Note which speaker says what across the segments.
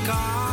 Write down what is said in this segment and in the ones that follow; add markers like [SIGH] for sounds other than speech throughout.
Speaker 1: In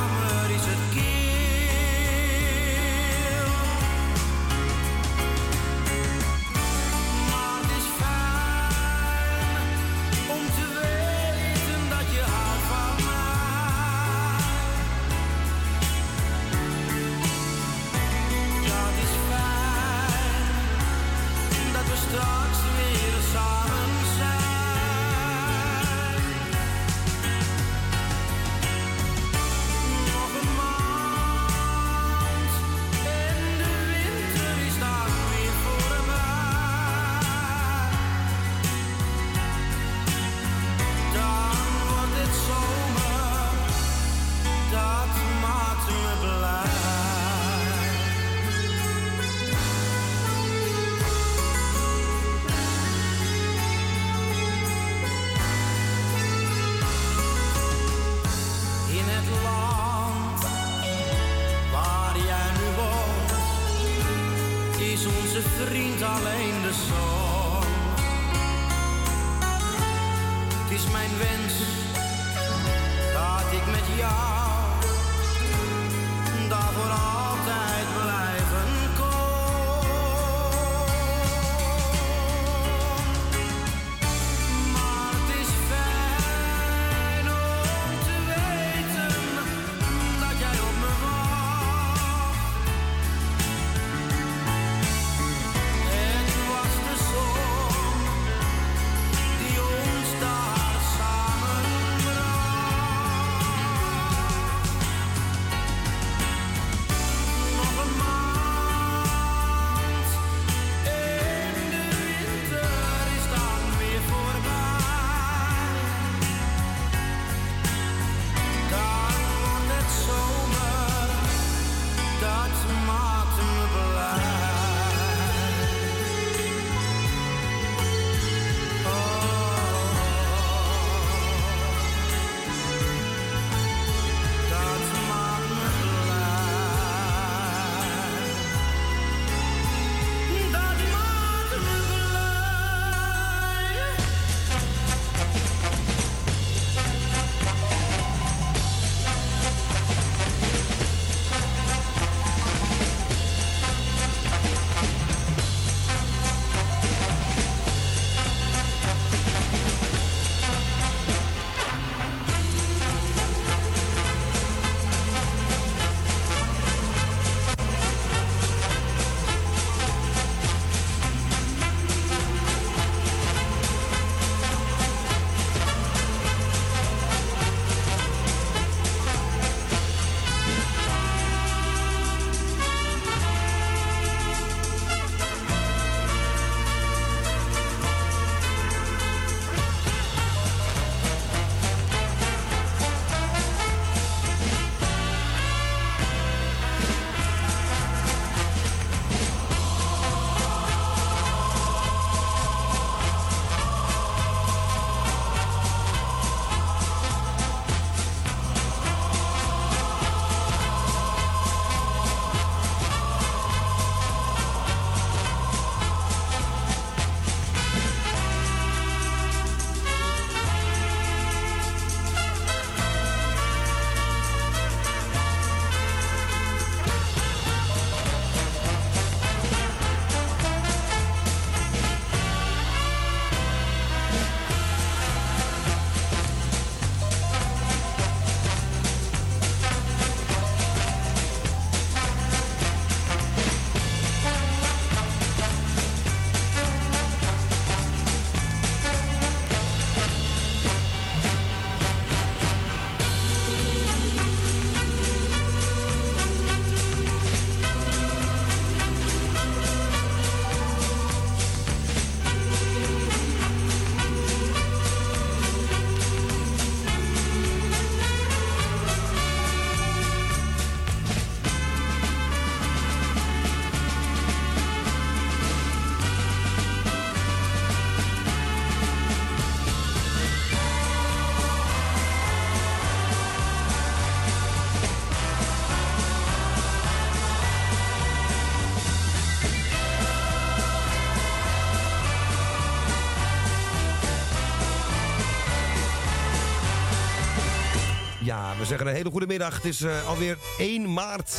Speaker 1: we
Speaker 2: zeggen een hele goede middag. Het is eh, alweer 1 maart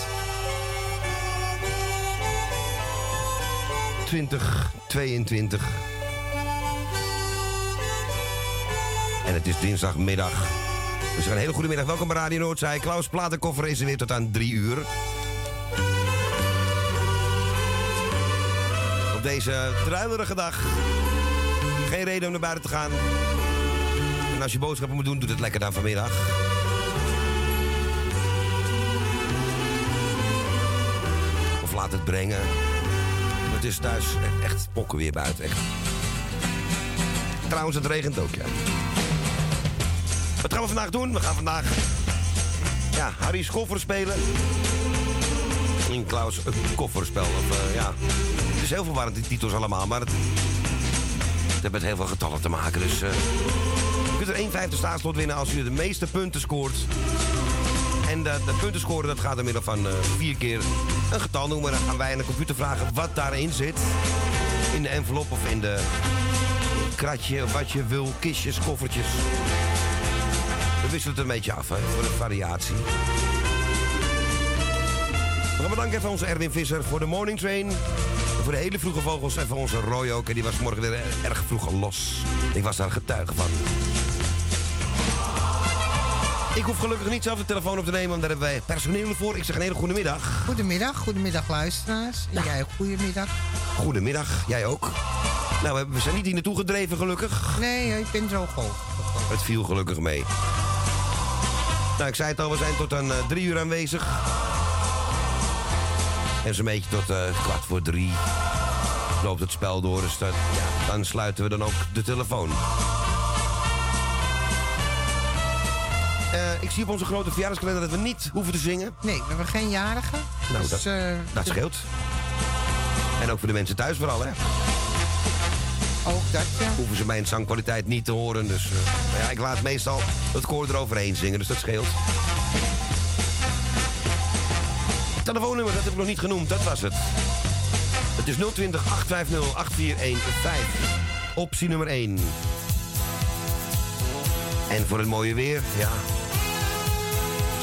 Speaker 2: 2022. En het is dinsdagmiddag. We zeggen een hele goede middag. Welkom bij Radio Noordzij. Klaus Platenkoffer is er weer tot aan 3 uur. Op deze druilerige dag. Geen reden om naar buiten te gaan. En als je boodschappen moet doen, doe het lekker dan vanmiddag. Het brengen. Het is thuis echt, pokken weer buiten. Echt. Trouwens, het regent ook, ja. Wat gaan we vandaag doen? We gaan vandaag ja, Harry Schoffer spelen. In Klaus kofferspel. Of, eh, ja. Het is heel verwarrend, die titels allemaal. Maar het, het heeft met heel veel getallen te maken. Dus eh, je kunt er 1,50 staatslot winnen als u de meeste punten scoort En de, de punten scoren dat gaat door middel van eh, vier keer een getal noemen. Dan gaan wij aan de computer vragen wat daarin zit. In de envelop of in de kratje, wat je wil, kistjes, koffertjes. We wisselen het een beetje af, voor de variatie. We gaan bedanken even onze Erwin Visser voor de morning train. Voor de hele vroege vogels en voor onze Roy. En die was morgen weer erg vroeg los. Ik was daar getuige van. Ik hoef gelukkig niet zelf de telefoon op te nemen, want daar hebben wij personeel voor. Ik zeg een hele goede middag.
Speaker 3: Goedemiddag, goedemiddag luisteraars. En jij ook goedemiddag.
Speaker 2: Goedemiddag, jij ook. Nou, we zijn niet hier naartoe gedreven, gelukkig.
Speaker 3: Nee, ik ben zo goed.
Speaker 2: Het viel gelukkig mee. Nou, ik zei het al, we zijn tot aan uh, drie uur aanwezig. En zo'n beetje tot uh, kwart voor drie loopt het spel door. Dus dat, ja, dan sluiten we dan ook de telefoon. Uh, ik zie op onze grote verjaardagskalender dat we niet hoeven te zingen.
Speaker 3: Nee, we hebben geen jarigen.
Speaker 2: Nou, dus, dat, uh, dat scheelt. En ook voor de mensen thuis vooral, hè?
Speaker 3: Ook dat, ja.
Speaker 2: Hoeven ze mijn zangkwaliteit niet te horen. Dus uh, ja, ik laat meestal het koor eroverheen zingen, dus dat scheelt. Telefoonnummer, dat heb ik nog niet genoemd, dat was het. Het is 020 850 8415. Optie nummer 1. En voor het mooie weer, ja.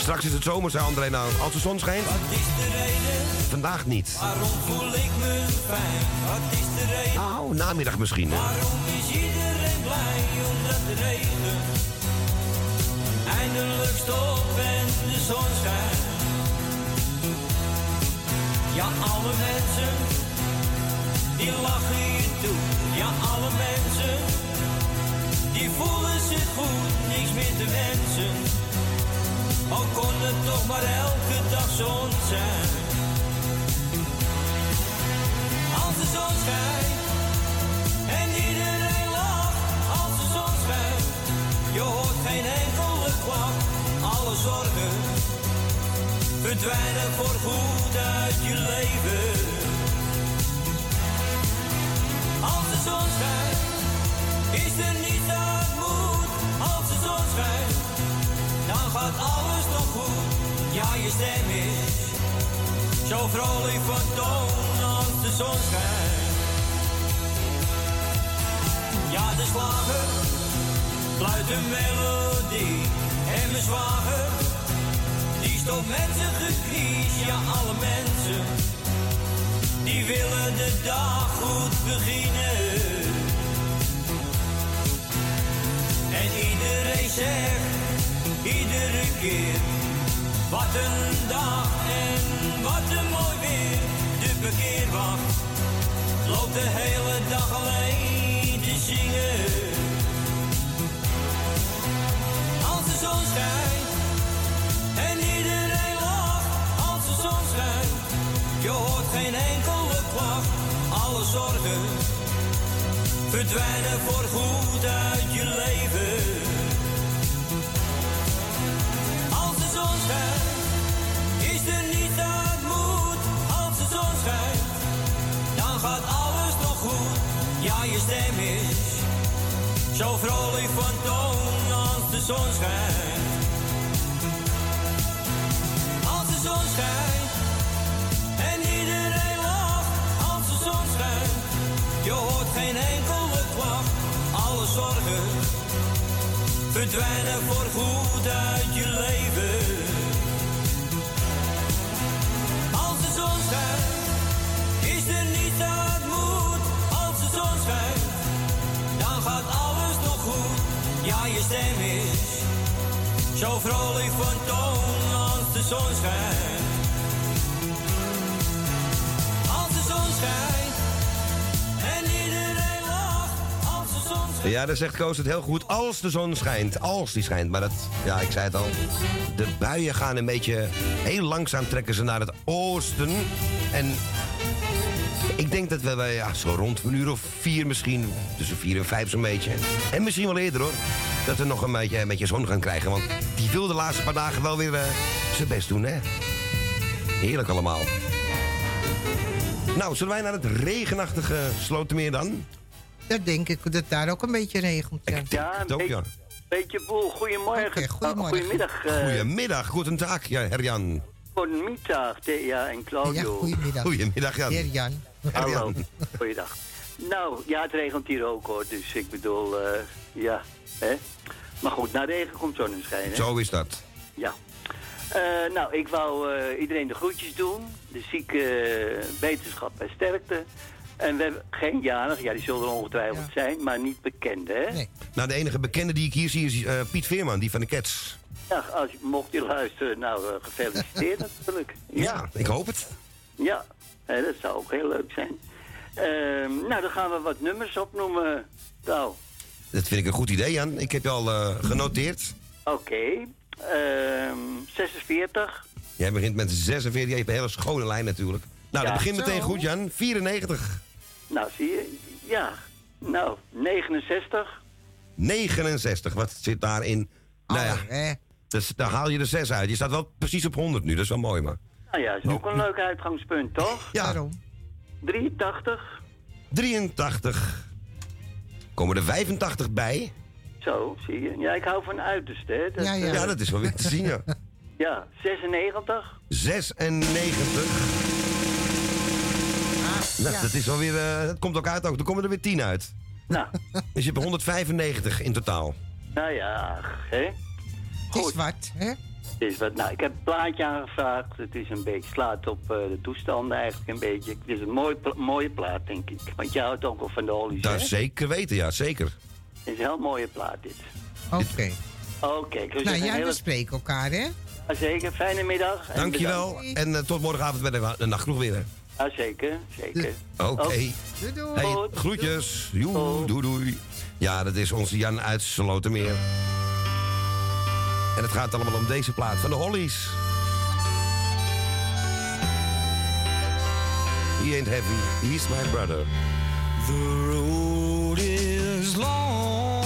Speaker 2: Straks is het zomer, zei André nou. Als de zon schijnt.
Speaker 4: Wat is de reden?
Speaker 2: Vandaag niet.
Speaker 4: Waarom voel ik me fijn? Wat is de reden?
Speaker 2: Nou, namiddag misschien. Hè?
Speaker 4: Waarom is iedereen blij? Omdat de regen eindelijk stopt en de zon schijnt. Ja, alle mensen die lachen je toe. Ja, alle mensen die voelen zich goed, niks meer te wensen. Al kon het toch maar elke dag zon zijn. Als de zon schijnt en iedereen lacht. Als de zon schijnt, je hoort geen enkele klap. Alle zorgen verdwijnen voor goed uit je leven. Als de zon schijnt, is er niets aan moet. Als de zon schijnt, dan gaat alles nog goed. Ja, je stem is zo vrolijk van toon als de zon schijnt. Ja, de slager fluit een melodie en mijn zwager die stopt met zijn gekries. Ja, alle mensen die willen de dag goed beginnen. En iedereen zegt, iedere keer, wat een dag en wat een mooi weer. De parkeerwacht loopt de hele dag alleen te zingen. Als de zon schijnt en iedereen lacht, als de zon schijnt, je hoort geen enkele klacht, alle zorgen verdwijnen voor goed uit je leven. Is er niets aan moet. Als de zon schijnt, dan gaat alles nog goed. Ja, je stem is zo vrolijk van toon als de zon schijnt. Als de zon schijnt en iedereen lacht. Als de zon schijnt, je hoort geen enkele klacht. Alle zorgen verdwijnen voor goed uit je leven. Als de zon schijnt, is er niets aan moet. Als de zon schijnt, dan gaat alles nog goed. Ja, je stem is zo vrolijk van toon als de zon schijnt. Als de zon schijnt en iedereen
Speaker 2: Ja, daar zegt Koos het heel goed. Als de zon schijnt. Als die schijnt. Maar dat, ja, ik zei het al. De buien gaan een beetje... Heel langzaam trekken ze naar het oosten. En ik denk dat we ja, zo rond een uur of vier misschien... Tussen vier en vijf zo'n beetje. En misschien wel eerder hoor. Dat we nog een beetje, een beetje zon gaan krijgen. Want die wil de laatste paar dagen wel weer eh, zijn best doen, hè. Heerlijk allemaal. Nou, zullen wij naar het regenachtige Slotermeer dan?
Speaker 3: Dat denk ik, dat daar ook een beetje regent. Ja,
Speaker 2: ook, ja.
Speaker 5: Beetje boel, goedemorgen.
Speaker 3: goedemorgen.
Speaker 5: goedemiddag. eh,
Speaker 2: Goedemiddag, goedendag, ja, Herjan.
Speaker 5: Goedemiddag, Thea en Claudio.
Speaker 3: Ja, goedemiddag.
Speaker 2: Goedemiddag, Jan.
Speaker 3: Heer Jan.
Speaker 5: Hallo, goeiedag. Nou, ja, het regent hier ook hoor, dus ik bedoel, eh, ja, hè. Maar goed, na regen komt zonneschijn, hè?
Speaker 2: Zo is dat.
Speaker 5: Ja. Eh, nou, ik wou eh, iedereen de groetjes doen. De zieke eh, wetenschap en sterkte. En we hebben geen jarig, ja, die zullen er ongetwijfeld zijn, maar niet bekende, hè?
Speaker 2: Nou, de enige bekende die ik hier zie is eh, Piet Veerman, die van de Cats.
Speaker 5: Ja, als, je- mocht je luisteren, nou, eh, gefeliciteerd [LAUGHS] natuurlijk.
Speaker 2: Ja, ik hoop het.
Speaker 5: Ja, hè, dat zou ook heel leuk zijn. Ehm, nou, dan gaan we wat nummers opnoemen. Nou,
Speaker 2: Dat vind ik een goed idee, Jan. Ik heb je al eh, genoteerd.
Speaker 5: oké. Ehm, 46.
Speaker 2: Jij begint met 46, je hebt een hele schone lijn natuurlijk. Nou,
Speaker 5: Ja.
Speaker 2: dat begint meteen
Speaker 5: Zo.
Speaker 2: goed, Jan. 94.
Speaker 5: Nou, zie je? Ja. Nou, 69.
Speaker 2: 69, wat zit daarin? Nou ja, dus, daar haal je er 6 uit. Je staat wel precies op 100 nu, dat is wel mooi, maar.
Speaker 5: Nou ja, is ook een leuk uitgangspunt, toch?
Speaker 2: Ja.
Speaker 5: 83.
Speaker 2: 83. Komen er 85 bij?
Speaker 5: Zo, zie je. Ja, ik hou van uiterste, hè. Dat,
Speaker 2: ja,
Speaker 5: eh,
Speaker 2: dat is wel weer te zien, ja.
Speaker 5: Ja, 96.
Speaker 2: 96. Nou,
Speaker 5: ja.
Speaker 2: dat is wel weer. eh, dat komt ook uit ook. Er komen er weer 10 uit.
Speaker 5: Nou.
Speaker 2: Dus je hebt 195 in totaal.
Speaker 5: Nou ja, hè?
Speaker 3: Het is wat, hè?
Speaker 5: Het is wat. Nou, ik heb een plaatje aangevraagd. Het is een beetje, slaat op eh, de toestanden eigenlijk een beetje. Het is een mooi, pla- mooie plaat, denk ik. Want jij houdt ook wel van de olies,
Speaker 2: Dat
Speaker 5: hè?
Speaker 2: zeker weten, ja, zeker.
Speaker 5: Het is een heel mooie plaat, dit.
Speaker 3: Oké.
Speaker 5: Oké, ik wil
Speaker 3: Nou ja,
Speaker 5: hele-
Speaker 3: we spreken elkaar, hè?
Speaker 5: Ja, zeker, fijne middag. en
Speaker 2: Dankjewel.
Speaker 5: bedankt.
Speaker 2: En eh, tot morgenavond bij de, de nachtploeg weer. hè.
Speaker 5: Ja, zeker, zeker.
Speaker 2: Oké.
Speaker 5: Oké.
Speaker 2: Hey, groetjes. Joe, doei doei. Ja, dat is onze Jan uit Slotermeer. En het gaat allemaal om deze plaat van de Hollies. He ain't heavy, he's my brother.
Speaker 1: The road is long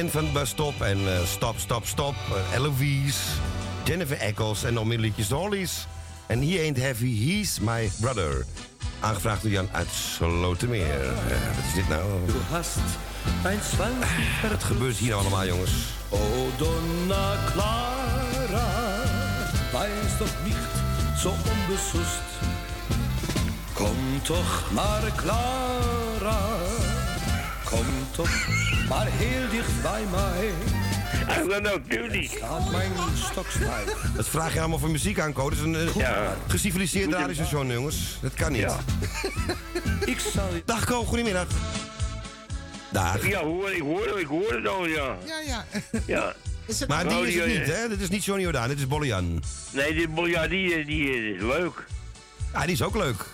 Speaker 2: bekend van Bus Stop en Stop, Stop, Stop. eh, Eloise, Jennifer Eccles en nog meer liedjes de Hollies. En He Ain't Heavy, He's My Brother. Aangevraagd door Jan uit Slotermeer. Wat is dit nou? Wat gebeurt hier nou allemaal, jongens?
Speaker 6: Oh, Donna Clara, weiß doch nicht so unbesust. Komm doch maar Clara, komm toch maar heel dicht bij mij.
Speaker 7: I don't know, Judy.
Speaker 6: Laat mijn stok stijf.
Speaker 2: Dat vraag je allemaal voor muziek aan, Code. Dat is een eh, geciviliseerd radiostation, jongens. Dat kan niet. [LAUGHS]
Speaker 6: Ik zal...
Speaker 2: Dag, Ko. Goedemiddag. Dag.
Speaker 7: Ja, hoor, ik hoor, ik hoor het al, ja.
Speaker 3: Ja, ja.
Speaker 7: Ja. [LAUGHS]
Speaker 3: Is het
Speaker 2: Maar die is het
Speaker 7: die,
Speaker 2: niet,
Speaker 7: eh,
Speaker 2: hè? Dit is niet Johnny Jordaan, dit is Bollian.
Speaker 7: Nee, die, ja, die, eh, die is leuk.
Speaker 2: Ja, die is ook leuk.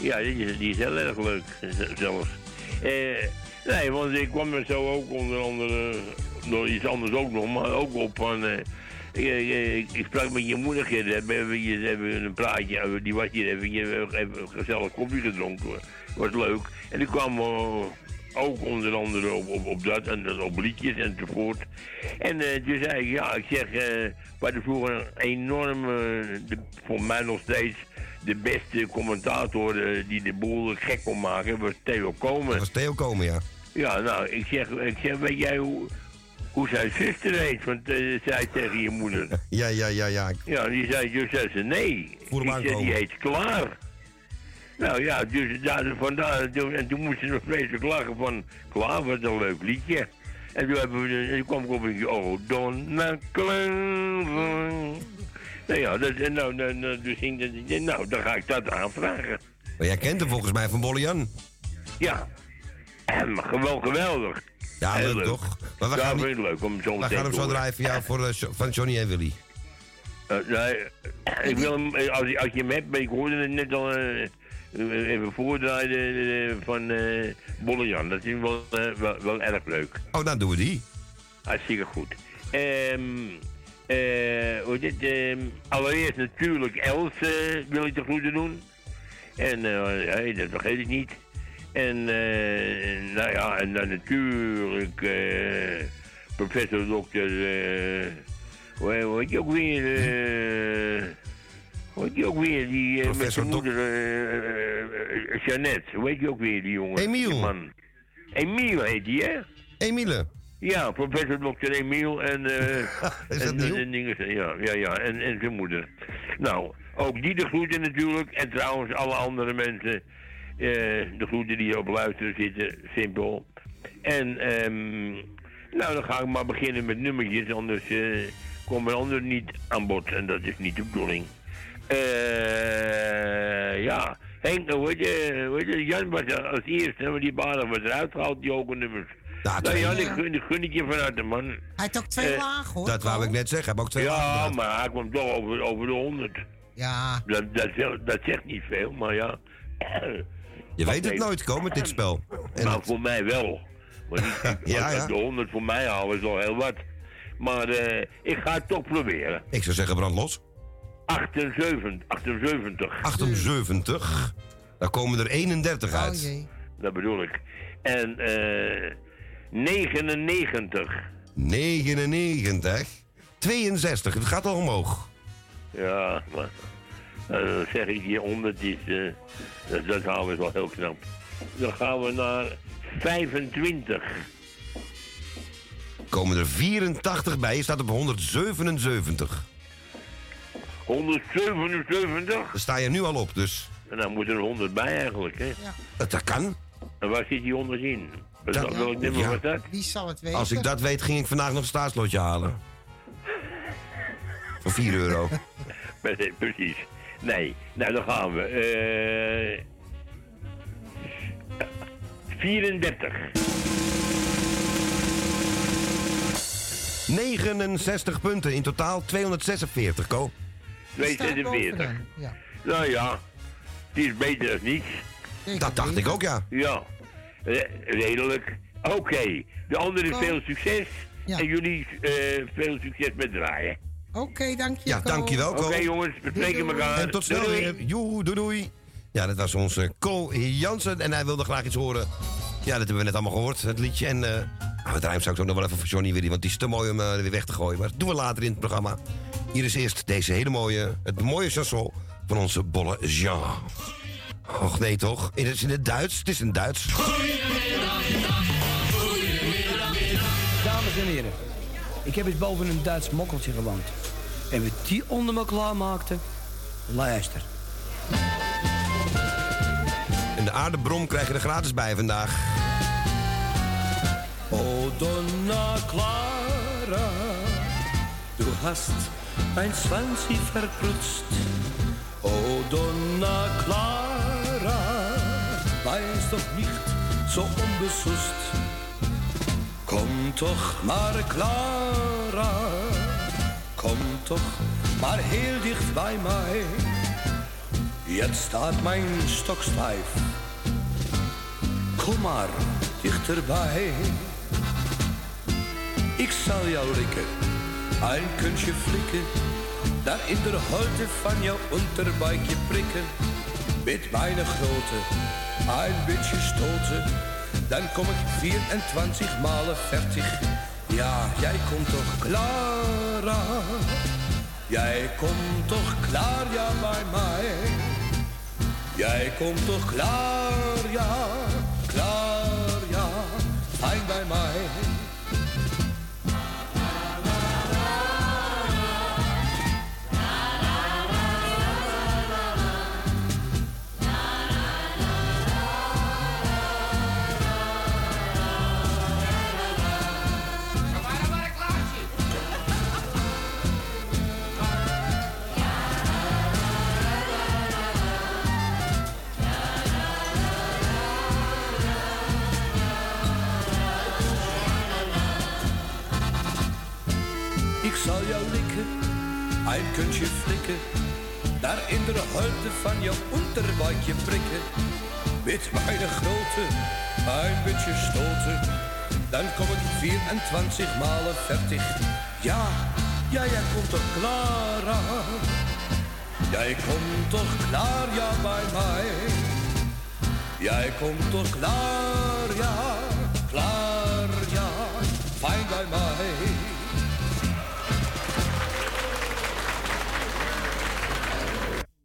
Speaker 7: Ja, die is, die is heel erg leuk, zelfs. Eh, nee, want ik kwam er zo ook onder andere, door iets anders ook nog, maar ook op van... eh, ik, ik, ik sprak met je moeder, we hebben eventjes even een praatje, die was hier even, even een gezellig koffie gedronken, was leuk. En die kwam eh, ook onder andere op, op, op dat en dat op liedjes enzovoort. En eh, toen zei ik, ja, ik zeg, eh we hadden vroeger een enorm, eh, de, voor mij nog steeds, de beste commentator eh, die de boel gek kon maken, was Theo Komen.
Speaker 2: Was Theo Komen, ja.
Speaker 7: Ja, nou, ik zeg, ik zeg weet jij hoe, hoe zijn zuster heet? Want eh zei tegen je moeder. [LAUGHS]
Speaker 2: Ja, ja, ja, ja.
Speaker 7: Ja, die zei, dus zei ze, nee.
Speaker 2: Voer hem
Speaker 7: zeg, die
Speaker 2: aankomen.
Speaker 7: heet Klaar. Nou ja, dus daar, vandaar, en toen moesten ze nog vreselijk lachen van, Klaar, wat een leuk liedje. En toen, hebben we, de- en toen kwam ik op een oh, Donna. Nou ja, dat, nou, nou, nou, dus ging dat, nou, dan ga ik dat aanvragen.
Speaker 2: Maar jij kent hem volgens mij van Bollian.
Speaker 7: Ja, gewoon geweldig.
Speaker 2: Ja,
Speaker 7: Heel
Speaker 2: leuk toch? Maar we
Speaker 7: ja,
Speaker 2: gaan,
Speaker 7: vind
Speaker 2: niet,
Speaker 7: ik leuk om zo
Speaker 2: we gaan hem zo draaien voor jou voor, eh, van Johnny en Willy.
Speaker 7: Eh, nee, ik wil hem, eh, als, je- als je hem hebt, maar ik hoorde het net al even voordraaien van eh Bollejan. Dat is wel, wel, wel erg leuk.
Speaker 2: Oh, dan doen we die.
Speaker 7: Hartstikke goed. Ehm eh, hoe ehm, allereerst natuurlijk Els wil ik de groeten doen. En hey, dat vergeet ik niet. En eh, nou ja, en dan natuurlijk eh, professor dokter... eh hoe heet- je ook weer? eh hoe heet je ook weer? Die met
Speaker 2: Professor
Speaker 7: moeder, Jeannette. Hoe heet je ook weer, die jongen?
Speaker 2: Emiel.
Speaker 7: Die man. Emiel heet die, hè?
Speaker 2: Emile.
Speaker 7: Ja, professor Dr. Emiel en... eh [LAUGHS]
Speaker 2: Is dat
Speaker 7: en, en dingen, ja, ja, ja, en, en zijn moeder. Nou, ook die de groeten natuurlijk. En trouwens alle andere mensen, de groeten die op luisteren zitten, simpel. En, ehm nou, dan ga ik maar beginnen met nummertjes, anders eh komen anderen niet aan bod. En dat is niet de bedoeling. Eh ja, Henk, hoe heet je, hoe heet je, Jan was er als eerste, maar die baren was eruit gehaald, die hoge nummers.
Speaker 2: Ja,
Speaker 7: nou ja,
Speaker 2: twee.
Speaker 7: die gun, die gun ik je van harte, man.
Speaker 3: Hij heeft ook twee
Speaker 7: Eh,
Speaker 3: lagen, hoor.
Speaker 2: Dat wou ik net zeggen. Heb ook twee
Speaker 7: Ja,
Speaker 2: lagen
Speaker 7: maar hij komt toch over, over de 100.
Speaker 3: Ja.
Speaker 7: Dat, dat, zegt, dat zegt niet veel, maar ja.
Speaker 2: Je weet het nooit, Ko, met dit spel. En
Speaker 7: nou, voor mij wel. Want [LAUGHS] ik,
Speaker 2: Ja, ja.
Speaker 7: de 100 voor mij halen is al heel wat. Maar eh, ik ga het toch proberen.
Speaker 2: ik zou zeggen brand los.
Speaker 7: 78, 78.
Speaker 2: 78. Daar komen er 31
Speaker 3: Oh
Speaker 2: uit.
Speaker 3: jee.
Speaker 7: Dat bedoel ik. En eh 99.
Speaker 2: 99. 62. Het gaat al omhoog.
Speaker 7: Ja, maar zeg ik hier 100 is, eh, dat, dat halen we wel heel knap. Dan gaan we naar 25.
Speaker 2: Komen er 84 bij. Je staat op 177.
Speaker 7: 177.
Speaker 2: Daar sta je nu al op, dus
Speaker 7: En dan moet er 100 bij eigenlijk, hè?
Speaker 2: dat, dat kan.
Speaker 7: En waar zit die 100 in? Wat-
Speaker 2: Dat-
Speaker 7: Welk nummer
Speaker 2: ja.
Speaker 7: was dat?
Speaker 3: Wie zal het weten?
Speaker 2: Als ik dat weet, ging ik vandaag nog een staatslotje halen. Voor 4 euro.
Speaker 7: Pre- [LAUGHS] Precies. Nee, nou dan gaan we. Eh 34.
Speaker 2: 69 punten. In totaal 246, Ko.
Speaker 7: 246.
Speaker 3: Ja.
Speaker 7: Nou ja, die is beter dan niets.
Speaker 2: Dat dacht ik ook, ja.
Speaker 7: Ja, eh, redelijk. Oké, de anderen
Speaker 3: Ko.
Speaker 7: veel succes.
Speaker 3: Ja.
Speaker 7: En jullie eh, veel succes met draaien.
Speaker 3: Oké, dank je.
Speaker 2: Ja, dankjewel, Ko.
Speaker 7: Oké jongens, we spreken elkaar.
Speaker 2: En tot snel
Speaker 7: Doei.
Speaker 2: weer. Doei doei. Ja, dat was onze Ko Jansen. En hij wilde graag iets horen. Ja, dat hebben we net allemaal gehoord, het liedje. En eh, Nou, het rijm zou ik ook nog wel even voor Johnny willen, want die is te mooi om eh, weer weg te gooien. Maar dat doen we later in het programma. Hier is eerst deze hele mooie, het mooie chanson van onze bolle Jean. Och nee toch? Het is in het Duits. Het is in het Duits.
Speaker 6: Dames en heren, ik heb eens boven een Duits mokkeltje gewoond. En we die onder me klaarmaakten, luister.
Speaker 2: En de aardebrom krijg je er gratis bij vandaag.
Speaker 6: O Donna Clara, du hast ein Zwanzig verprutzt. O Donna Clara, weiß doch nicht so unbesust. Komm doch mal Clara, komm doch mal heel dicht bei mij. Jetzt staat mijn stok stijf. Kom maar dichterbij. Ik zal jou likken, een kunstje flikken. Daar in de holte van jouw onderbuikje prikken. Met mijn grote, een beetje stoten. Dan kom ik 24 malen fertig. Ja, jij komt toch Clara. Jij komt toch klaar, ja, bij mij. Jij komt toch klaar, ja, klaar, ja, fijn bij mij. Daar in de holte van jouw onderbuikje prikken. Met mijn grote, een beetje stoten. Dan kom ik 24 malen fertig. Ja, ja, jij komt toch klaar aan. Jij komt toch klaar, ja, bij mij. Jij komt toch klaar, ja, klaar,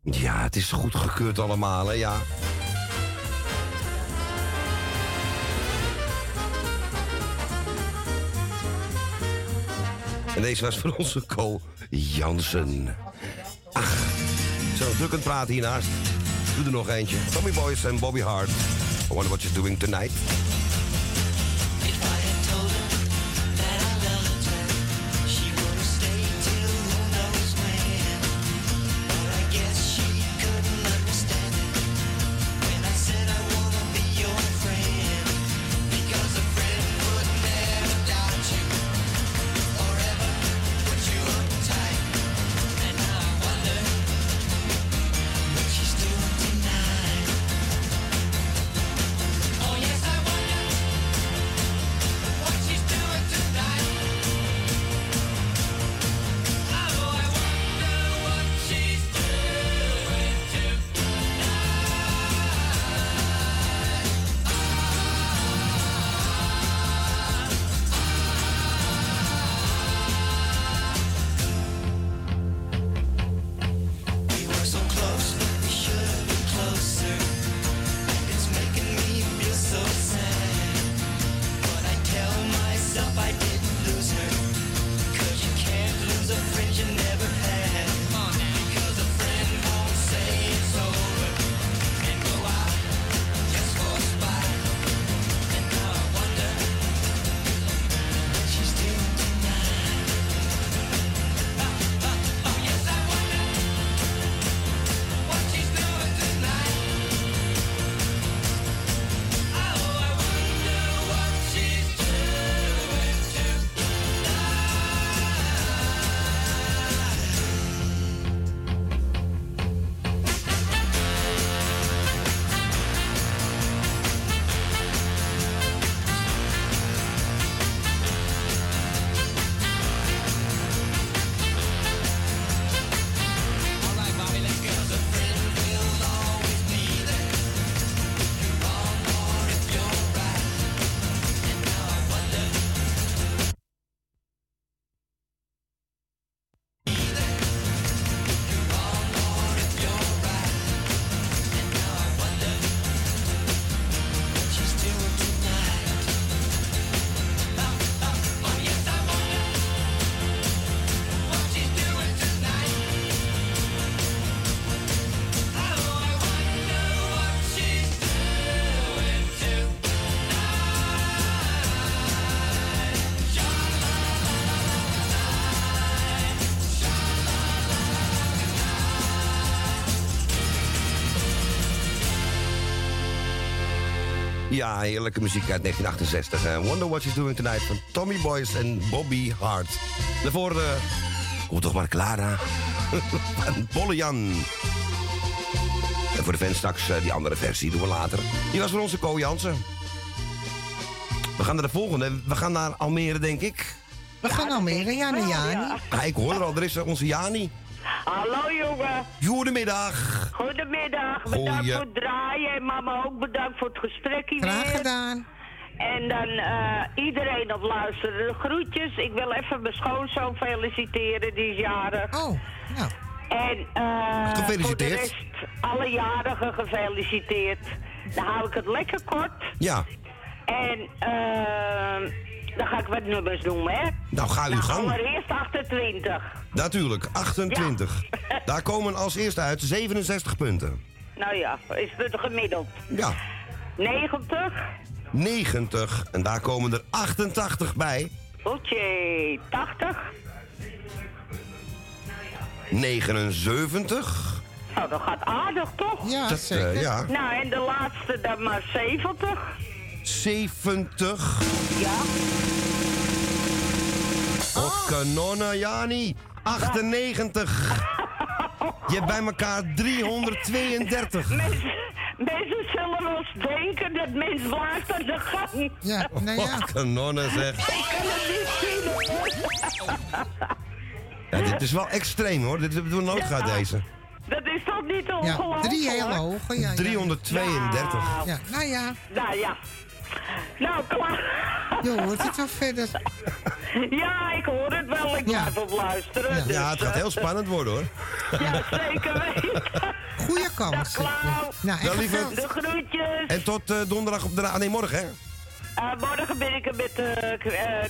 Speaker 6: Ja,
Speaker 2: het is goed gekeurd allemaal, hè, ja. En deze was voor onze Co Jansen. Ach, zo druk aan het praten hiernaast. Doe er nog eentje. Tommy Boys en Bobby Hart. I wonder what you're doing tonight. Ja, heerlijke muziek uit 1968. eh. Wonder What She's Doing Tonight van Tommy Boyce en Bobby Hart. Daarvoor, eh kom toch maar Clara. [LAUGHS] van Bolle Jan. En voor de fans straks eh, die andere versie doen we later. Die was voor onze Ko Jansen. We gaan naar de volgende. We gaan naar Almere, denk ik.
Speaker 3: We gaan Almere, ja, naar Jani.
Speaker 2: Ah, ik hoor er al, er is onze Jani.
Speaker 8: Hallo jongen.
Speaker 2: Goedemiddag.
Speaker 8: Goedemiddag. Bedankt
Speaker 2: Goeie-
Speaker 8: voor het draaien. En mama ook bedankt voor het gesprek hier
Speaker 3: Graag gedaan.
Speaker 8: En dan eh, iedereen op luisteren. De groetjes. Ik wil even mijn schoonzoon feliciteren. Die is jarig.
Speaker 3: Oh, nou.
Speaker 8: En eh
Speaker 2: Gefeliciteerd.
Speaker 8: voor de rest alle jarigen gefeliciteerd. Dan hou ik het lekker kort.
Speaker 2: Ja,
Speaker 8: En eh, dan ga ik wat nummers noemen, hè?
Speaker 2: nou ga uw
Speaker 8: Nou,
Speaker 2: gang.
Speaker 8: allereerst 28.
Speaker 2: Natuurlijk, 28. [LAUGHS] Daar komen als eerste uit 67 punten.
Speaker 8: Nou ja, is het gemiddeld.
Speaker 2: Ja,
Speaker 8: 90.
Speaker 2: 90. En daar komen er 88 bij.
Speaker 8: Oké, 80.
Speaker 2: 79.
Speaker 8: Nou, dat gaat aardig, toch?
Speaker 3: Ja,
Speaker 2: Dat, eh, ja.
Speaker 8: Nou, en de laatste dan maar 70.
Speaker 2: 70.
Speaker 8: Ja.
Speaker 2: Oh, kanonnen, Jani. 98. Je hebt bij elkaar 332.
Speaker 8: Mensen, mensen zullen wel eens denken dat mens blijft aan de gang.
Speaker 3: Ja, nou ja.
Speaker 2: Oh, kanonnen zeg.
Speaker 8: Ik kan het niet zien, hoor.
Speaker 2: Ja, dit is wel extreem hoor. Dit hebben we nooit gehad deze.
Speaker 8: Dat is toch niet te
Speaker 3: Ja,
Speaker 8: ongelooflijk?
Speaker 3: drie hele hoge. Ja, ja.
Speaker 2: 332.
Speaker 3: Ja, nou ja.
Speaker 8: Nou ja. Nou, klaar.
Speaker 3: Je hoort het wel verder. [LAUGHS]
Speaker 8: Ja, ik hoor het wel. Ik blijf op luisteren.
Speaker 2: Ja,
Speaker 8: dus,
Speaker 2: het gaat
Speaker 8: eh,
Speaker 2: heel spannend worden hoor. [LAUGHS]
Speaker 8: Ja, zeker weten.
Speaker 3: Goeie kans. Nou,
Speaker 2: Wel,
Speaker 3: echt
Speaker 2: lieve.
Speaker 3: gefeliciteerd.
Speaker 8: De groetjes.
Speaker 2: En tot eh, donderdag op de ah, Nee, morgen hè?
Speaker 8: Eh, morgen ben ik er met,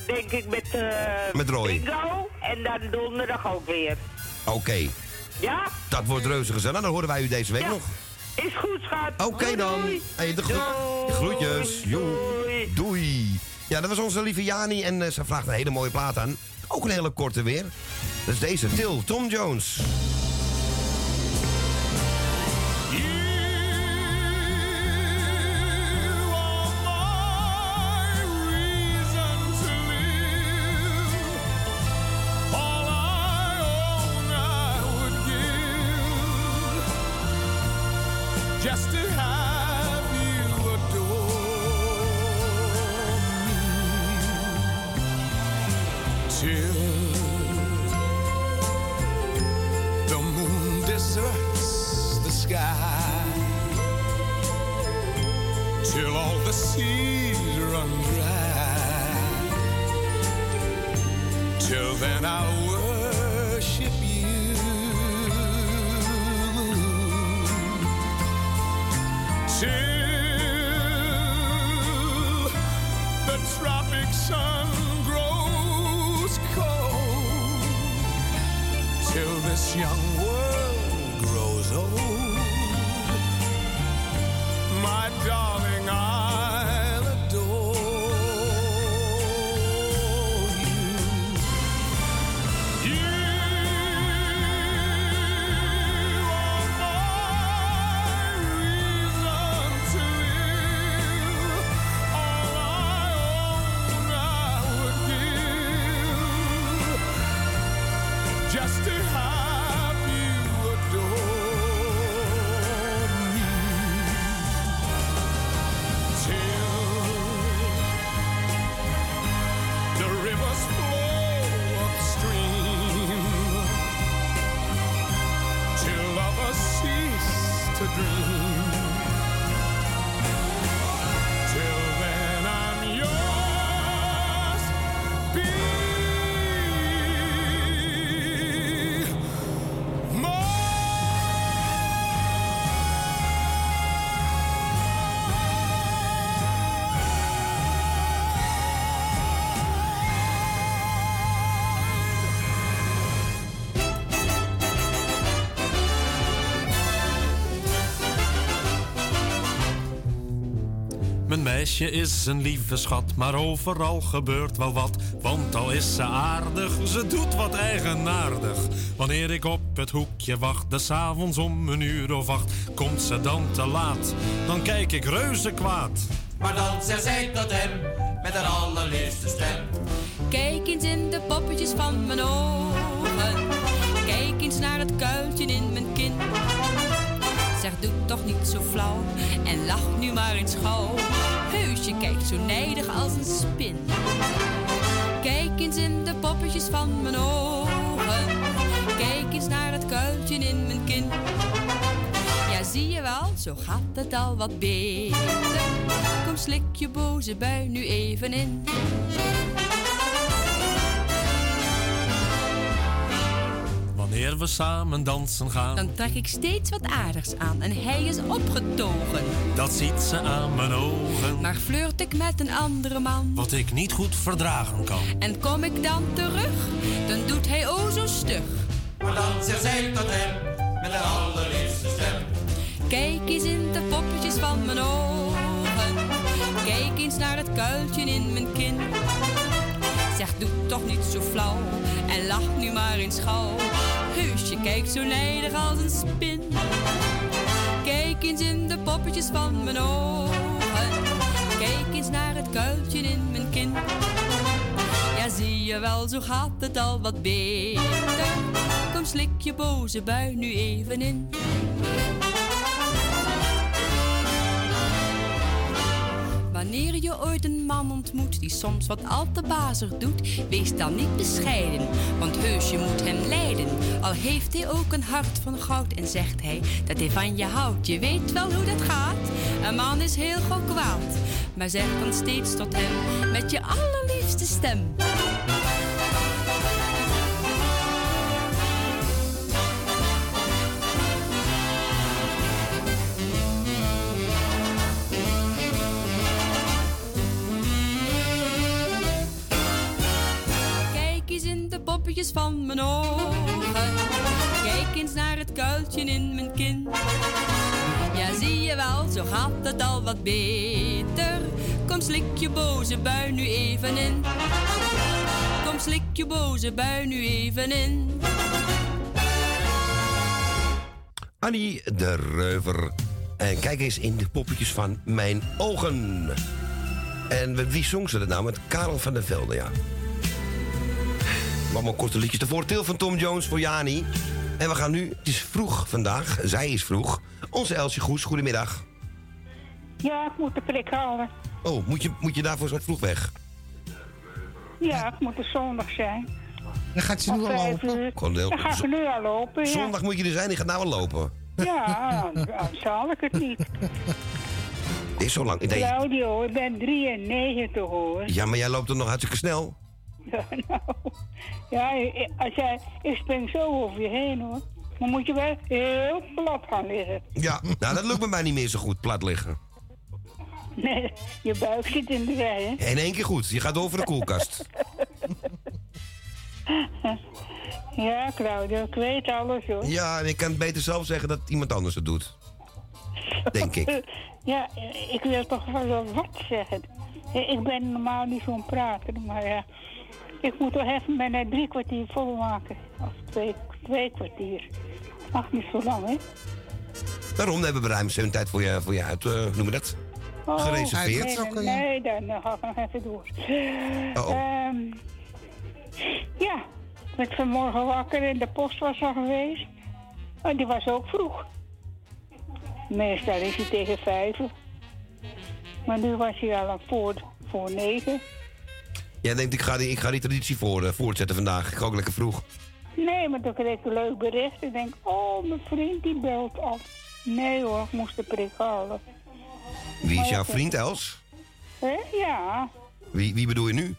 Speaker 8: denk ik, met, eh
Speaker 2: Met Roy.
Speaker 8: Bingo. En dan donderdag ook weer.
Speaker 2: Oké,
Speaker 8: Ja?
Speaker 2: dat wordt reuze gezellig. Dan horen wij u deze week
Speaker 8: Ja.
Speaker 2: nog.
Speaker 8: Is goed, schat.
Speaker 2: Oké
Speaker 8: Doei,
Speaker 2: dan.
Speaker 8: doei.
Speaker 2: Hey, de, gro- de groetjes. Doei. Doei. Ja, dat was onze lieve Jani en eh, ze vraagt een hele mooie plaat aan. Ook een hele korte weer. Dat is deze, Til, Tom Jones.
Speaker 9: Meisje is een lieve schat, maar overal gebeurt wel wat. Want al is ze aardig, ze doet wat eigenaardig. Wanneer ik op het hoekje wacht, des avonds om een uur of acht, komt ze dan te laat. Dan kijk ik reuze kwaad.
Speaker 1: Maar dan zegt zij tot hem met haar allerliefste stem.
Speaker 10: Kijk eens in de poppetjes van mijn ogen. Kijk eens naar het kuiltje in mijn kin. Zeg, doe toch niet zo flauw en lach nu maar eens gauw. Kijkt zo nijdig als een spin. Kijk eens in de poppetjes van mijn ogen. Kijk eens naar het kuiltje in mijn kin. Ja, zie je wel, zo gaat het al wat beter. Kom, slik je boze bui nu even in.
Speaker 9: Wanneer we samen dansen gaan,
Speaker 10: Dan trek ik steeds wat aardigs aan en hij is opgetogen.
Speaker 9: dat ziet ze aan mijn ogen.
Speaker 10: Maar flirt ik met een andere man
Speaker 9: Wat ik niet goed verdragen kan.
Speaker 10: en kom ik dan terug, dan doet hij o zo stug.
Speaker 1: Maar dan zegt zij tot hem met haar allerliefste stem.
Speaker 10: Kijk eens in de poppetjes van mijn ogen. Kijk eens naar het kuiltje in mijn kin. Zeg, doe toch niet zo flauw en lach nu maar eens gauw. Heus, je kijkt zo nijdig als een spin. Kijk eens in de poppetjes van mijn ogen. Kijk eens naar het kuiltje in mijn kin. Ja, zie je wel, zo gaat het al wat beter. Kom, slik je boze bui nu even in. Wanneer je ooit een man ontmoet die soms wat al te bazig doet, wees dan niet bescheiden, want heus je moet hem leiden. Al heeft hij ook een hart van goud en zegt hij dat hij van je houdt. Je weet wel hoe dat gaat, een man is heel gauw kwaad, maar zeg dan steeds tot hem met je allerliefste stem. Poppetjes van mijn ogen. Kijk eens naar het kuiltje in mijn kin. Ja, zie je wel, zo gaat het al wat beter. Kom, slik je boze bui nu even in. Kom, slik je boze bui nu even in.
Speaker 2: Annie de Reuver. En kijk eens in de poppetjes van mijn ogen. En wie zong ze dat nou? Met Karel van der Velde, ja. Allemaal korte liedjes ervoor. Til van Tom Jones voor Jani. En we gaan nu, het is vroeg vandaag, zij is vroeg. Onze Elsje Goes, goedemiddag.
Speaker 11: Ja, ik moet de prik halen.
Speaker 2: Oh, moet je, moet je daarvoor zo vroeg weg?
Speaker 11: Ja, het moet een zondag zijn.
Speaker 3: Dan gaat ze nu al lopen.
Speaker 2: heel-
Speaker 11: Dan ga ik nu al lopen, ja.
Speaker 2: Zondag moet je er zijn, die gaat nou al lopen.
Speaker 11: Ja, dan zal ik het niet.
Speaker 2: Is zo lang. Nee.
Speaker 11: Claudio, ik ben 93 hoor.
Speaker 2: Ja, maar jij loopt er nog hartstikke snel.
Speaker 11: Ja, [LAUGHS] nou. Ja, als jij, ik spring zo over je heen hoor. Dan moet je wel heel plat gaan liggen.
Speaker 2: Ja, nou dat lukt bij mij niet meer zo goed, plat liggen.
Speaker 11: Nee, je buik zit in de rij, hè?
Speaker 2: In één keer goed, je gaat over de koelkast. [LAUGHS]
Speaker 11: Ja, Claudio, ik weet alles hoor.
Speaker 2: Ja, en ik kan het beter zelf zeggen dat iemand anders het doet. Denk ik. [LAUGHS]
Speaker 11: Ja, ik wil toch wel wat zeggen. Ik ben normaal niet zo'n prater, maar ja. Ik moet toch even mijn drie kwartier volmaken. Of twee, twee kwartier. Mag niet zo lang, hè?
Speaker 2: Daarom hebben we ruim zo'n tijd voor je, voor je uit, eh, noem je dat?
Speaker 11: Oh,
Speaker 2: Gereserveerd.
Speaker 11: Nee, nee, dan eh, ga ik nog even door.
Speaker 2: Oh.
Speaker 11: Ehm, ja, ik werd vanmorgen wakker en de post was al geweest. En die was ook vroeg. Meestal is hij tegen vijf. Maar nu was hij al voor, voor negen.
Speaker 2: Jij denkt, ik ga die, ik ga die traditie voor, eh, voortzetten vandaag. Ik ga ook lekker vroeg.
Speaker 11: Nee, maar toen kreeg ik een leuk bericht. Ik denk, oh, mijn vriend die belt af. Nee hoor, ik moest de prik halen.
Speaker 2: Wie is jouw
Speaker 11: ja,
Speaker 2: vriend, Els?
Speaker 11: Hè? Ja.
Speaker 2: Wie, wie bedoel je nu?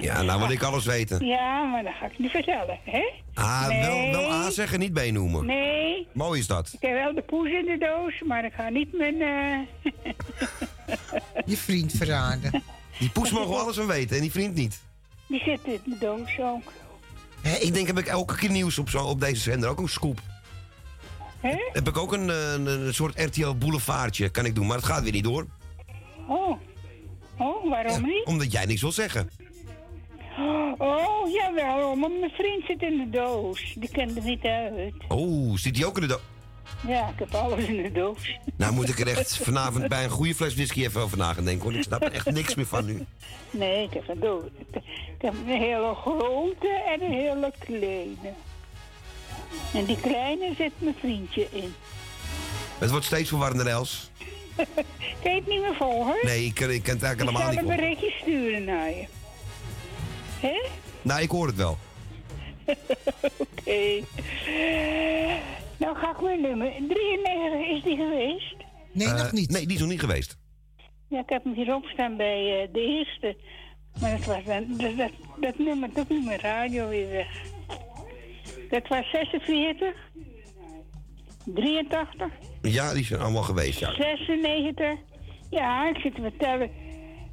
Speaker 2: Ja, nou wil ik alles weten.
Speaker 11: Ja, maar dat ga ik niet vertellen, hè?
Speaker 2: Ah,
Speaker 11: Nee.
Speaker 2: wel A zeggen, niet B noemen.
Speaker 11: Nee,
Speaker 2: Mooi is dat.
Speaker 11: ik heb wel de poes in de doos, maar ik ga niet mijn... eh, [LAUGHS]
Speaker 3: Je vriend verraden.
Speaker 2: Die poes mogen we alles van weten en die vriend niet.
Speaker 11: Die zit in de doos ook.
Speaker 2: Ik denk, heb ik elke keer nieuws op, zo, op deze zender, ook een scoop.
Speaker 11: Hè?
Speaker 2: Heb ik ook een, een, een soort RTL boulevardje, kan ik doen, maar het gaat weer niet door.
Speaker 11: Oh. Oh, waarom niet?
Speaker 2: Omdat jij niks wil zeggen.
Speaker 11: Oh, jawel, maar mijn vriend zit in de doos. Die kent er niet uit.
Speaker 2: Oh, zit die ook in de do-
Speaker 11: Ja, ik heb alles in de doos.
Speaker 2: Nou moet ik er echt vanavond bij een goede fles whisky even over na gaan denken. Want ik snap er echt niks meer van nu.
Speaker 11: Nee, ik heb een doos. Ik ik heb een hele grote en een hele kleine. En die kleine zit mijn vriendje in.
Speaker 2: Het wordt steeds verwarrender, Els. [LAUGHS]
Speaker 11: Kan je het niet meer volgen?
Speaker 2: Nee, ik, ik ken het eigenlijk
Speaker 11: Ik
Speaker 2: helemaal
Speaker 11: zal
Speaker 2: niet.
Speaker 11: een
Speaker 2: voor.
Speaker 11: berichtje sturen naar je. Hè?
Speaker 2: Nou, ik hoor het wel. [LAUGHS]
Speaker 11: Oké. Nou ga ik mijn nummer. 93 is die geweest?
Speaker 3: Nee, nog niet.
Speaker 2: Nee, die is nog niet geweest.
Speaker 11: Ja, ik heb hem hier opstaan bij eh, de eerste. Maar dat was dan, dat, dat, dat nummer doet niet mijn radio weer weg. Dat was 46, 83,
Speaker 2: Ja, die zijn allemaal geweest, ja.
Speaker 11: 96. Ja, ik zit te vertellen.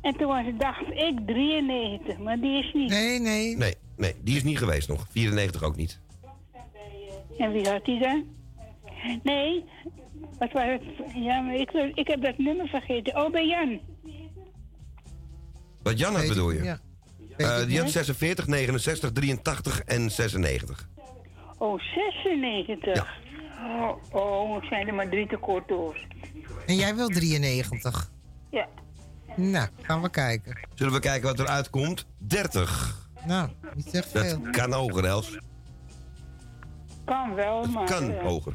Speaker 11: En toen was dacht ik 93, maar die is niet.
Speaker 3: Nee, nee.
Speaker 2: Nee, nee, die is niet geweest nog. 94 ook niet.
Speaker 11: En wie had die dan? Nee, wat was het? Ja, maar ik, ik heb dat nummer vergeten. Oh, bij Jan.
Speaker 2: Wat Jan had bedoel je?
Speaker 3: Ja.
Speaker 2: Eh, die had 46, 69, 83 en 96.
Speaker 11: Oh, 96. Oh, oh, er zijn er maar drie tekort door.
Speaker 3: En jij wil 93.
Speaker 11: Ja.
Speaker 3: Nou, gaan we kijken.
Speaker 2: Zullen we kijken wat eruit komt? 30.
Speaker 3: Nou, niet echt veel.
Speaker 2: Dat kan hoger, Els.
Speaker 11: Kan wel, maar...
Speaker 2: Kan
Speaker 11: eh,
Speaker 2: hoger.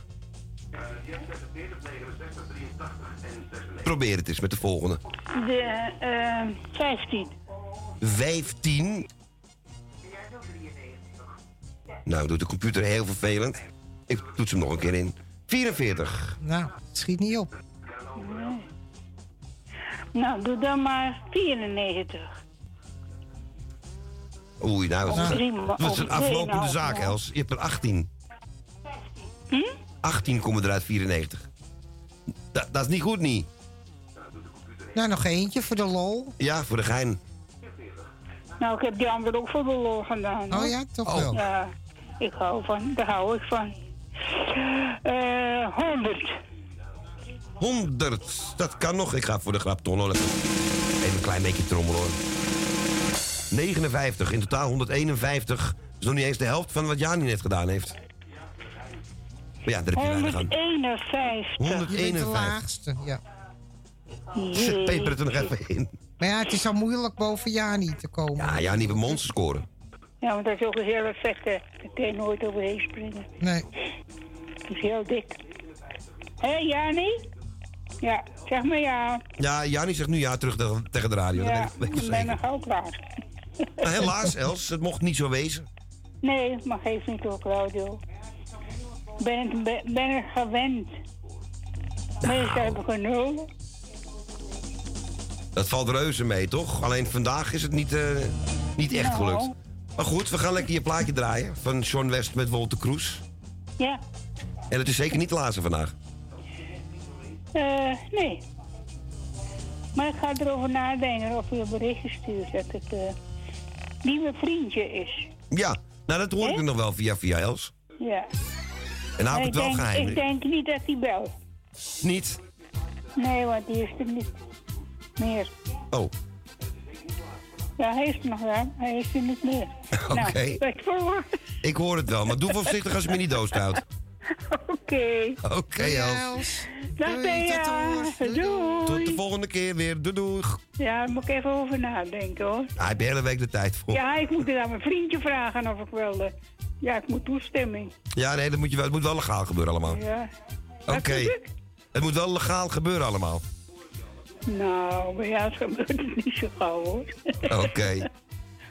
Speaker 2: Probeer het eens met de volgende.
Speaker 11: De, eh 15.
Speaker 2: 15. Nou, doet de computer heel vervelend. Ik toets hem nog een keer in. 44.
Speaker 3: Nou, het schiet niet op.
Speaker 11: Nee. Nou, doe dan maar 94.
Speaker 2: Oei, nou, dat is,
Speaker 11: Prima,
Speaker 2: dat is een
Speaker 11: op
Speaker 2: aflopende
Speaker 11: tweeënhalf,
Speaker 2: zaak. Els. Je hebt er 18. 18 komen eruit 94. Dat, dat is niet goed, niet?
Speaker 3: Nou, nog eentje voor de lol.
Speaker 2: Ja, voor de gein.
Speaker 11: Nou, ik heb die andere ook voor de lol gedaan.
Speaker 3: Oh ja, toch wel.
Speaker 11: Ja, ik hou van, daar hou ik van. Eh 100.
Speaker 2: 100. Dat kan nog. Ik ga voor de grap toch even, even een klein beetje trommelen hoor. 59. In totaal 151. Dat is nog niet eens de helft van wat Jani net gedaan heeft. Maar ja, daar heb je weinig aan.
Speaker 11: 151.
Speaker 3: Je bent de
Speaker 2: 151.
Speaker 3: laagste, ja. [LAUGHS]
Speaker 2: Peper het er nog even in.
Speaker 3: Maar ja, het is al moeilijk boven Jani te komen.
Speaker 2: Ja, Jani een monster scoren.
Speaker 11: Ja, want dat is ook een hele vette. Daar kan je nooit overheen springen.
Speaker 3: Nee.
Speaker 11: Dat is heel dik. Hé, Jani? Ja, zeg maar ja.
Speaker 2: Ja, Jani zegt nu ja terug tegen- tegen de radio. dat
Speaker 11: ja,
Speaker 2: weet ik- weet ik
Speaker 11: ik ben nog klaar.
Speaker 2: Maar helaas, Els, het mocht niet zo wezen.
Speaker 11: Nee, maar geef niet door, Claudio. Ben, ben, ben er gewend. Meestal heb ik nul.
Speaker 2: Dat valt reuze mee, toch? Alleen vandaag is het niet, eh, niet echt
Speaker 11: Nou.
Speaker 2: gelukt. Maar goed, we gaan lekker je plaatje draaien. Van Sean West met Wolter Kroes.
Speaker 11: Ja,
Speaker 2: En het is zeker niet de laatste vandaag.
Speaker 11: eh, nee. Maar ik ga erover nadenken of je een berichtje stuurt dat het niet mijn vriendje is.
Speaker 2: Ja, nou dat hoor ik nog wel via via Els.
Speaker 11: Ja.
Speaker 2: En nou heb ik het wel
Speaker 11: denk,
Speaker 2: geheim.
Speaker 11: Ik denk niet dat hij belt.
Speaker 2: Niet?
Speaker 11: Nee, want die is er niet meer.
Speaker 2: Oh,
Speaker 11: Ja, hij is er nog wel. Hij is er niet meer. [LAUGHS]
Speaker 2: Oké.
Speaker 11: Nou, voor?
Speaker 2: ik hoor het wel. Maar doe voorzichtig als je me niet doodhoudt. [LAUGHS]
Speaker 11: Oké.
Speaker 2: Oké, Els.
Speaker 11: Dag Thea. Doei.
Speaker 2: Tot de volgende keer weer. Doei doei.
Speaker 11: Ja, daar moet ik even over nadenken hoor.
Speaker 2: Hij heeft de hele week de tijd voor.
Speaker 11: Ja, ik moet het aan mijn vriendje vragen of ik wilde. Ja, ik moet toestemming.
Speaker 2: Ja, nee, dat moet je wel, het moet wel legaal gebeuren allemaal.
Speaker 11: Ja.
Speaker 2: Oké. Het moet wel legaal gebeuren allemaal.
Speaker 11: Nou, bij jou gebeurt het niet zo gauw hoor.
Speaker 2: Oké.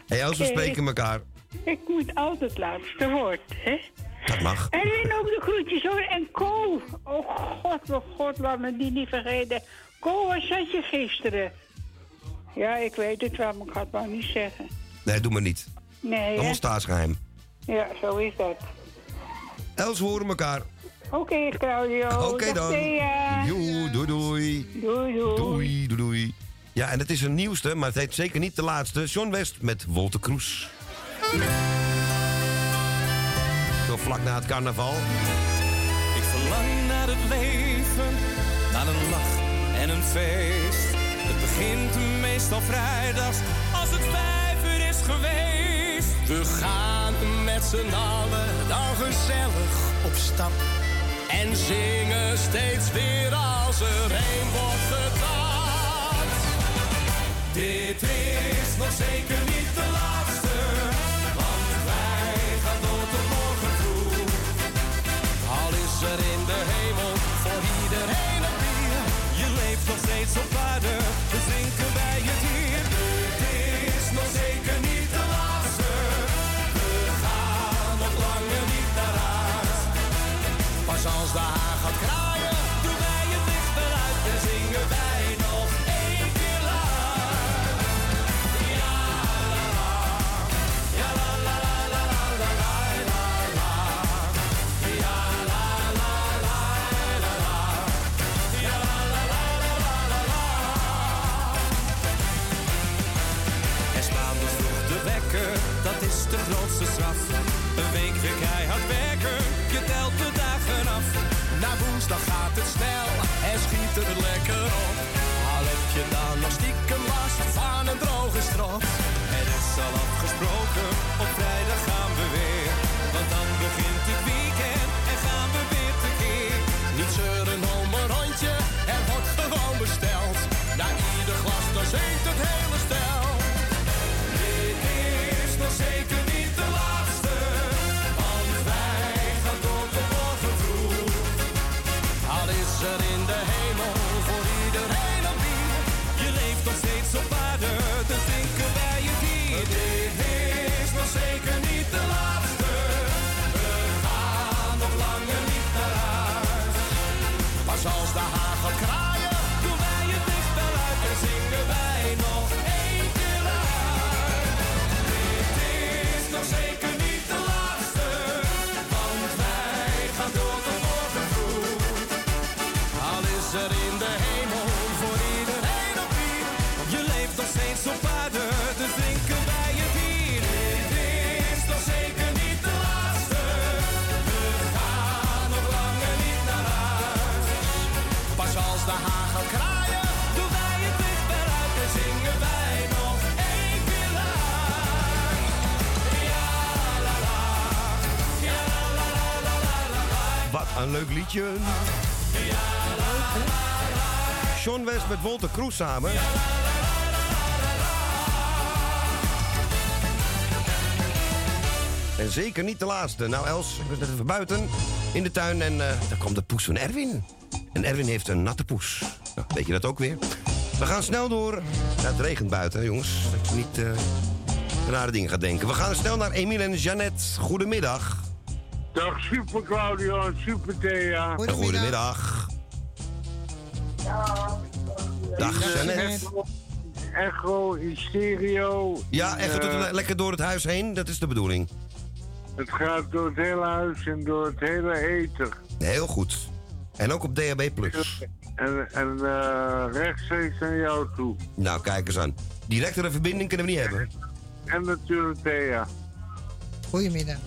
Speaker 2: Hey, Els, we spreken elkaar.
Speaker 11: Ik moet altijd het laatste woord, hè?
Speaker 2: Dat mag.
Speaker 11: En Lin ook de groetjes hoor. En Ko. Oh god, oh god, laat me die niet vergeten. Ko, waar zat je gisteren? Ja, ik weet het wel, maar ik ga het maar niet zeggen.
Speaker 2: Nee, doe maar niet.
Speaker 11: Nee?
Speaker 2: Allemaal staatsgeheim.
Speaker 11: Ja, zo is dat.
Speaker 2: Els, we horen elkaar.
Speaker 11: Oké, Claudio.
Speaker 2: Oké dan. Doei doei.
Speaker 11: Doei, doei.
Speaker 2: Doei, doei, doei. Ja, en het is een nieuwste, maar het heet zeker niet de laatste. John West met Wolter Kroes. Zo vlak na het carnaval.
Speaker 1: Ik verlang naar het leven, naar een lach en een feest. Het begint meestal vrijdags als het vijf uur is geweest. We gaan met z'n allen dan gezellig op stap.
Speaker 12: En zingen steeds weer als er een wordt gedaan. Dit is nog zeker niet de laatste, want wij gaan door tot morgen vroeg. Al is er in de hemel voor iedereen een bier, je leeft nog steeds op aarde, dus drinken wij als de haan gaat kraaien, doen wij het licht eruit en zingen wij nog één keer luid. Ja, la, la. Ja, la, la, la, la, la, la, la, la, la. Ja, la, la, la, la, la. Ja, la, la, la, la, la, la, la. En maandag vroeg de wekker, dat is de grootste straf. Een week weer keihard werken, je telt de af. Woensdag gaat het snel en schiet het lekker op. Al heb je dan nog stiekem last van een droge strot. Het is al afgesproken, op vrijdag gaan we weer. Want dan begint het weekend en gaan we weer tekeer. Niet zeuren om een rondje, er wordt gewoon besteld. Na ieder glas dan zingt het hele stel. Dit is nog zeker op aarde, dus drinken wij het hier. Dit is nog zeker niet de laatste, we gaan nog langer niet naar huis. Pas als de haan gaat kraaien, doen wij het licht wel uit en zingen wij nog één keer luid. Dit is nog zeker
Speaker 2: Wat een leuk liedje. Sean West met Walter Kroes samen. En zeker niet de laatste. Nou, Els, buiten in de tuin en eh, daar komt de poes van Erwin. En Erwin heeft een natte poes. Nou, weet je dat ook weer? We gaan snel door. Ja, het regent buiten, jongens. Dat je niet eh, rare dingen gaat denken. We gaan snel naar Emiel en Jeannette. Goedemiddag.
Speaker 13: Dag super Claudio en super Thea.
Speaker 2: Goedemiddag. Dag Jeannette.
Speaker 13: Echo in stereo.
Speaker 2: Ja, echt
Speaker 13: Eh,
Speaker 2: lekker door het huis heen. Dat is de bedoeling.
Speaker 13: Het gaat door het hele huis en door het hele eten.
Speaker 2: Heel goed. En ook op DHB+.
Speaker 13: En, en eh, rechtstreeks naar jou toe.
Speaker 2: Nou, kijk eens aan. Directere verbinding kunnen we niet hebben.
Speaker 13: En natuurlijk Thea.
Speaker 3: Goedemiddag.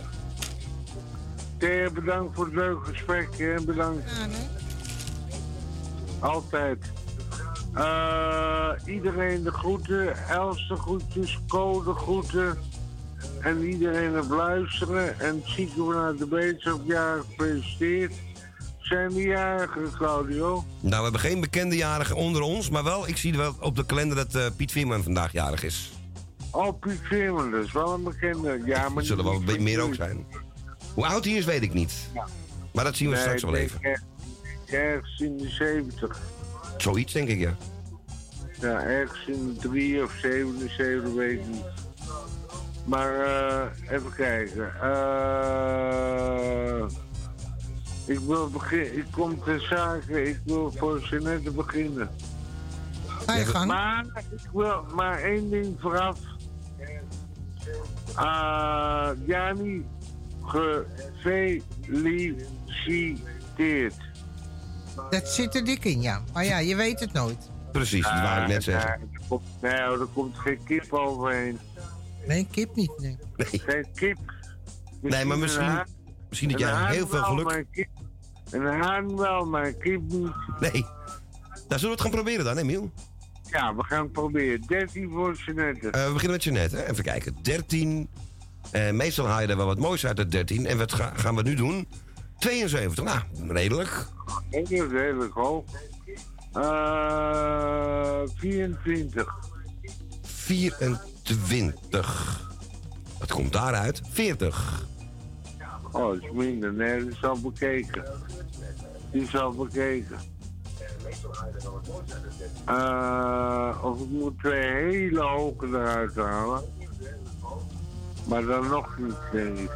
Speaker 13: Thea, bedankt voor het leuke gesprek en bedankt. Altijd. Eh, iedereen de groeten, Els de groetjes, Co de groeten. En iedereen het luisteren. En Chico vanuit de Beterschapjaar gefeliciteerd. Zijn de jarigen, Claudio?
Speaker 2: Nou, we hebben geen bekende jarigen onder ons. Maar wel, ik zie wel op de kalender dat eh, Piet Veerman vandaag jarig is.
Speaker 13: Oh, Piet Veerman, dat is wel een bekende. Ja, maar
Speaker 2: zullen wel
Speaker 13: van
Speaker 2: meer ook zijn. Hoe oud hij is, weet ik niet. Maar dat zien we
Speaker 13: Nee,
Speaker 2: straks wel even.
Speaker 13: er- Ergens in de 70.
Speaker 2: Zoiets, denk ik, ja.
Speaker 13: Ja, ergens in de 3 of 77, weet ik niet. Maar eh, even kijken. Eh, ik wil beginnen. Ik kom ter zake. Ik wil voor Jeannette beginnen.
Speaker 3: Ga je gang.
Speaker 13: Maar ik wil maar één ding vooraf. Ah, Jani, gefeliciteerd.
Speaker 3: Dat zit er dik in, ja. Maar ja, je weet het nooit.
Speaker 2: Precies, dat wou ik net zeggen.
Speaker 13: Nee, er komt, nee, er komt geen kip overheen.
Speaker 3: Nee, kip niet, nee.
Speaker 13: Geen kip.
Speaker 2: Nee, maar misschien, misschien dat jij heel veel geluk...
Speaker 13: kip- Een haan wel, maar een kip niet.
Speaker 2: Nee. Nou, zullen we het gaan proberen dan, Emiel?
Speaker 13: Ja, we gaan het proberen. 13 voor Jeannette.
Speaker 2: Eh, we beginnen met Jeannette. hè. Even kijken. 13. Eh, meestal haal je er wel wat moois uit de 13. En wat ga- gaan we nu doen? 72, nou, redelijk.
Speaker 13: Dat is redelijk hoog. Eh 24.
Speaker 2: 24. Wat komt daaruit? 40.
Speaker 13: Oh, dat is minder. Nee, dat is al bekeken. Die is al bekeken. Eh, of ik moet twee hele hoge eruit halen. Maar dan nog niet, denk ik.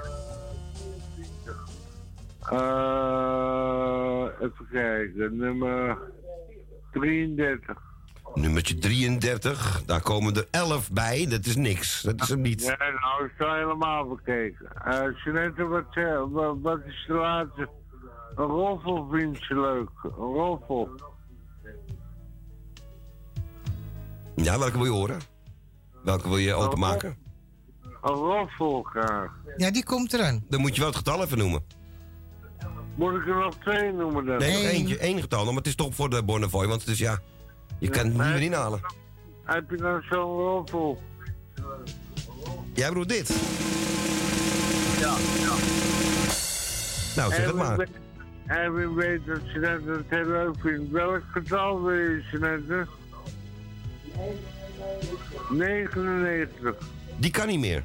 Speaker 13: Eh, even kijken. Nummer 33.
Speaker 2: Nummertje 33. Daar komen er 11 bij. Dat is niks. Dat is hem niet.
Speaker 13: Ja, nou, is al helemaal bekeken. Uh, Jeanette, wat, eh, wat, wat is de laatste? Een roffel vind je leuk. Een roffel.
Speaker 2: Ja, welke wil je horen? Welke wil je openmaken?
Speaker 13: Een roffel graag.
Speaker 3: Ja, die komt eraan.
Speaker 2: Dan moet je wel het getal even noemen.
Speaker 13: Moet ik er nog twee noemen dan?
Speaker 2: Nee, nog eentje. één getal. Maar het is toch voor de Bonnefoy. Want het is ja... Je kan het niet meer inhalen.
Speaker 13: Heb je nou zo'n roffel?
Speaker 2: Jij bedoelt dit?
Speaker 13: Ja, ja.
Speaker 2: Nou, zeg het maar.
Speaker 13: En wie weet dat Jeanette het heel leuk vindt. Welk getal wil je, Jeanette? 99.
Speaker 2: Die kan niet meer.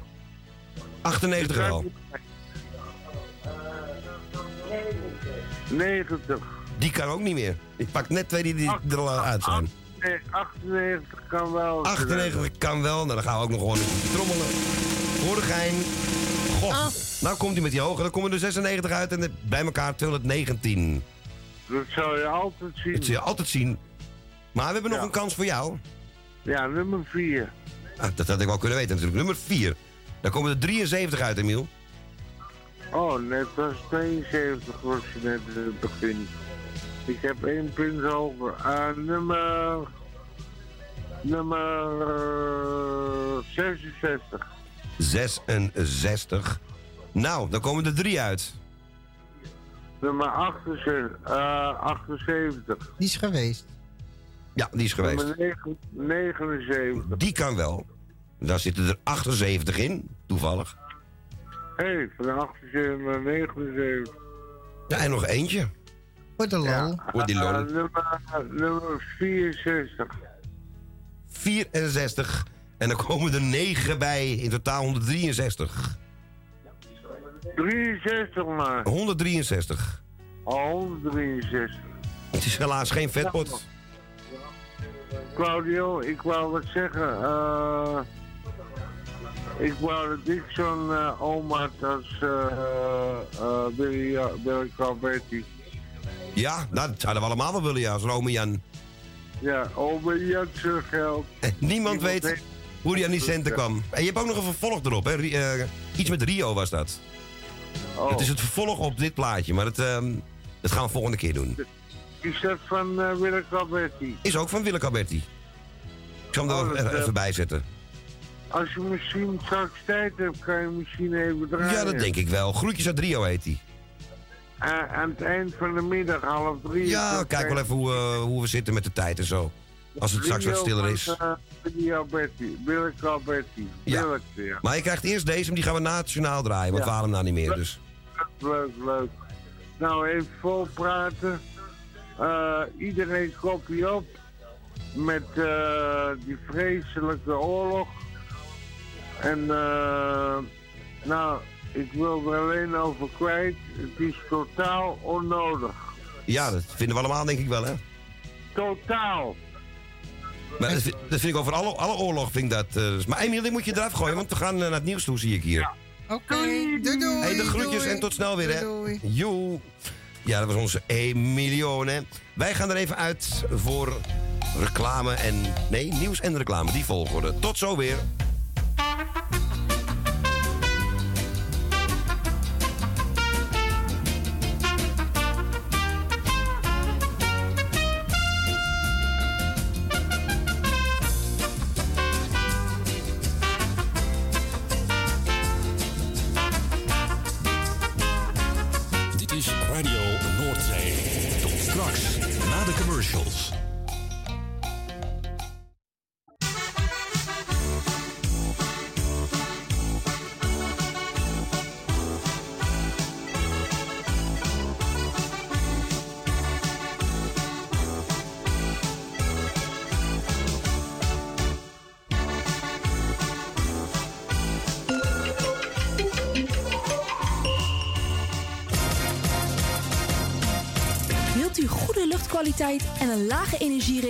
Speaker 2: 98 wel.
Speaker 13: 90.
Speaker 2: Die kan ook niet meer. Ik pak net twee die, die er al uit zijn.
Speaker 13: Nee, 98 kan wel.
Speaker 2: 98 kan wel. Nou, dan gaan we ook nog gewoon een trommelen. Voor de gein. Goh. Nou komt hij met die hoge. Dan komen er 96 uit en bij elkaar 219.
Speaker 13: Dat zou je altijd zien.
Speaker 2: Dat zul je altijd zien. Maar we hebben nog een kans voor jou.
Speaker 13: Ja, nummer 4.
Speaker 2: Ah, dat had ik wel kunnen weten natuurlijk. Nummer 4. Daar komen er 73 uit, Emiel.
Speaker 13: Oh, net als 72 was je net in het begin. Ik heb één punt over. Uh, nummer... Nummer... Uh, 66.
Speaker 2: 66. Nou, dan komen er drie uit.
Speaker 13: Nummer 78. Uh, 78.
Speaker 3: Die is geweest.
Speaker 2: Ja, die is geweest.
Speaker 13: Nummer 9, 79.
Speaker 2: Die kan wel. Daar zitten er 78 in, toevallig.
Speaker 13: Hé, hey, van 78 naar 79.
Speaker 2: Ja, en nog eentje.
Speaker 3: Voor de lol.
Speaker 2: Die lol.
Speaker 13: uh, nummer, nummer 64.
Speaker 2: 64. En dan komen er 9 bij, in totaal 163.
Speaker 13: 63 maar.
Speaker 2: 163.
Speaker 13: Oh, 163.
Speaker 2: Het is helaas geen vetpot.
Speaker 13: Claudio, ik wou wat zeggen. eh ik wou dat ik zo'n eh, oom had als eh eh, Billy, uh, Billy Calvetti.
Speaker 2: Ja, nou, dat zouden we allemaal wel willen, ja, als Rome Jan.
Speaker 13: Ja, oma Jan zijn geld. [LAUGHS]
Speaker 2: Niemand weet hoe hij aan die centen kwam. En je hebt ook nog een vervolg erop, hè? Eh, iets met Rio was dat.
Speaker 13: Oh.
Speaker 2: Het is het vervolg op dit plaatje, maar dat, ehm, dat gaan we volgende keer doen.
Speaker 13: Is dat van uh, Willem Calvetti?
Speaker 2: Is ook van Willeke Alberti. Ik zal hem er
Speaker 13: Oh,
Speaker 2: even-
Speaker 13: dat, eh,
Speaker 2: even bij zetten.
Speaker 13: Als je misschien straks tijd hebt, kan je misschien even draaien.
Speaker 2: Ja, dat denk ik wel. Groetjes uit Rio heet hij.
Speaker 13: A- aan het eind van de middag, half drie.
Speaker 2: Ja, kijk wel even hoe, eh, hoe we zitten met de tijd en zo. Als het straks wat stiller is.
Speaker 13: eh.
Speaker 2: Ja. Maar je krijgt eerst deze, maar die gaan we na het journaal draaien. Want
Speaker 13: Ja.
Speaker 2: hem nou niet meer, dus...
Speaker 13: Leuk, leuk. Nou, even vol praten. Eh, iedereen kopie op met eh, die vreselijke oorlog. En eh, nou, ik wil er alleen over kwijt. Het is totaal onnodig.
Speaker 2: Ja, dat vinden we allemaal denk ik wel, hè?
Speaker 13: Totaal.
Speaker 2: Maar dat, vind- dat vind ik over alle, alle oorlog, vind ik dat... eh, dus- maar Emiel, die moet je eraf gooien, want we gaan eh, naar het nieuws toe, zie ik hier.
Speaker 3: Oké, doei doei.
Speaker 2: Hey, de groetjes
Speaker 3: doei.
Speaker 2: en tot snel weer, hè?
Speaker 3: Doei, doei.
Speaker 2: Joe. Ja, dat was onze Emilio, hè? Wij gaan er even uit voor reclame en... Nee, nieuws en reclame, die volgorde. Tot zo weer.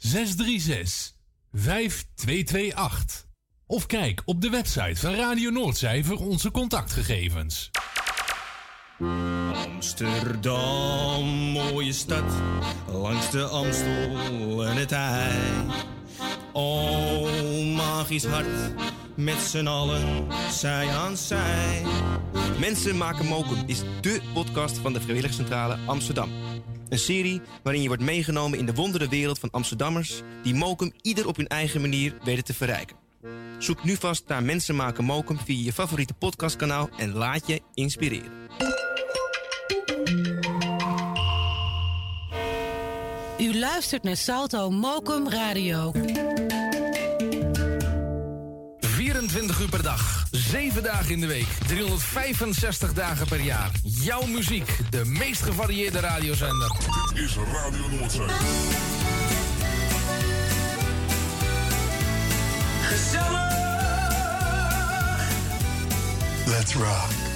Speaker 14: 636 5228. Of kijk op de website van Radio Noordzij voor onze contactgegevens.
Speaker 15: Amsterdam, mooie stad, langs de Amstel en het IJ. Oh, magisch hart, met z'n allen, zij aan zij. Mensen maken mokum is dé podcast van de Vrijwilligcentrale Amsterdam. Een serie waarin je wordt meegenomen in de wondere wereld van Amsterdammers... die mokum ieder op hun eigen manier weten te verrijken. Zoek nu vast naar Mensen maken mokum via je favoriete podcastkanaal... en laat je inspireren.
Speaker 16: U luistert naar Salto Mokum Radio.
Speaker 17: 24 uur per dag, 7 dagen in de week, 365 dagen per jaar. Jouw muziek, de meest gevarieerde radiozender.
Speaker 18: Dit is Radio Noordzee.
Speaker 19: Let's rock.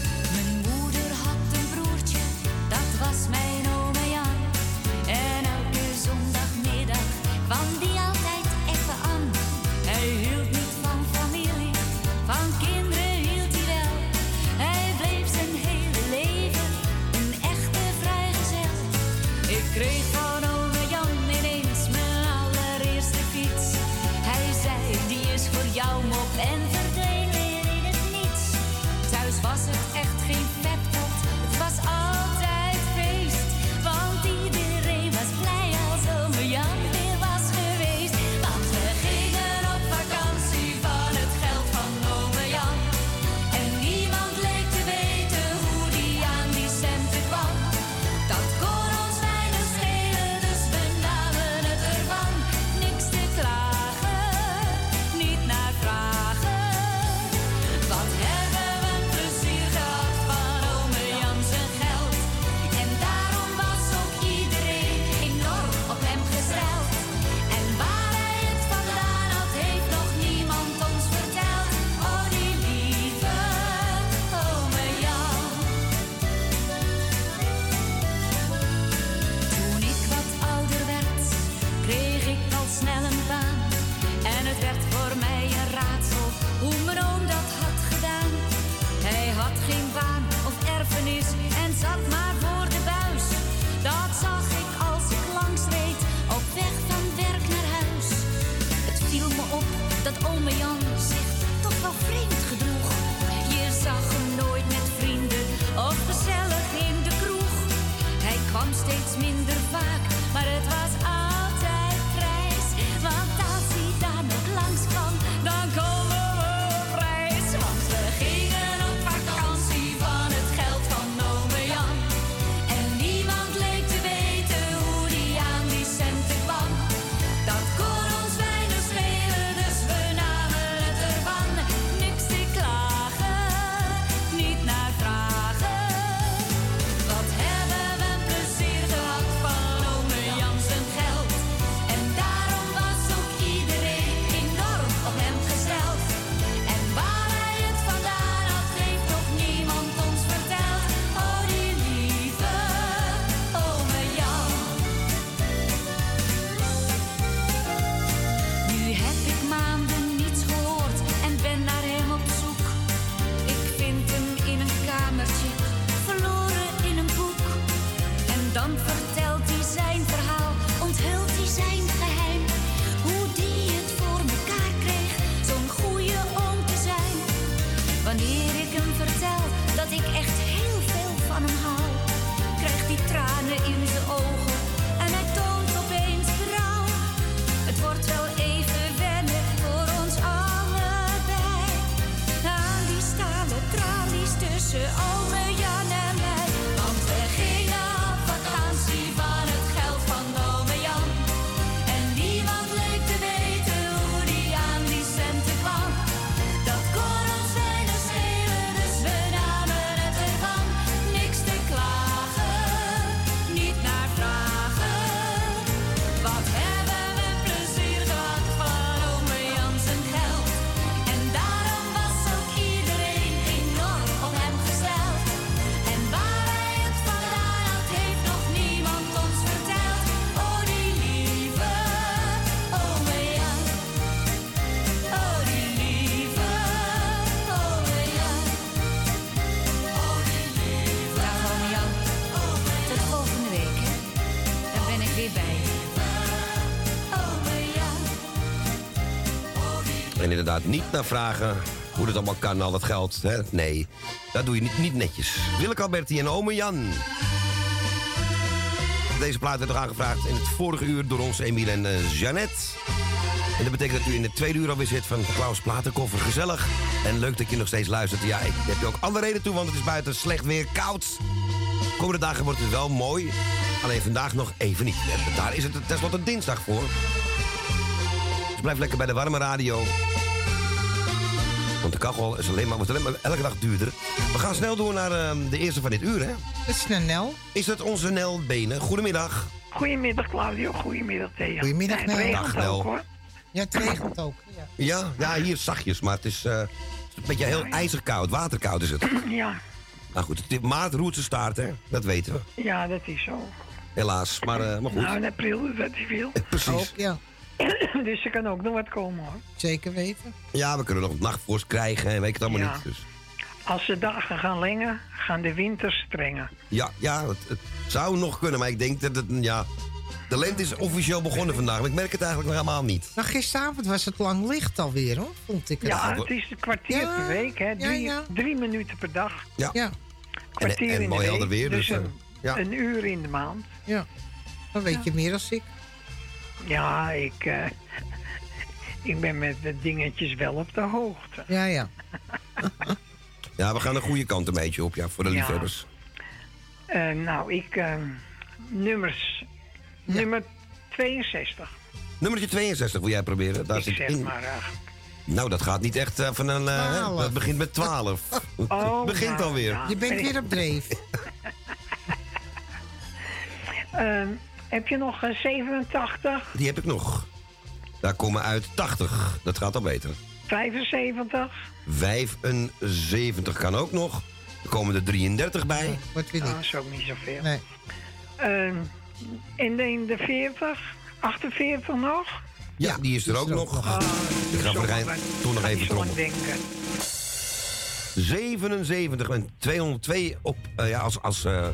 Speaker 2: Inderdaad, niet naar vragen hoe het allemaal kan, al dat geld. Hè? Nee, dat doe je niet, niet netjes. Willeke Alberti en ome Jan. Deze plaat werd nog aangevraagd in het vorige uur door ons Emiel en eh, Jeannette. En dat betekent dat u in de tweede uur alweer zit van Klaus Platenkoffer. Gezellig en leuk dat je nog steeds luistert. Ja, ik heb je ook alle reden toe, want het is buiten slecht weer, koud. Komende dagen wordt het wel mooi. Alleen vandaag nog even niet. Daar is het tenslotte dinsdag voor. Dus blijf lekker bij de warme radio. Want de kachel is alleen maar, wordt alleen maar elke dag duurder. We gaan snel door naar eh, de eerste van dit uur, hè?
Speaker 3: Dat is een Nel.
Speaker 2: Is dat onze Nel Benen? Goedemiddag.
Speaker 20: Goedemiddag Claudio, goedemiddag Thea.
Speaker 3: Goedemiddag,
Speaker 20: het
Speaker 3: Nel.
Speaker 20: regent
Speaker 2: Dag, Nel.
Speaker 20: ook hoor.
Speaker 3: Ja, het regent ook. Ja.
Speaker 2: Ja, ja hier zachtjes, maar het is, eh, het is een beetje heel ijzerkoud. Waterkoud is het. [CLEARS THROAT]
Speaker 20: Ja,
Speaker 2: Nou goed, het maart roert zijn staart, hè? Dat weten we.
Speaker 20: ja, dat is zo.
Speaker 2: Helaas, maar, eh, maar goed.
Speaker 20: Nou, in april is dat hij veel. [LAUGHS]
Speaker 2: Precies.
Speaker 3: Ook, ja. [COUGHS]
Speaker 20: dus er kan ook nog wat komen hoor.
Speaker 3: Zeker weten.
Speaker 2: Ja, we kunnen nog nachtvorst krijgen en weet ik het allemaal
Speaker 20: Ja.
Speaker 2: niet. Dus.
Speaker 20: Als de dagen gaan lengen, gaan de winters strengen.
Speaker 2: Ja, ja het, het zou nog kunnen, maar ik denk dat het, ja... De lente is officieel begonnen vandaag, maar ik merk het eigenlijk nog helemaal niet.
Speaker 3: Nou, gisteravond was het lang licht alweer, hoor. Vond ik het.
Speaker 20: Ja, het is een kwartier
Speaker 3: Ja,
Speaker 20: per week, hè. Drie,
Speaker 3: ja.
Speaker 20: drie minuten per dag.
Speaker 2: Ja.
Speaker 3: Ja.
Speaker 20: Kwartier
Speaker 2: en
Speaker 20: in de
Speaker 2: mooi
Speaker 20: week.
Speaker 2: helder weer, dus,
Speaker 20: een,
Speaker 2: eh, ja.
Speaker 20: een uur in de maand.
Speaker 3: Ja. Dan weet je meer dan ik.
Speaker 20: Ja, ik, eh, ik ben met de dingetjes wel op de hoogte.
Speaker 3: Ja, ja. [LAUGHS]
Speaker 2: Ja, we gaan de goede kant een beetje op, ja, voor de
Speaker 20: Ja.
Speaker 2: liefhebbers.
Speaker 20: Eh, nou, ik... eh, nummers... Nummer 62.
Speaker 2: Nummertje 62 wil jij proberen? Daar
Speaker 20: ik
Speaker 2: zit
Speaker 20: zeg
Speaker 2: in.
Speaker 20: maar...
Speaker 2: Nou, dat gaat niet echt van een... eh, dat begint met 12. [LAUGHS]
Speaker 20: Oh,
Speaker 2: het begint
Speaker 20: nou,
Speaker 2: alweer.
Speaker 3: Je bent weer op dreef. [LAUGHS]
Speaker 20: Ehm, heb je nog een 87,
Speaker 2: Die heb ik nog. Daar komen uit 80. Dat gaat al beter.
Speaker 20: 75?
Speaker 2: 75 kan ook nog. Er komen er 33 bij.
Speaker 3: Wat vind
Speaker 20: Nou,
Speaker 3: ik?
Speaker 20: dat is ook niet zoveel.
Speaker 3: Nee.
Speaker 20: Ehm, in, de, in de 40, 48 nog?
Speaker 2: Ja, die is er ook nog. ik ga voor de gein toch nog even
Speaker 20: denken.
Speaker 2: 77 en 202 op, eh, ja, als, als eh,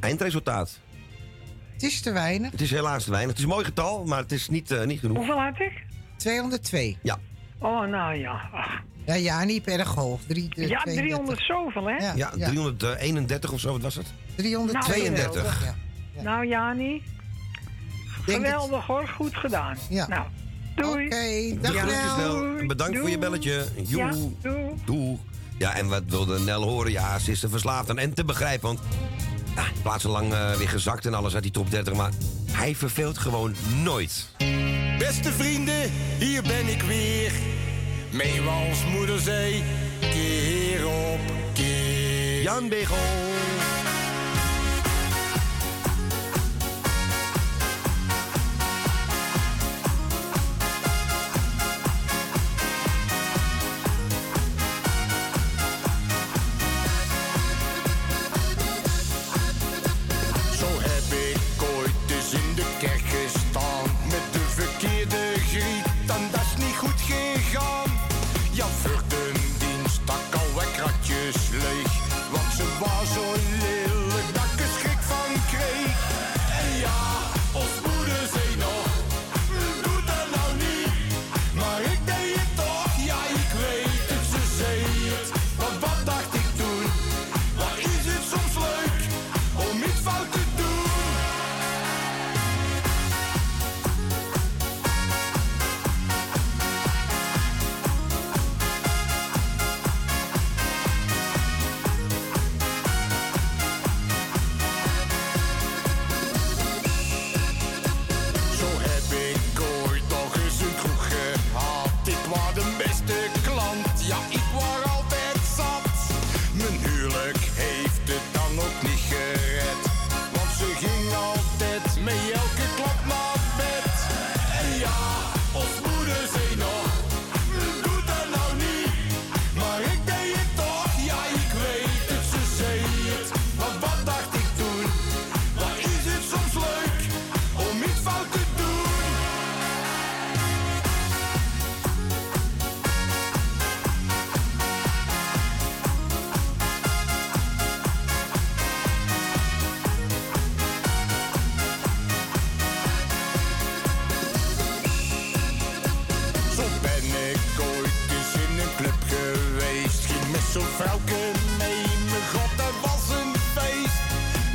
Speaker 2: eindresultaat.
Speaker 3: Het is te weinig.
Speaker 2: Het is helaas te weinig. Het is een mooi getal, maar het is niet, eh, niet genoeg.
Speaker 20: Hoeveel had ik?
Speaker 3: 202.
Speaker 2: Ja.
Speaker 20: Oh, nou ja. Ach.
Speaker 3: Ja, ja, niet hoog. Drie, eh,
Speaker 20: Ja,
Speaker 3: 32.
Speaker 20: 300 zoveel, hè?
Speaker 3: Ja,
Speaker 2: Ja, 331 of zo, wat was het?
Speaker 3: 332.
Speaker 2: 32.
Speaker 3: Ja.
Speaker 20: Nou, Jani. Geweldig hoor, goed gedaan.
Speaker 3: Ja.
Speaker 20: Nou, doei.
Speaker 3: Oké, Nel.
Speaker 2: Bedankt voor je belletje. Joe.
Speaker 20: Ja, doei.
Speaker 2: Doeg. Ja, en wat wilde Nel horen? Ja, ze is er verslaafd aan. En te begrijpen, want... Ja, plaatselijk uh, weer gezakt en alles uit die top 30. Maar hij verveelt gewoon nooit.
Speaker 12: Beste vrienden, hier ben ik weer. Meewals moederzee, keer op keer.
Speaker 2: Jan Begel.
Speaker 12: Want ze was mee, mijn god, dat was een feest.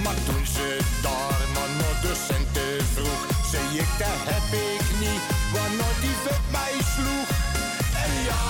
Speaker 12: Maar toen ze daar maar naar de centen vroeg, zei ik, dat heb ik niet, waarna die vet mij sloeg. En ja,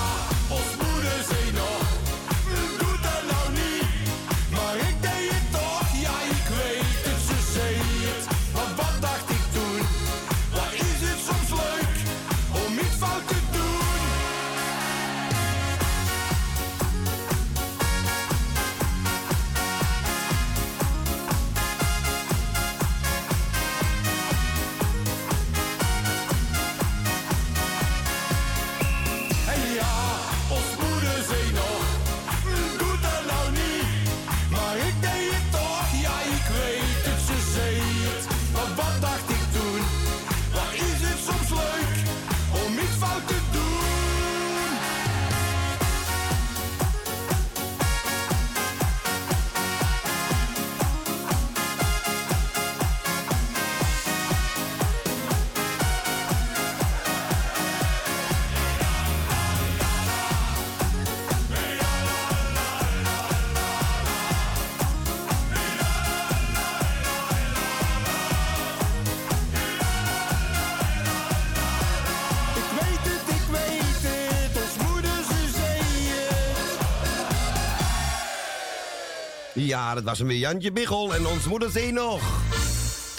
Speaker 12: Ja, dat
Speaker 2: was hem weer Jantje Biggel en ons moeder zei nog.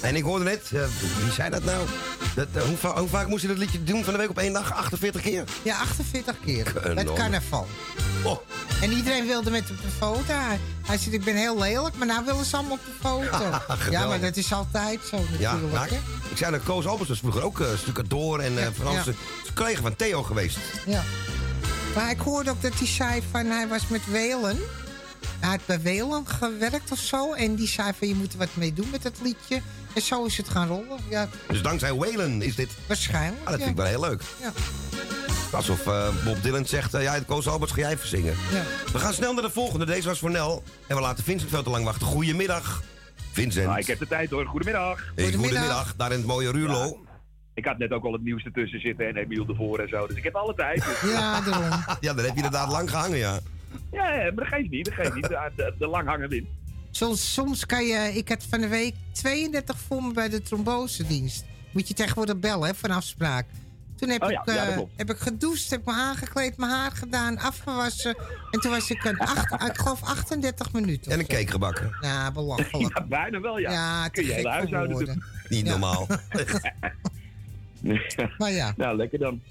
Speaker 2: En ik hoorde net, eh, wie zei dat nou? Dat, eh, hoe, va- hoe vaak moest je dat liedje doen van de week op één dag? 48 keer?
Speaker 3: Ja, 48 keer. Met carnaval.
Speaker 2: Oh.
Speaker 3: En iedereen wilde met op de foto. Hij, zegt, ik ben heel lelijk, maar nou willen ze allemaal op de foto. [LAUGHS] ja, maar dat is altijd zo
Speaker 2: Ja,
Speaker 3: natuurlijk. hè?
Speaker 2: ik zei dat Koos Albers was vroeger ook uh, door en uh, van alles.
Speaker 3: ja.
Speaker 2: collega van Theo geweest.
Speaker 3: Ja. Maar ik hoorde ook dat hij zei van hij was met Welen. Hij had bij Welen gewerkt of zo. En die zei van je moet er wat mee doen met dat liedje. En zo is het gaan rollen. Ja,
Speaker 2: Dus dankzij Waylon is dit...
Speaker 3: waarschijnlijk.
Speaker 2: Ah, dat
Speaker 3: ja.
Speaker 2: vind ik wel heel leuk.
Speaker 3: Ja.
Speaker 2: Alsof eh, Bob Dylan zegt, eh, ja, het Koos Alberts ga jij verzingen.
Speaker 3: Ja.
Speaker 2: We gaan snel naar de volgende. Deze was voor Nel. En we laten Vincent veel te lang wachten. Goedemiddag, Vincent.
Speaker 21: Ah, ik heb de tijd hoor. Goedemiddag.
Speaker 2: Hey, goedemiddag. daar in het mooie Ruurlo.
Speaker 21: Ik had net ook al het nieuws ertussen zitten en Emiel ervoor en zo. Dus ik heb alle tijd. Dus-
Speaker 3: Ja, daarom. [LAUGHS]
Speaker 2: ja, dan heb je inderdaad lang gehangen, ja.
Speaker 21: Ja, ja, maar dat geeft niet. Dat geeft niet. De, de, hangen wint.
Speaker 3: Soms, soms kan je... Ik had van de week 32 voor me bij de trombosedienst. Moet je tegenwoordig bellen, hè, van afspraak. Toen heb,
Speaker 21: Oh ja,
Speaker 3: ik,
Speaker 21: ja, dat
Speaker 3: eh, heb ik gedoucht, heb me aangekleed, mijn haar gedaan, afgewassen. En toen was ik een acht, ik geloof 38 minuten.
Speaker 2: En een cake gebakken.
Speaker 3: Ja, belachelijk. [LAUGHS]
Speaker 21: Ja, bijna wel, ja.
Speaker 3: Ja,
Speaker 21: Kun je hele huishouden doen.
Speaker 2: Niet normaal. [LAUGHS]
Speaker 3: Maar ja.
Speaker 21: Nou, lekker dan.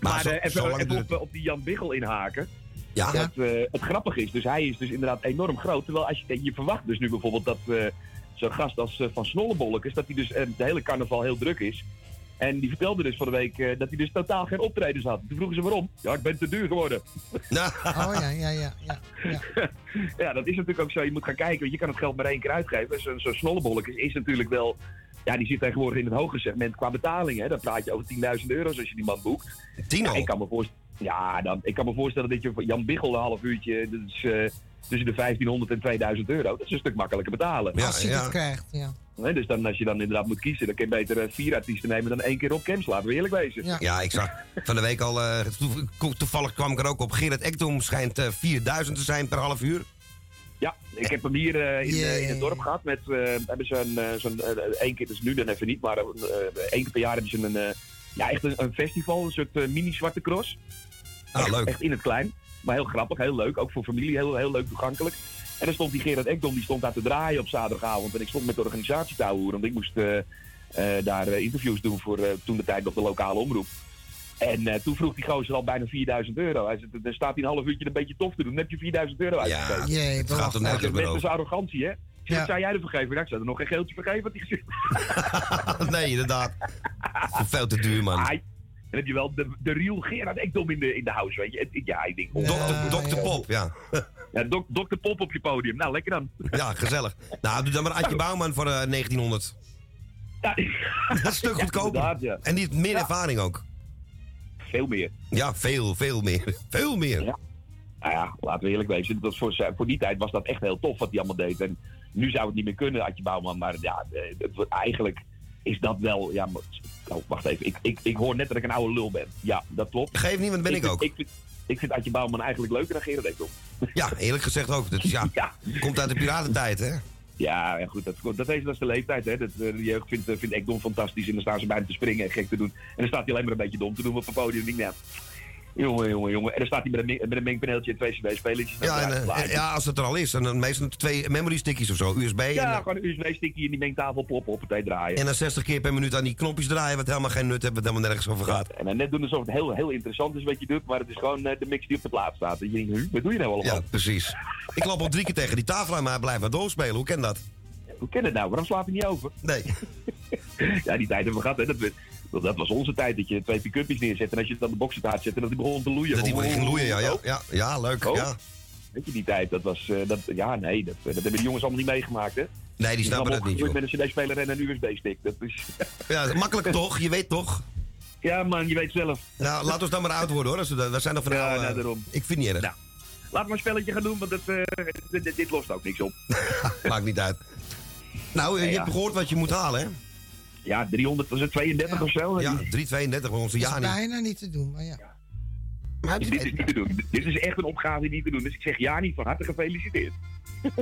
Speaker 2: Maar
Speaker 21: Maar,
Speaker 2: zo-
Speaker 21: eh, even, op, op die Jan Biggel inhaken.
Speaker 2: Ja.
Speaker 21: Dat, eh, het grappige is, dus hij is dus inderdaad enorm groot. Terwijl als je, je verwacht dus nu bijvoorbeeld dat eh, zo'n gast als eh, Van Snollebolletjes... dat hij dus eh, de hele carnaval heel druk is. En die vertelde dus van de week eh, dat hij dus totaal geen optredens had. Toen vroegen ze waarom. Ja, ik ben te duur geworden. [LAUGHS]
Speaker 3: Oh ja, ja, ja. ja, ja.
Speaker 21: Ja, dat is natuurlijk ook zo. Je moet gaan kijken, want je kan het geld maar één keer uitgeven. Zo'n zo is natuurlijk wel... Ja, die zit tegenwoordig in het hoge segment qua betaling. Hè. Dan praat je over 10.000 euro's als je die man boekt.
Speaker 2: Tien
Speaker 21: Ja, ik kan me voorstellen... Ja, dan, ik kan me voorstellen dat je voor Jan Biggel een half uurtje... Dat is, eh, tussen de 1500 en 2000 euro. Dat is een stuk makkelijker betalen.
Speaker 3: Als je het krijgt, ja.
Speaker 21: Hè, dus dan, als je dan inderdaad moet kiezen, dan kun je beter eh, vier artiesten nemen dan één keer op camps. Laten we eerlijk wezen.
Speaker 2: Ja. ik zag van de week al, eh, to- toevallig kwam ik er ook op. Gerard Ekdom schijnt eh, 4000 te zijn per half uur.
Speaker 21: Ja, ik heb hem hier in, in het dorp gehad. Met, eh, hebben ze een, eh, zo'n, één keer, dus nu dan even niet, maar eh, één keer per jaar hebben ze een, eh, ja, echt een, een festival, een soort mini-zwarte cross.
Speaker 2: Ah,
Speaker 21: echt,
Speaker 2: leuk.
Speaker 21: Echt in het klein, maar heel grappig, heel leuk. Ook voor familie, heel, heel leuk toegankelijk. En dan stond die Gerard Ekdom, die stond daar te draaien op zaterdagavond. En ik stond met de organisatie te houden, want ik moest eh, eh, daar eh, interviews doen voor toen de tijd nog de lokale omroep. En toen vroeg die gozer al bijna 4000 euro. Hij zei, dan staat hij een half uurtje een beetje tof te doen. Dan heb je 4000 euro uitgegeven.
Speaker 3: Jee,
Speaker 2: Het gaat er nergens
Speaker 21: dat
Speaker 2: meer
Speaker 21: is arrogantie, hè? Zeg, Wat zou jij ervoor geven? Ja, ik zou er nog geen geeltje voor geven. Had hij gezegd. [LAUGHS]
Speaker 2: nee, inderdaad. Veel te duur, man.
Speaker 21: Dan heb je wel de, de real Gerard Ekdom in de, in de house, weet je. Ja, ik denk...
Speaker 2: Dokter, Dokter Pop, ja.
Speaker 21: Ja, dok, Dokter Pop op je podium. Nou, lekker dan. [LAUGHS]
Speaker 2: Ja, gezellig. Nou, doe dan maar Adje Bouwman voor eh, 1900. [LAUGHS] Dat is een stuk goedkoper.
Speaker 21: ja.
Speaker 2: En die heeft meer ervaring ook.
Speaker 21: Veel meer.
Speaker 2: Ja, veel, veel meer. [LAUGHS] Veel meer.
Speaker 21: Ja. Nou ja, laten we eerlijk wezen. Dat voor, zijn- voor die tijd was dat echt heel tof wat hij allemaal deed. En nu zou het niet meer kunnen, Adje Bouwman. Maar ja, eh, het, wordt- eigenlijk is dat wel... Ja, oh, wacht even. Ik, ik, ik hoor net dat ik een oude lul ben. Ja, dat klopt.
Speaker 2: Geef niet, want ben ik ook.
Speaker 21: Ik vind, ik vind Adje Bouwman eigenlijk leuker dan Gerard Ekdom. [LAUGHS]
Speaker 2: Ja, eerlijk gezegd ook. Dat is, [LAUGHS] ja, Komt uit de piratentijd, hè?
Speaker 21: Ja, ja, goed, dat, dat, is, dat is de leeftijd. Hè. Dat, eh, de jeugd vindt, eh, vindt Ekdom fantastisch. En dan staan ze bij hem te springen en gek te doen. En dan staat hij alleen maar een beetje dom te doen op het podium. En ik denk, nou, jongen, jongen, jongen. En dan staat hij met een, met een mengpaneeltje en twee cd-spelertjes.
Speaker 2: Ja, en, eh, ja, als het er al is. En dan meestal twee memory stickjes of zo. USB.
Speaker 21: Ja,
Speaker 2: en,
Speaker 21: gewoon een USB-stickje in die mengtafel ploppen op het draaien.
Speaker 2: en dan 60 keer per minuut aan die knopjes draaien. Wat helemaal geen nut heeft. Wat helemaal nergens over gaat.
Speaker 21: En dan net doen alsof het heel, heel interessant is wat je doet. Maar het is gewoon eh, de mix die op de plaat staat. En je denkt, "Huh, wat doe je nou allemaal?
Speaker 2: Ja, precies. Ik loop al drie keer tegen die tafel aan, maar hij blijft maar doorspelen. Hoe ken dat?
Speaker 21: Hoe ken het nou? Waarom slaat hij niet over?
Speaker 2: Nee. [LAUGHS]
Speaker 21: ja, die tijd hebben we gehad. Hè. Dat, dat, was onze tijd. Dat je twee pick-upjes neerzet. En als je het aan de boxentaart zet. En dat die begon te loeien.
Speaker 2: Dat die ging loeien, ja. Ja, ja, ja leuk.
Speaker 21: Oh.
Speaker 2: Ja.
Speaker 21: Weet je, die tijd, dat was... eh, dat, ja, nee, dat, dat hebben de jongens allemaal niet meegemaakt, hè?
Speaker 2: Nee, die snappen dat niet, joh.
Speaker 21: Met een cd-speler en een USB-stick. Dat is... [LAUGHS]
Speaker 2: Ja, makkelijk toch? Je weet toch?
Speaker 21: Ja, man, je weet zelf.
Speaker 2: Nou, laat ons dan maar oud worden, hoor. We, zijn nog van
Speaker 21: Ja,
Speaker 2: nou,
Speaker 21: daarom.
Speaker 2: Ik vind niet erg.
Speaker 21: Nou, laten we een spelletje gaan doen, want het, eh, dit, dit- dit lost ook niks op. [LAUGHS]
Speaker 2: Maakt niet uit. Nou, je
Speaker 21: Ja.
Speaker 2: hebt gehoord wat je moet halen, hè?
Speaker 21: Ja, 300, was het 32 of zo?
Speaker 2: Ja, 332 voor onze
Speaker 3: Dat is
Speaker 2: Jani.
Speaker 3: bijna niet te doen, maar ja.
Speaker 2: Maar
Speaker 21: dit, is niet te doen. Dit is echt een opgave die niet te doen. Dus ik zeg Jani, van harte gefeliciteerd. [LAUGHS]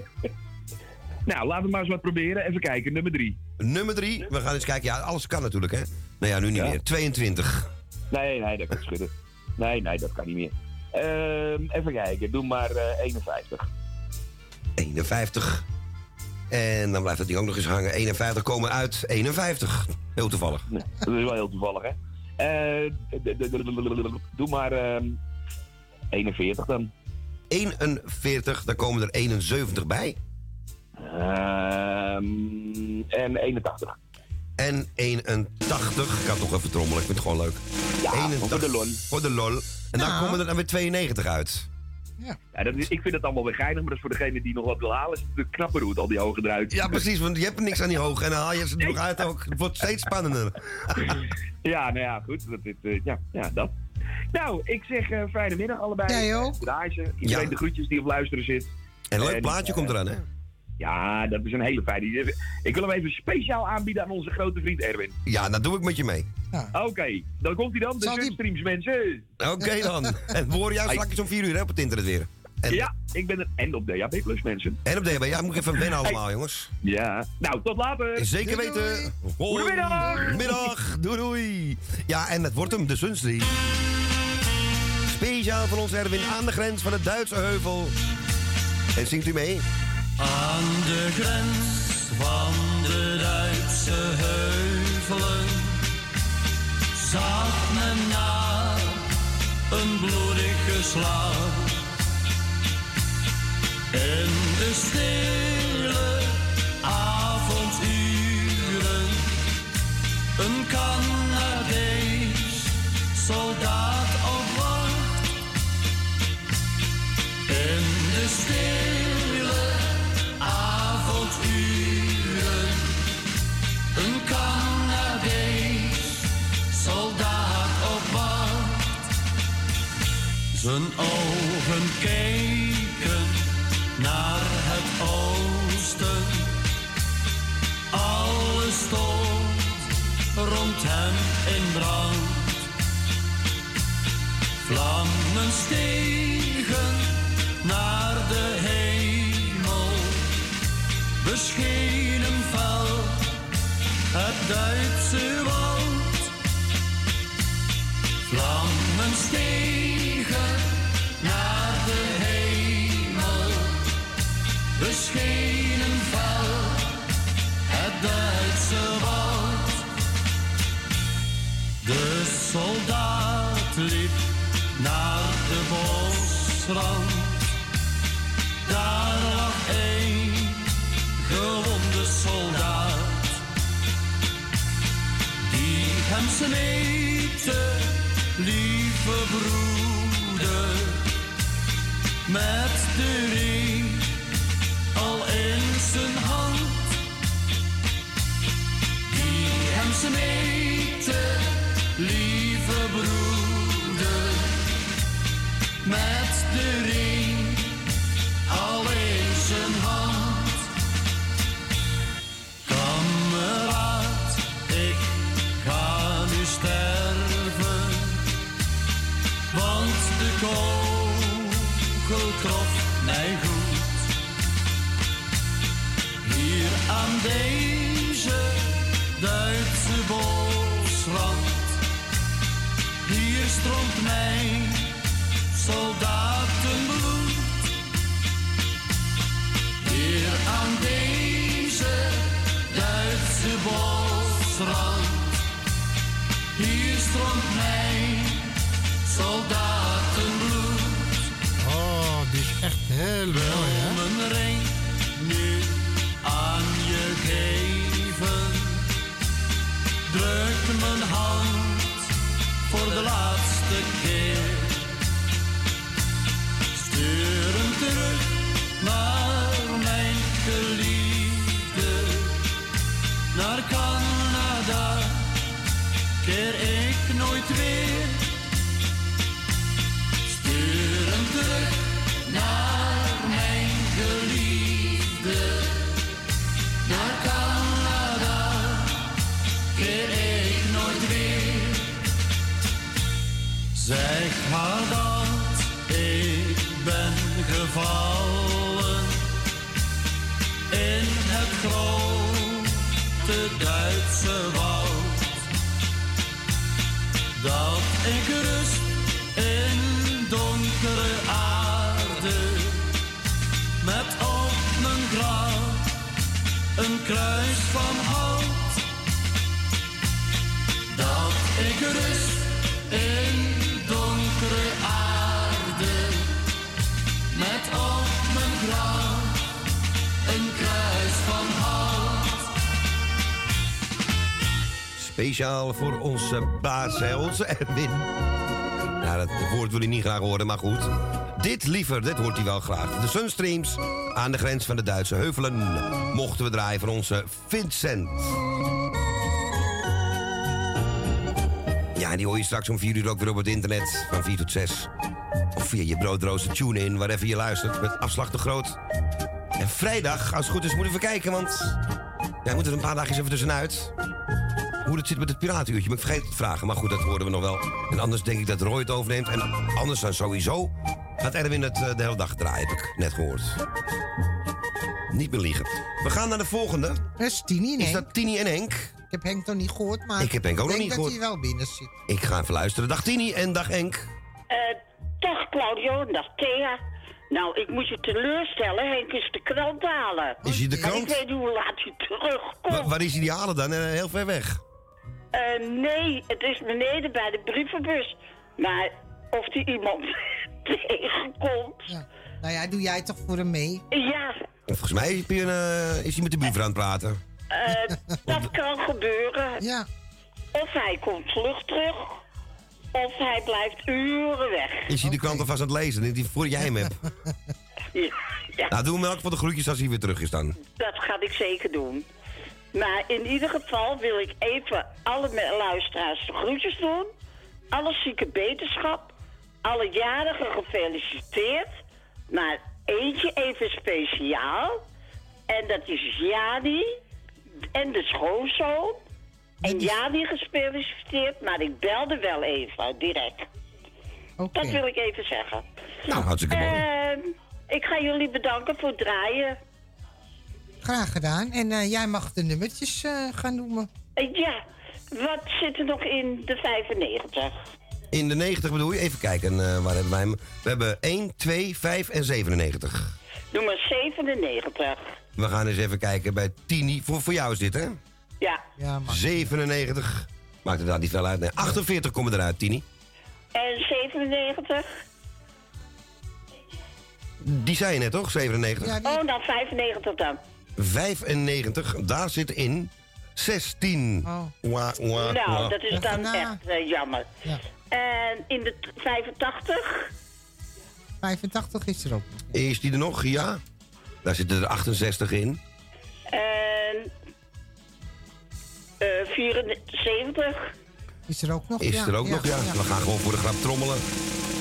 Speaker 21: nou, laten we maar eens wat proberen. Even kijken, nummer 3.
Speaker 2: Nummer 3, we gaan eens kijken. Ja, alles kan natuurlijk, hè? Nou ja, nu niet
Speaker 21: Ja.
Speaker 2: meer. 22.
Speaker 21: Nee, nee, dat kan schudden. Nee, nee, dat kan niet meer. Ehm, even kijken, doe maar eh 51.
Speaker 2: 51. En dan blijft dat ding ook nog eens hangen. 51 komen uit 51. Heel toevallig.
Speaker 21: Nee, dat is wel heel toevallig, hè? Eh, d- doe maar ehm 41 dan.
Speaker 2: 41, dan komen er 71 bij.
Speaker 21: Ehm, en 81.
Speaker 2: En 81. Ik kan toch even trommelen, ik vind het gewoon leuk.
Speaker 21: Ja, voor de lol.
Speaker 2: Voor de lol. En dan
Speaker 21: Nou.
Speaker 2: komen er dan weer 92 uit.
Speaker 21: Ja, dat is, ik vind het allemaal weer geinig, maar dat is voor degene die nog wat wil halen, is het knapper hoe het al die hoge eruit.
Speaker 2: Ja, precies, want je hebt er niks aan die hoog. En dan haal je ze er nog uit ook. Het wordt steeds spannender. [LAUGHS]
Speaker 21: Ja, nou ja, goed. Dat, dit, eh, ja, ja, dat. Nou, ik zeg eh, fijne middag allebei.
Speaker 3: Jij ook.
Speaker 21: Ze. Iedereen
Speaker 2: Ja.
Speaker 21: de groetjes die op luisteren zit.
Speaker 2: En een leuk
Speaker 21: En,
Speaker 2: plaatje
Speaker 21: eh,
Speaker 2: komt eraan, hè?
Speaker 21: Ja, dat is een hele fijne. Ik wil hem even speciaal aanbieden aan onze grote vriend Erwin.
Speaker 2: Ja, dat doe ik met je mee.
Speaker 21: Oké, dan komt hij dan. De
Speaker 3: die-
Speaker 21: Sunstreams, mensen.
Speaker 2: Oké dan. [LAUGHS] En we horen jou straks om 4 uur hè, op het internet weer. En,
Speaker 21: Ja, ik ben er. En op DHB Plus, mensen.
Speaker 2: en op DHB. Ja, moet ik even wennen allemaal, jongens.
Speaker 21: Ja. Nou, tot later.
Speaker 2: Zeker
Speaker 21: Doei, doei.
Speaker 2: weten. Hoi.
Speaker 21: Goedemiddag.
Speaker 2: Middag. Doei doei. Ja, en het wordt hem, de Sunstream. Speciaal voor ons Erwin aan de grens van het Duitse heuvel. En zingt u mee?
Speaker 1: Aan de grens van de Duitse heuvelen zag men na een bloedige slag. In de stille avonduren een Canadees soldaat op wacht. In de stille Zijn ogen keken naar het oosten. Alles stond rond hem in brand. Vlammen stegen naar de hemel, beschenen fel het Duitse woud. Vlammen stegen bosrand. Daar lag een gewonde soldaat. Die hem smeekte, lieve broeder. Met de ring al in zijn hand. Die hem smeekte, Met de ring al in zijn hand. Kameraad, ik ga nu sterven. Want de kogel trof mij goed. Hier aan deze Duitse bosrand. Hier stroomt mijn soldatenbloed. Hier aan deze Duitse bosrand. Hier stroomt mijn soldatenbloed.
Speaker 3: Oh, die is echt heel mooi, hè?
Speaker 1: Mijn ring nu aan je geven. Druk mijn hand voor de laatste keer. Nooit weer. Kruis van hout. Dat ik rust in donkere aarde met op mijn graf een kruis van hout.
Speaker 2: Speciaal voor onze baas, onze Erwin. Nou, dat woord wil hij niet graag horen, maar goed. Dit liever, dit hoort hij wel graag. De Sunstreams aan de grens van de Duitse heuvelen. Mochten we draaien voor onze Vincent. Ja, die hoor je straks om 4 uur ook weer op het internet. Van 4 tot 6. Of via je broodrooster tune-in, waar je luistert. Met afslag te groot. En vrijdag, als het goed is, moeten we kijken, want... Ja, moeten er een paar dagen even tussenuit. Hoe het zit met het piratenuurtje, ik vergeet het te vragen. Maar goed, dat horen we nog wel. En anders denk ik dat Roy het overneemt. En anders dan sowieso Gaat Erwin het eh, de hele dag draaien, heb ik net gehoord. Niet meer liegen. We gaan naar de volgende.
Speaker 3: Dat is Tini en
Speaker 2: Is dat Tini en Henk?
Speaker 3: Ik heb Henk nog niet gehoord, maar
Speaker 2: Ik heb Henk ook nog
Speaker 3: denk
Speaker 2: niet
Speaker 3: dat
Speaker 2: gehoord.
Speaker 3: hij wel binnen zit.
Speaker 2: Ik ga even luisteren. Dag Tini en dag Henk.
Speaker 22: Eh, dag Claudio, en dag Thea. Nou, ik moet je teleurstellen. Henk is de krant halen.
Speaker 2: Is hij de
Speaker 22: Maar
Speaker 2: krant?
Speaker 22: ik weet niet hoe laat hij terugkomt.
Speaker 2: Wa- waar is hij die halen dan? Eh, heel ver weg.
Speaker 22: Eh, nee, het is beneden bij de brievenbus. Maar of die iemand [LAUGHS] tegenkomt...
Speaker 3: Nou ja, doe jij toch voor hem mee?
Speaker 22: Ja,
Speaker 2: Volgens mij is hij, eh, is hij met de buurvrouw aan het praten.
Speaker 22: eh, dat kan gebeuren.
Speaker 3: Ja.
Speaker 22: Of hij komt vlug terug... Of hij blijft uren weg.
Speaker 2: Is hij de krant alvast aan het lezen? Hij, voor jij hem hebt. [LAUGHS]
Speaker 22: Ja, ja.
Speaker 2: Nou, doe hem elk van de groetjes als hij weer terug is dan.
Speaker 22: Dat ga ik zeker doen. Maar in ieder geval wil ik even alle luisteraars de groetjes doen. Alle zieke beterschap. Alle jarigen gefeliciteerd. Maar eentje even speciaal. En dat is Jani. En de schoonzoon. En Jani gefeliciteerd. Maar ik belde wel even, direct. Dat wil ik even zeggen.
Speaker 2: Nou, hartstikke mooi.
Speaker 22: Ehm, ik ga jullie bedanken voor het draaien.
Speaker 3: Graag gedaan. En eh, jij mag de nummertjes eh, gaan noemen.
Speaker 22: Eh, Ja, wat zit er nog in de 95?
Speaker 2: In de 90 bedoel je? Even kijken, eh, waar hebben wij hem? We hebben 1, 2, 5 en 97.
Speaker 22: Doe maar 97.
Speaker 2: We gaan eens even kijken bij Tini. Voor, voor jou is dit, hè?
Speaker 22: Ja.
Speaker 3: ja
Speaker 2: 97. Maakt het daar niet veel uit. Nee, 48 komen eruit, Tini.
Speaker 22: En 97?
Speaker 2: Die zei je net, toch? 97.
Speaker 22: Oh, dan 95 dan.
Speaker 2: 95, daar zit in 16. Wah, wah,
Speaker 22: nou, dat is dan echt eh, jammer. En in de t- 85?
Speaker 3: 85 is er ook.
Speaker 2: Is die er nog? Ja. Daar zitten er 68 in.
Speaker 22: En eh 74?
Speaker 3: Is er ook nog?
Speaker 2: Is er ook nog, ja. We gaan gewoon voor de grap trommelen.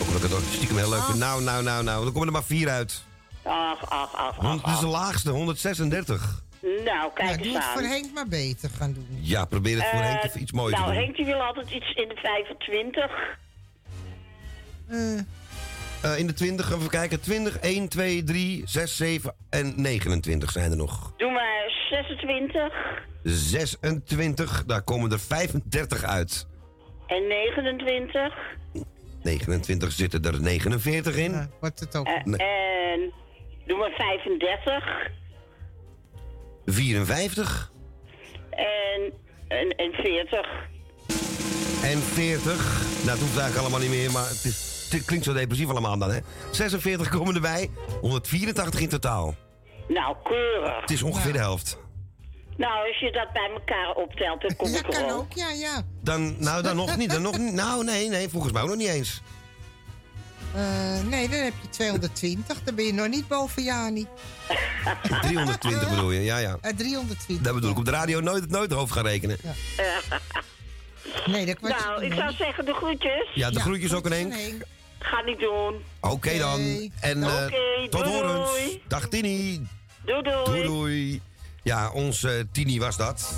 Speaker 2: Ook omdat ik het ook stiekem heel leuk vind. Nou, nou, nou, nou. Dan komen er maar vier uit.
Speaker 22: Ach, ach, ach, ach.
Speaker 2: Is de laagste, 136.
Speaker 22: Nou, kijk
Speaker 3: Ja, doe
Speaker 22: eens
Speaker 3: het
Speaker 22: aan.
Speaker 3: voor Henk maar beter gaan doen.
Speaker 2: Ja, probeer het voor
Speaker 22: Eh,
Speaker 2: Henk even iets moois
Speaker 22: nou,
Speaker 2: te doen.
Speaker 22: Henk die wil altijd iets in de 25.
Speaker 2: Eh, in de 20, even kijken. 20, 1, 2, 3, 6, 7 en 29 zijn er nog.
Speaker 22: Doe maar 26
Speaker 2: 26, daar komen er 35 uit.
Speaker 22: en 29.
Speaker 2: 29 zitten er 49 in.
Speaker 3: Wordt het ook.
Speaker 22: Eh,
Speaker 2: Nee.
Speaker 22: En doe maar 35.
Speaker 2: 54
Speaker 22: En, en, en 40.
Speaker 2: en 40. Nou, het hoeft eigenlijk allemaal niet meer, maar het, is, het klinkt zo depressief allemaal dan, hè? 46 komen erbij, 184 in totaal.
Speaker 22: Nou, keurig.
Speaker 2: Het is ongeveer de helft.
Speaker 22: Nou, als je dat bij elkaar optelt, dan kom
Speaker 3: Ja,
Speaker 22: ik
Speaker 3: kan
Speaker 22: erop.
Speaker 3: ook, ja, ja.
Speaker 2: Dan, nou, dan nog niet. Dan nog niet. Nou, nee, nee, volgens mij ook nog niet eens.
Speaker 3: Eh, nee, dan heb je 220. Dan ben je nog niet boven Jani. [LAUGHS]
Speaker 2: 320 bedoel je, ja, ja.
Speaker 3: Eh 320.
Speaker 2: Dat bedoel ik. Op de radio nooit, nooit hoofd gaan rekenen.
Speaker 3: Nee, dat wordt
Speaker 22: Nou, ik zou zeggen de groetjes.
Speaker 2: Ja, de groetjes ook aan Henk.
Speaker 22: Ga niet doen.
Speaker 2: Oké dan. En eh,
Speaker 22: Oké,
Speaker 2: tot horens. Dag Tini.
Speaker 22: Doei doei.
Speaker 2: Doei doei. Ja, onze Tini was dat.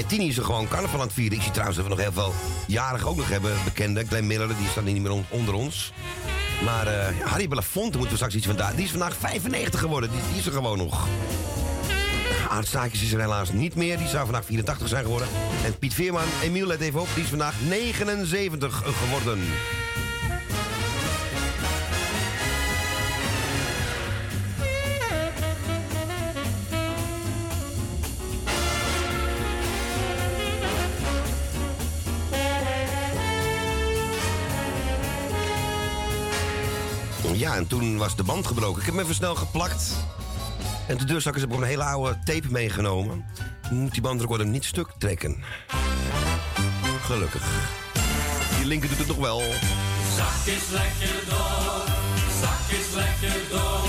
Speaker 2: En Tini is er gewoon carnaval aan het vieren. Ik zie trouwens dat we nog heel veel jarigen ook nog hebben bekende. Glenn Miller, die staat niet meer on- onder ons. Maar eh, Harry Belafonte moeten we straks iets vandaag. Die is vandaag 95 geworden. Die, is er gewoon nog. Aardstaakjes is er helaas niet meer. Die zou vandaag 84 zijn geworden. En Piet Veerman, Emiel, let even op. Die is vandaag 79 geworden. Was de band gebroken. Ik heb hem even snel geplakt. En de deurzakkers hebben een hele oude tape meegenomen. Moet die bandrecorder niet stuk trekken. Gelukkig. Die linker doet het nog wel.
Speaker 1: Zak lekker door, zak lekker door,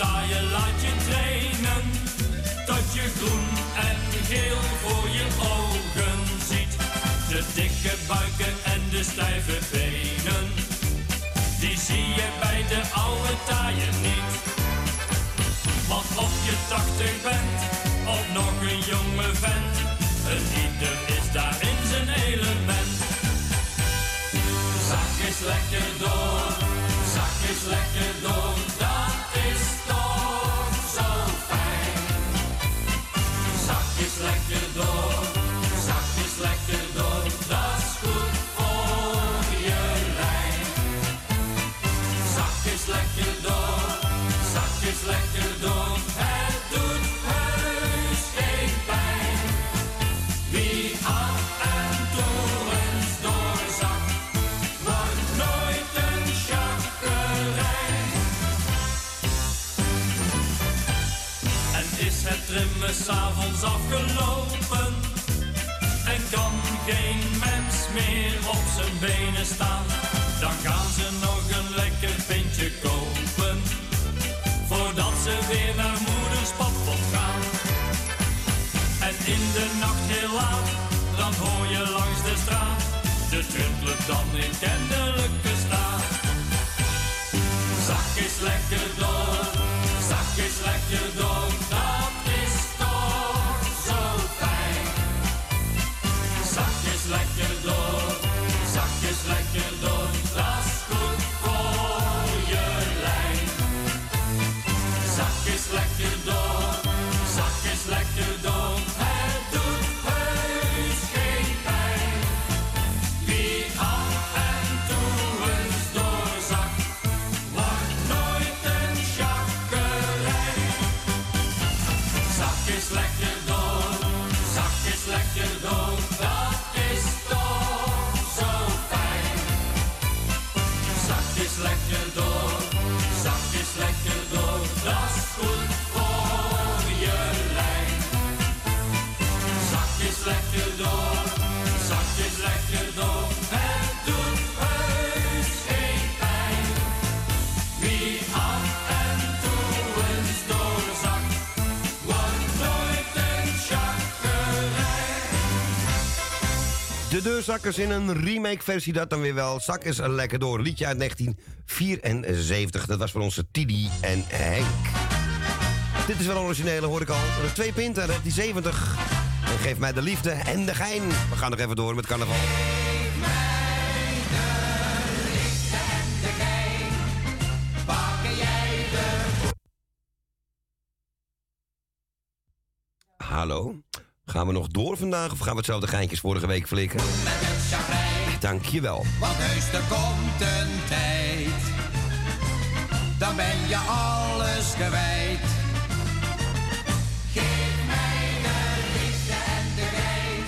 Speaker 23: taaie laat je trainen. Tot je groen en geel voor je ogen ziet. De dikke buiken en de stijve benen. Die zie je bij de oude taaien niet. Want of je tachtig bent, of nog een jonge vent. Een ieder is daar in zijn element. Zak is lekker door, zak is lekker door, Zak is s'avonds afgelopen, en kan geen mens meer op zijn benen staan, dan gaan ze nog een lekker pintje kopen, voordat ze weer naar moeders pappot gaan. En in de nacht heel laat, dan hoor je langs de straat. De twintelen dan in kennelijke
Speaker 2: De deurzakkers in een remake-versie, dat dan weer wel. Zak is lekker door. Liedje uit 1974. Dat was voor onze Tidi en Henk. Dit is wel originele, hoor ik al. De twee pinten, 1970. En geef mij de liefde en de gein. We gaan nog even door met carnaval. Hallo. Gaan we nog door vandaag of gaan we hetzelfde geintjes vorige week flikken? Dankjewel.
Speaker 24: Want heus er komt een tijd, dan ben je alles kwijt. Geef mij de liefde en de gein,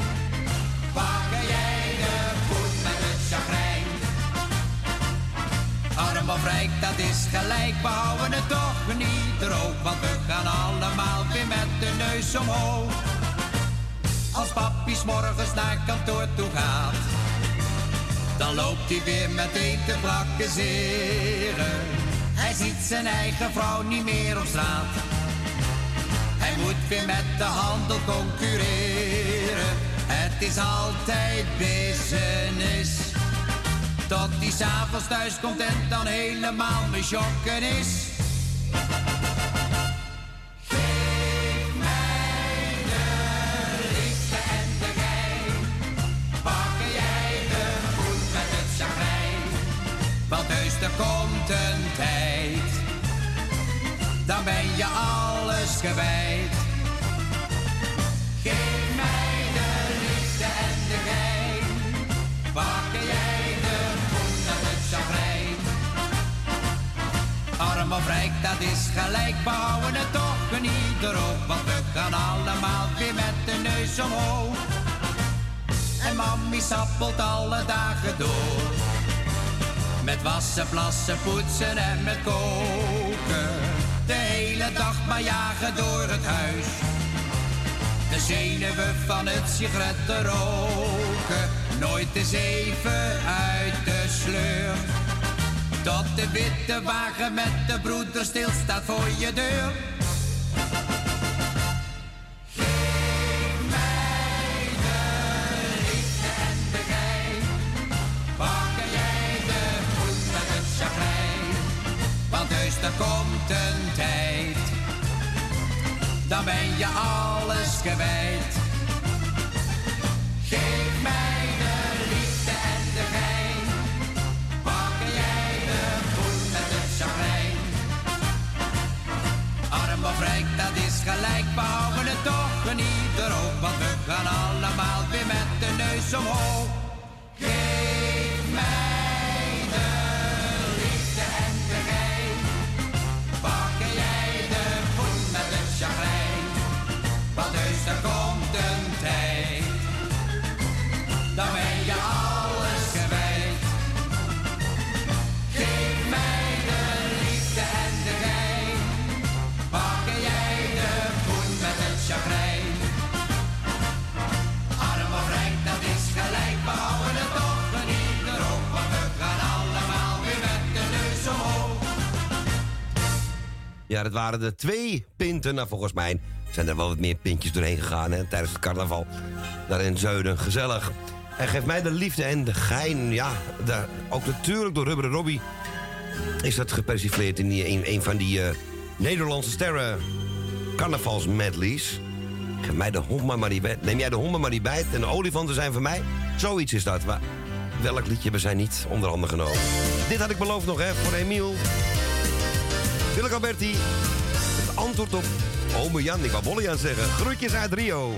Speaker 24: pakken jij de voet met het chagrijn. Arm of rijk, dat is gelijk, we houden het toch niet droog, want we gaan allemaal weer met de neus omhoog. Als papies morgens naar kantoor toe gaat dan loopt hij weer meteen te prakkezeren. Hij ziet zijn eigen vrouw niet meer op straat. Hij moet weer met de handel concurreren. Het is altijd business. Tot hij s'avonds thuis komt en dan helemaal me schokken is. Kwijt. Geef mij de liefde en de gein. Pakken jij de moed met het chagrijn. Arm of rijk, dat is gelijk, we houden het toch niet erop. Want we gaan allemaal weer met de neus omhoog. En mammy sappelt alle dagen door. Met wassen, plassen, poetsen en met koken. Hele dag maar jagen door het huis. De zenuwen van het sigaretten roken. Nooit eens even uit de sleur. Tot de witte wagen met de broeder stilstaat voor je deur. Ben je alles kwijt. Geef mij de liefde en de gein. Pakken jij de groen met het chagrijn. Arm of rijk, dat is gelijk, we houden het toch niet erop. Want we gaan allemaal weer met de neus omhoog. Geef mij
Speaker 2: Ja, dat waren de twee pinten. Nou, volgens mij zijn er wel wat meer pintjes doorheen gegaan hè, tijdens het carnaval. Daar in Zuiden, gezellig. En geef mij de liefde en de gein. Ja, ook natuurlijk door Rubberen Robbie is dat gepersifleerd in, die, een van die eh, Nederlandse sterren carnavalsmedleys. Geef mij de hond maar maar bij. Neem jij de honden maar niet bij. En de olifanten zijn van mij. Zoiets is dat. Welk liedje hebben zij niet onder handen genomen? Dit had ik beloofd nog, hè, voor Emiel. Willeke Alberti. Het antwoord op ome Jan. Ik wou Bollian zeggen. Groetjes uit Rio.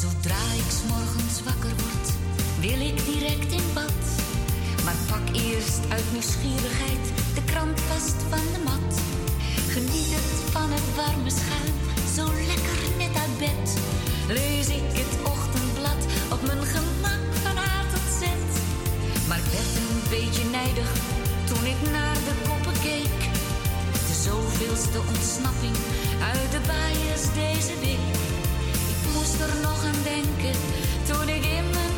Speaker 19: Zodra ik morgens wakker word, wil ik direct in bad. Maar pak eerst uit nieuwsgierigheid de krant vast van de mat. Geniet het van het warme schuim, zo lekker net uit bed. Lees ik het ochtendblad op mijn gemak van A tot Z. Maar ik werd een beetje nijdig toen ik naar de koppen keek. Zoveelste ontsnapping uit de bias deze week. Ik moest er nog aan denken toen ik in mijn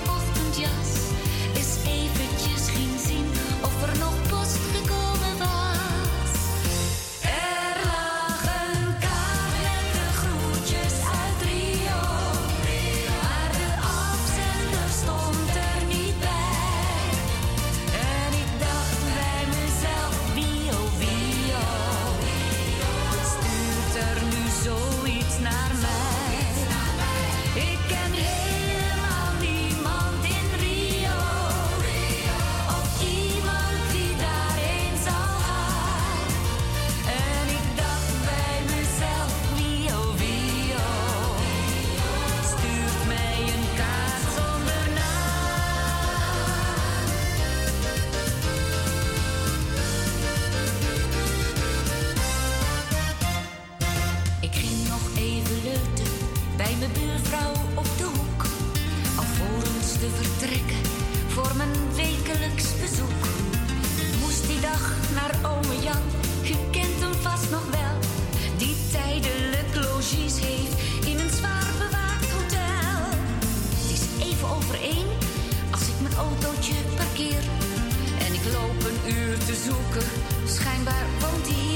Speaker 19: En ik loop een uur te zoeken, schijnbaar woont hij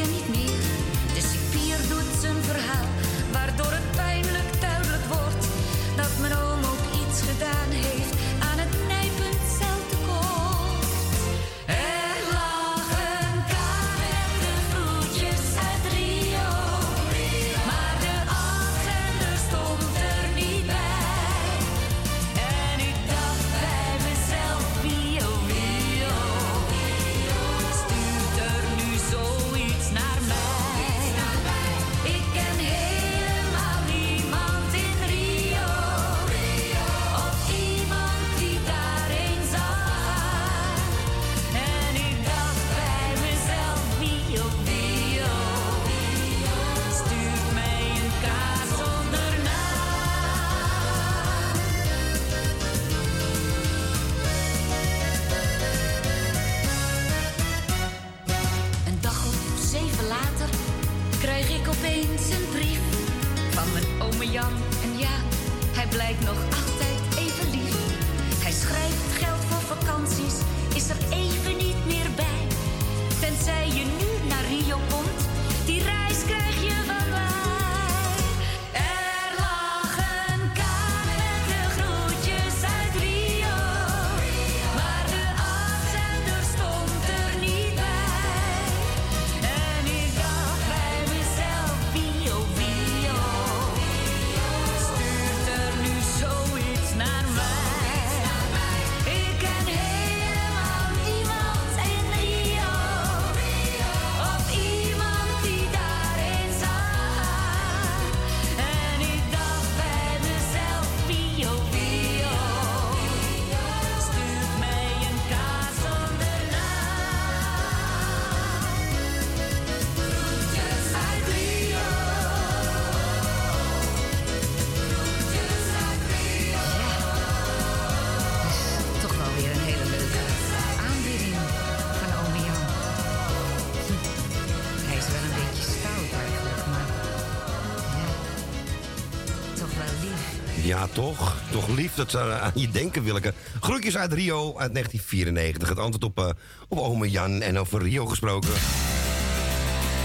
Speaker 10: toch? Toch lief dat ze aan je denken, Willeke. Groetjes uit Rio uit 1994. Het antwoord op, eh, op ome Jan en over Rio gesproken.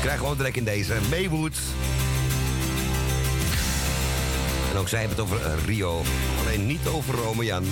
Speaker 10: Krijgen we ook direct in deze. Maywood. En ook zij hebben het over eh, Rio. Alleen niet over ome Jan.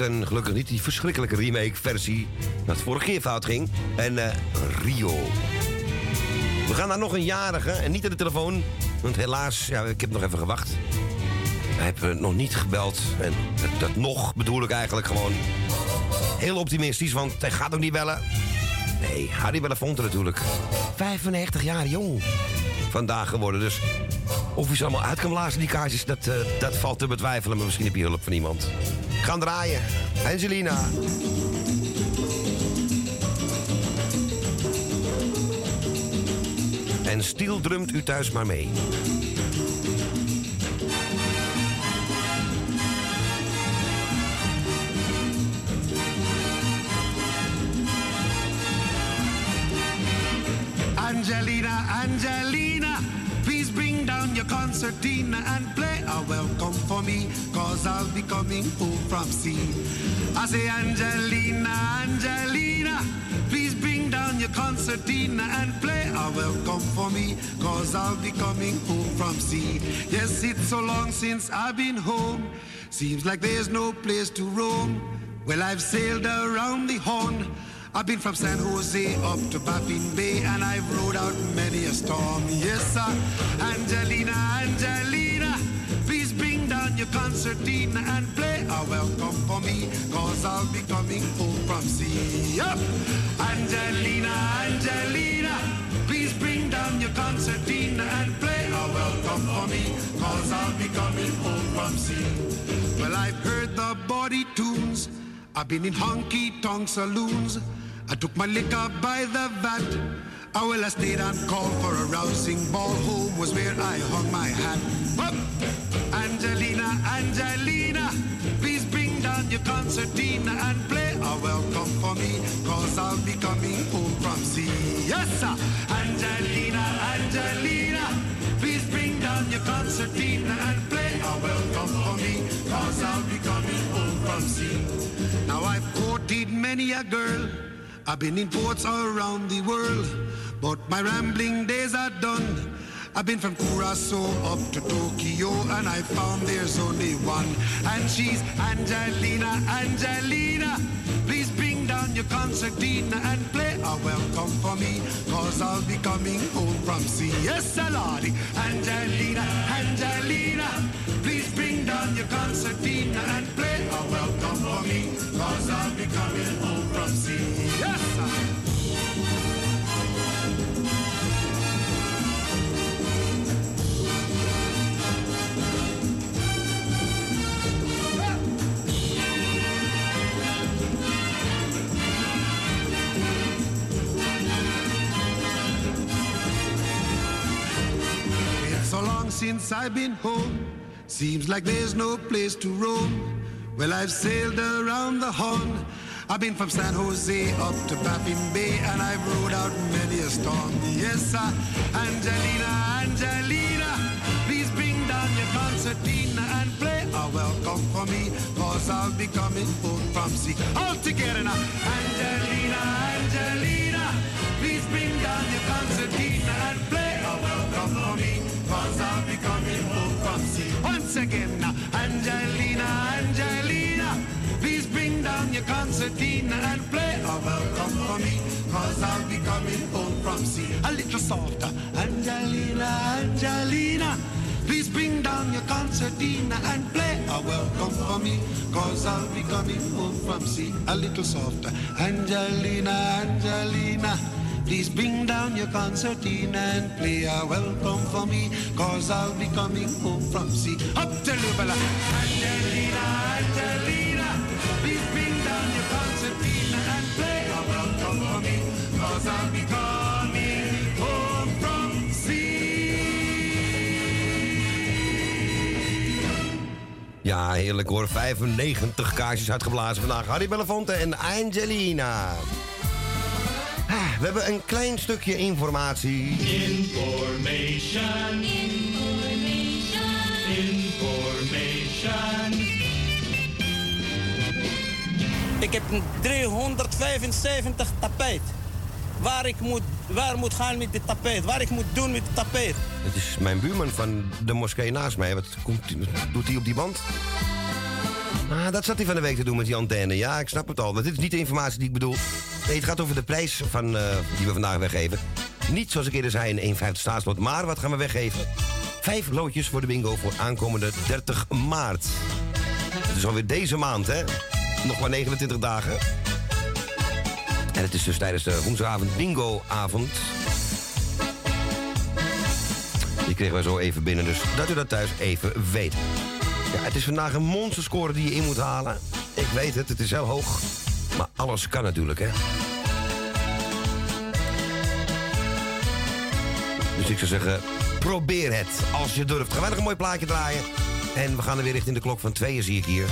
Speaker 10: En gelukkig niet die verschrikkelijke remake-versie... dat vorige keer fout ging. En eh, Rio. We gaan naar nog een jarige en niet aan de telefoon. Want helaas, ja, ik heb nog even gewacht. Hij heeft nog niet gebeld. En dat, nog bedoel ik eigenlijk gewoon heel optimistisch, want hij gaat ook niet bellen. Nee, Harry Belafonte natuurlijk. 95 jaar jong vandaag geworden. Dus of hij ze allemaal uit kan blazen, die kaartjes, dat, eh, dat valt te betwijfelen. Maar misschien heb je hulp van iemand. Gaan draaien. Angelina. En Stiel drumt u thuis maar mee.
Speaker 25: Angelina, Angelina, please bring down your concertina and play a welcome for me, cause I'll be coming home from sea. I say, Angelina, Angelina, please bring down your concertina and play a welcome for me, cause I'll be coming home from sea. Yes, it's so long since I've been home, seems like there's no place to roam. Well, I've sailed around the horn. I've been from San Jose up to Baffin Bay and I've rode out many a storm. Yes, sir. Angelina, Angelina, your concertina and play a welcome for me, cause I'll be coming home from sea. Yup. Angelina, Angelina, please bring down your concertina and play a welcome for me, cause I'll be coming home from sea. Well, I've heard the body tunes, I've been in honky tonk saloons, I took my liquor by the vat. I will I stayed on call for a rousing ball. Home was where I hung my hat. Up! Angelina, Angelina, please bring down your concertina and play a welcome for me, cause I'll be coming home from sea. Yes, sir. Angelina, Angelina, please bring down your concertina and play a welcome for me, cause I'll be coming home from sea. Now I've courted many a girl. I've been in ports all around the world, but my rambling days are done. I've been from Curacao up to Tokyo, and I found there's only one, and she's Angelina, Angelina. Please bring down your concertina and play a welcome for me, cause I'll be coming home from sea. Yes, Lordy, Angelina, Angelina. Please bring down your concertina and play a welcome for me, cause I'll be coming so long since I've been home. Seems like there's no place to roam. Well, I've sailed around the Horn. I've been from San Jose up to Baffin Bay, and I've rode out many a storm. Yes, sir. Angelina, Angelina, please bring down your concertina and play a welcome for me, cause I'll be coming home from sea. All together now. Angelina, Angelina, please bring down your concertina and play a welcome for me, I'll be coming home from sea. Once again. Angelina, Angelina, please bring down your concertina and play a welcome for me, cause I'll be coming home from sea. A little softer. Angelina, Angelina. Please bring down your concertina and play a welcome for me, cause I'll be coming home from sea. A little softer. Angelina, Angelina. Please bring down your concertina and play a welcome for me, cause I'll be coming home from sea. Up to Lubala. Angelina, Angelina. Please bring down your concertina and play a welcome for me, cause I'll be coming home from
Speaker 2: Ja, heerlijk hoor. 95 kaarsjes uitgeblazen vandaag. Harry Belafonte en Angelina. We hebben een klein stukje informatie.
Speaker 26: Information. Information. Information.
Speaker 27: Ik heb een 375 tapijt. Waar ik moet, waar moet gaan met dit tapijt. Waar ik moet doen met het tapijt.
Speaker 2: Het is mijn buurman van de moskee naast mij. Wat, komt, wat doet hij op die band? Ah, dat zat hij van de week te doen met die antenne. Ja, ik snap het al. Maar dit is niet de informatie die ik bedoel. Het gaat over de prijs van, eh, die we vandaag weggeven. Niet zoals ik eerder zei een 1,50 staatslot. Maar wat gaan we weggeven? Vijf loodjes voor de bingo voor aankomende 30 maart. Het is alweer deze maand, hè? Nog maar 29 dagen. En het is dus tijdens de woensdagavond bingo-avond. Die kregen we zo even binnen, dus dat u dat thuis even weet. Ja, het is vandaag een monsterscore die je in moet halen. Ik weet het, het is heel hoog. Maar alles kan natuurlijk, hè. Dus ik zou zeggen, probeer het als je durft. Gaan wij nog een mooi plaatje draaien. En we gaan er weer richting de klok van tweeën, zie ik hier.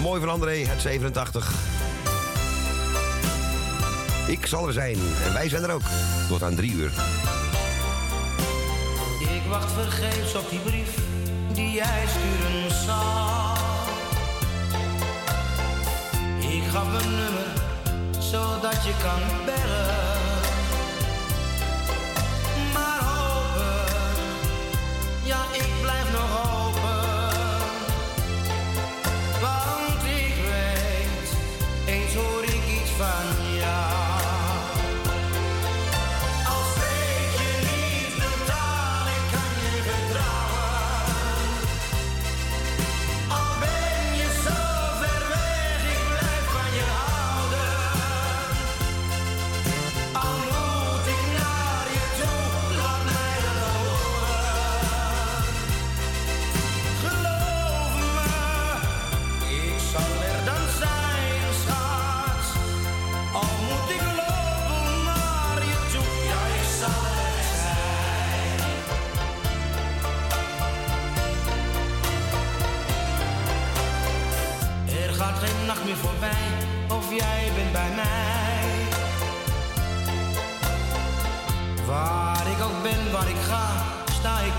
Speaker 2: Mooi van André uit 87. Ik zal er zijn en wij zijn er ook. Tot aan drie uur.
Speaker 26: Wacht vergeefs op die brief die jij sturen zal. Ik gaf een nummer zodat je kan bellen.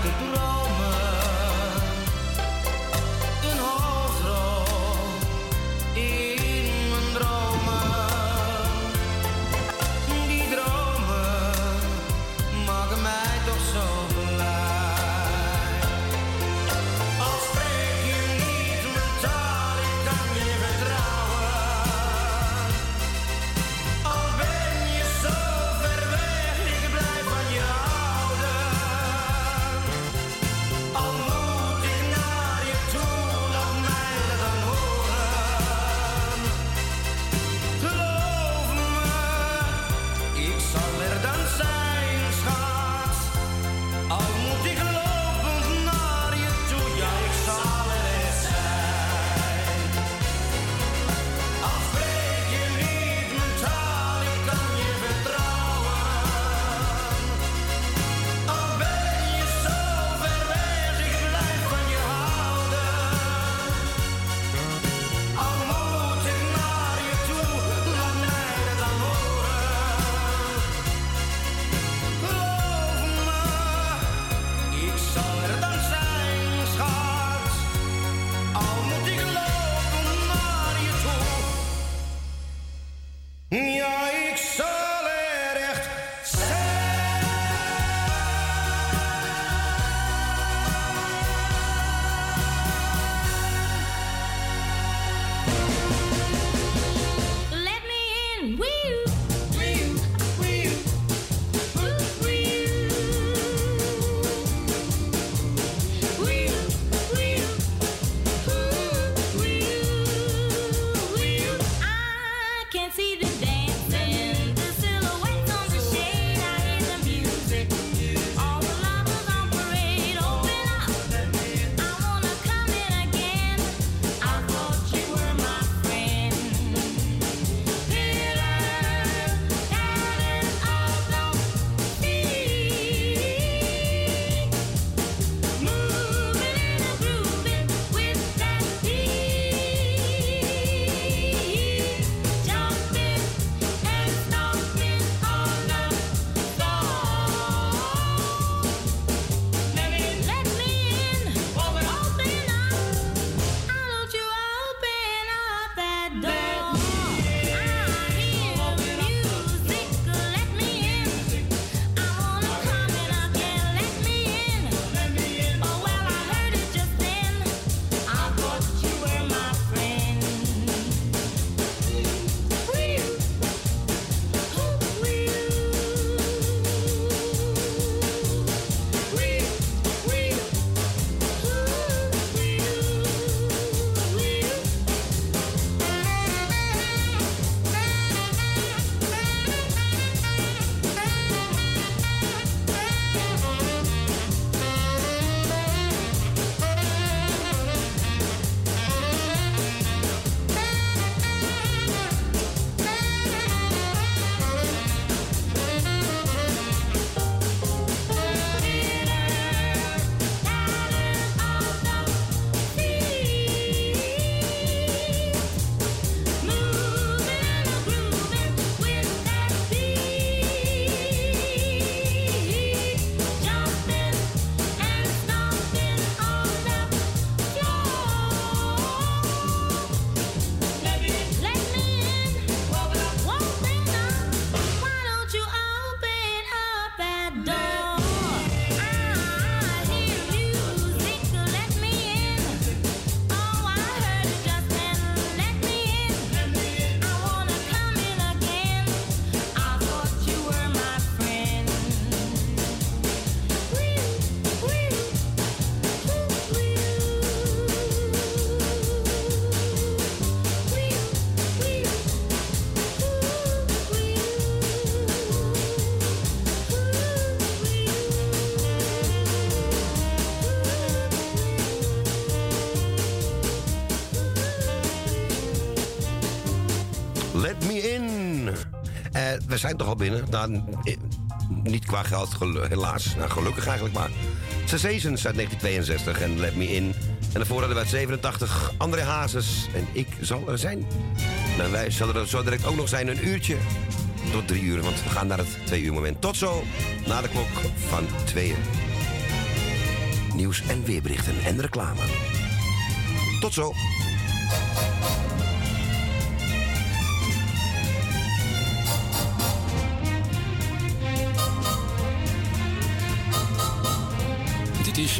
Speaker 28: Sta ik zijn
Speaker 2: toch al binnen. Nou, eh, niet qua geld, helaas. Nou, gelukkig eigenlijk maar. Sensations uit 1962 en Let Me In. En daarvoor hadden we uit 87 André Hazes. En ik zal er zijn. Nou, wij zullen er zo direct ook nog zijn een uurtje. Tot drie uur, want we gaan naar het twee uur moment. Tot zo, na de klok van tweeën. Nieuws en weerberichten en reclame. Tot zo.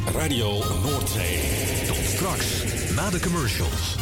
Speaker 29: Radio Noordzee. Tot straks, na de commercials.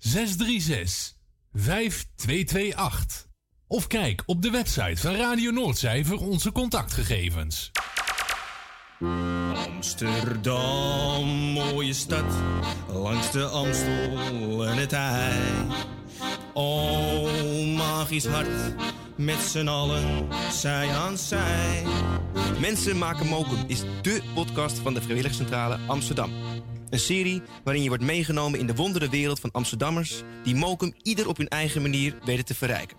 Speaker 14: 636 5228. Of kijk op de website van Radio Noordzij voor onze contactgegevens.
Speaker 15: Amsterdam, mooie stad, langs de Amstel en het IJ. Oh, magisch hart, met z'n allen, zij aan zij. Mensen maken mokum is dé podcast van de Vrijwilligcentrale Amsterdam. Een serie waarin je wordt meegenomen in de wondere wereld van Amsterdammers... die mokum ieder op hun eigen manier weten te verrijken.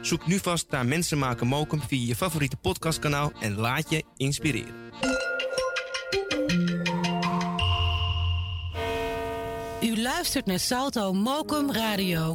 Speaker 15: Zoek nu vast naar Mensen maken mokum via je favoriete podcastkanaal... en laat je inspireren.
Speaker 30: U luistert naar Salto Mokum Radio.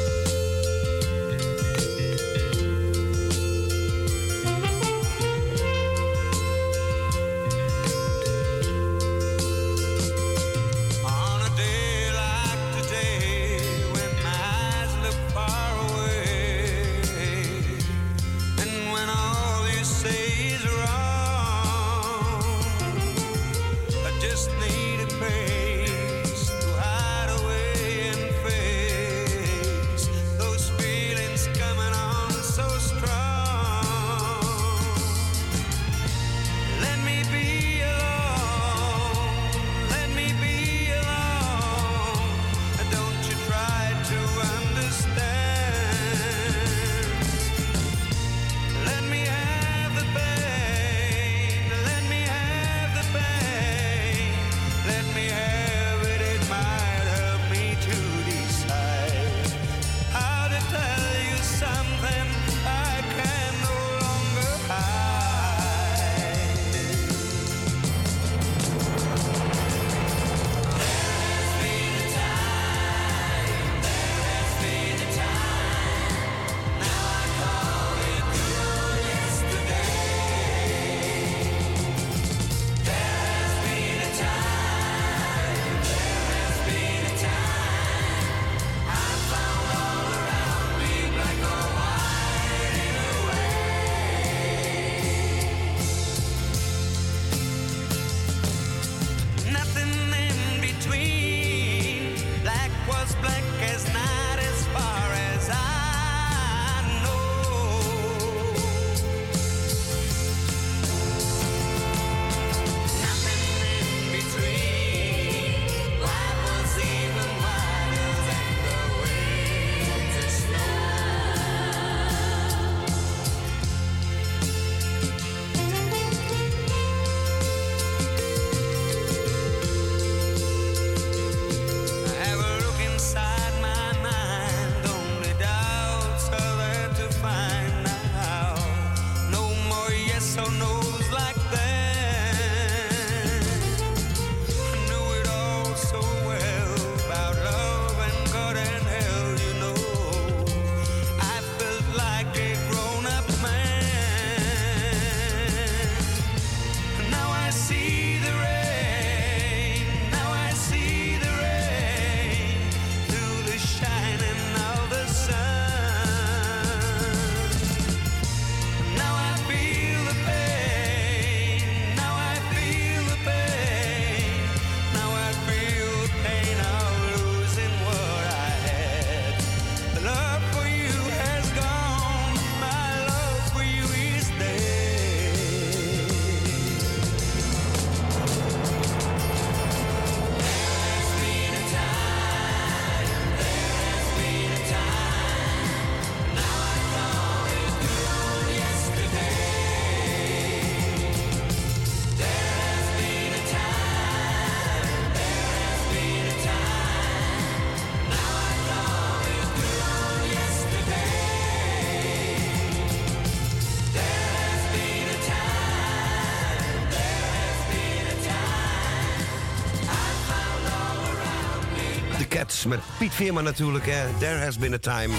Speaker 2: Piet Veerman natuurlijk, hè. There has been a time.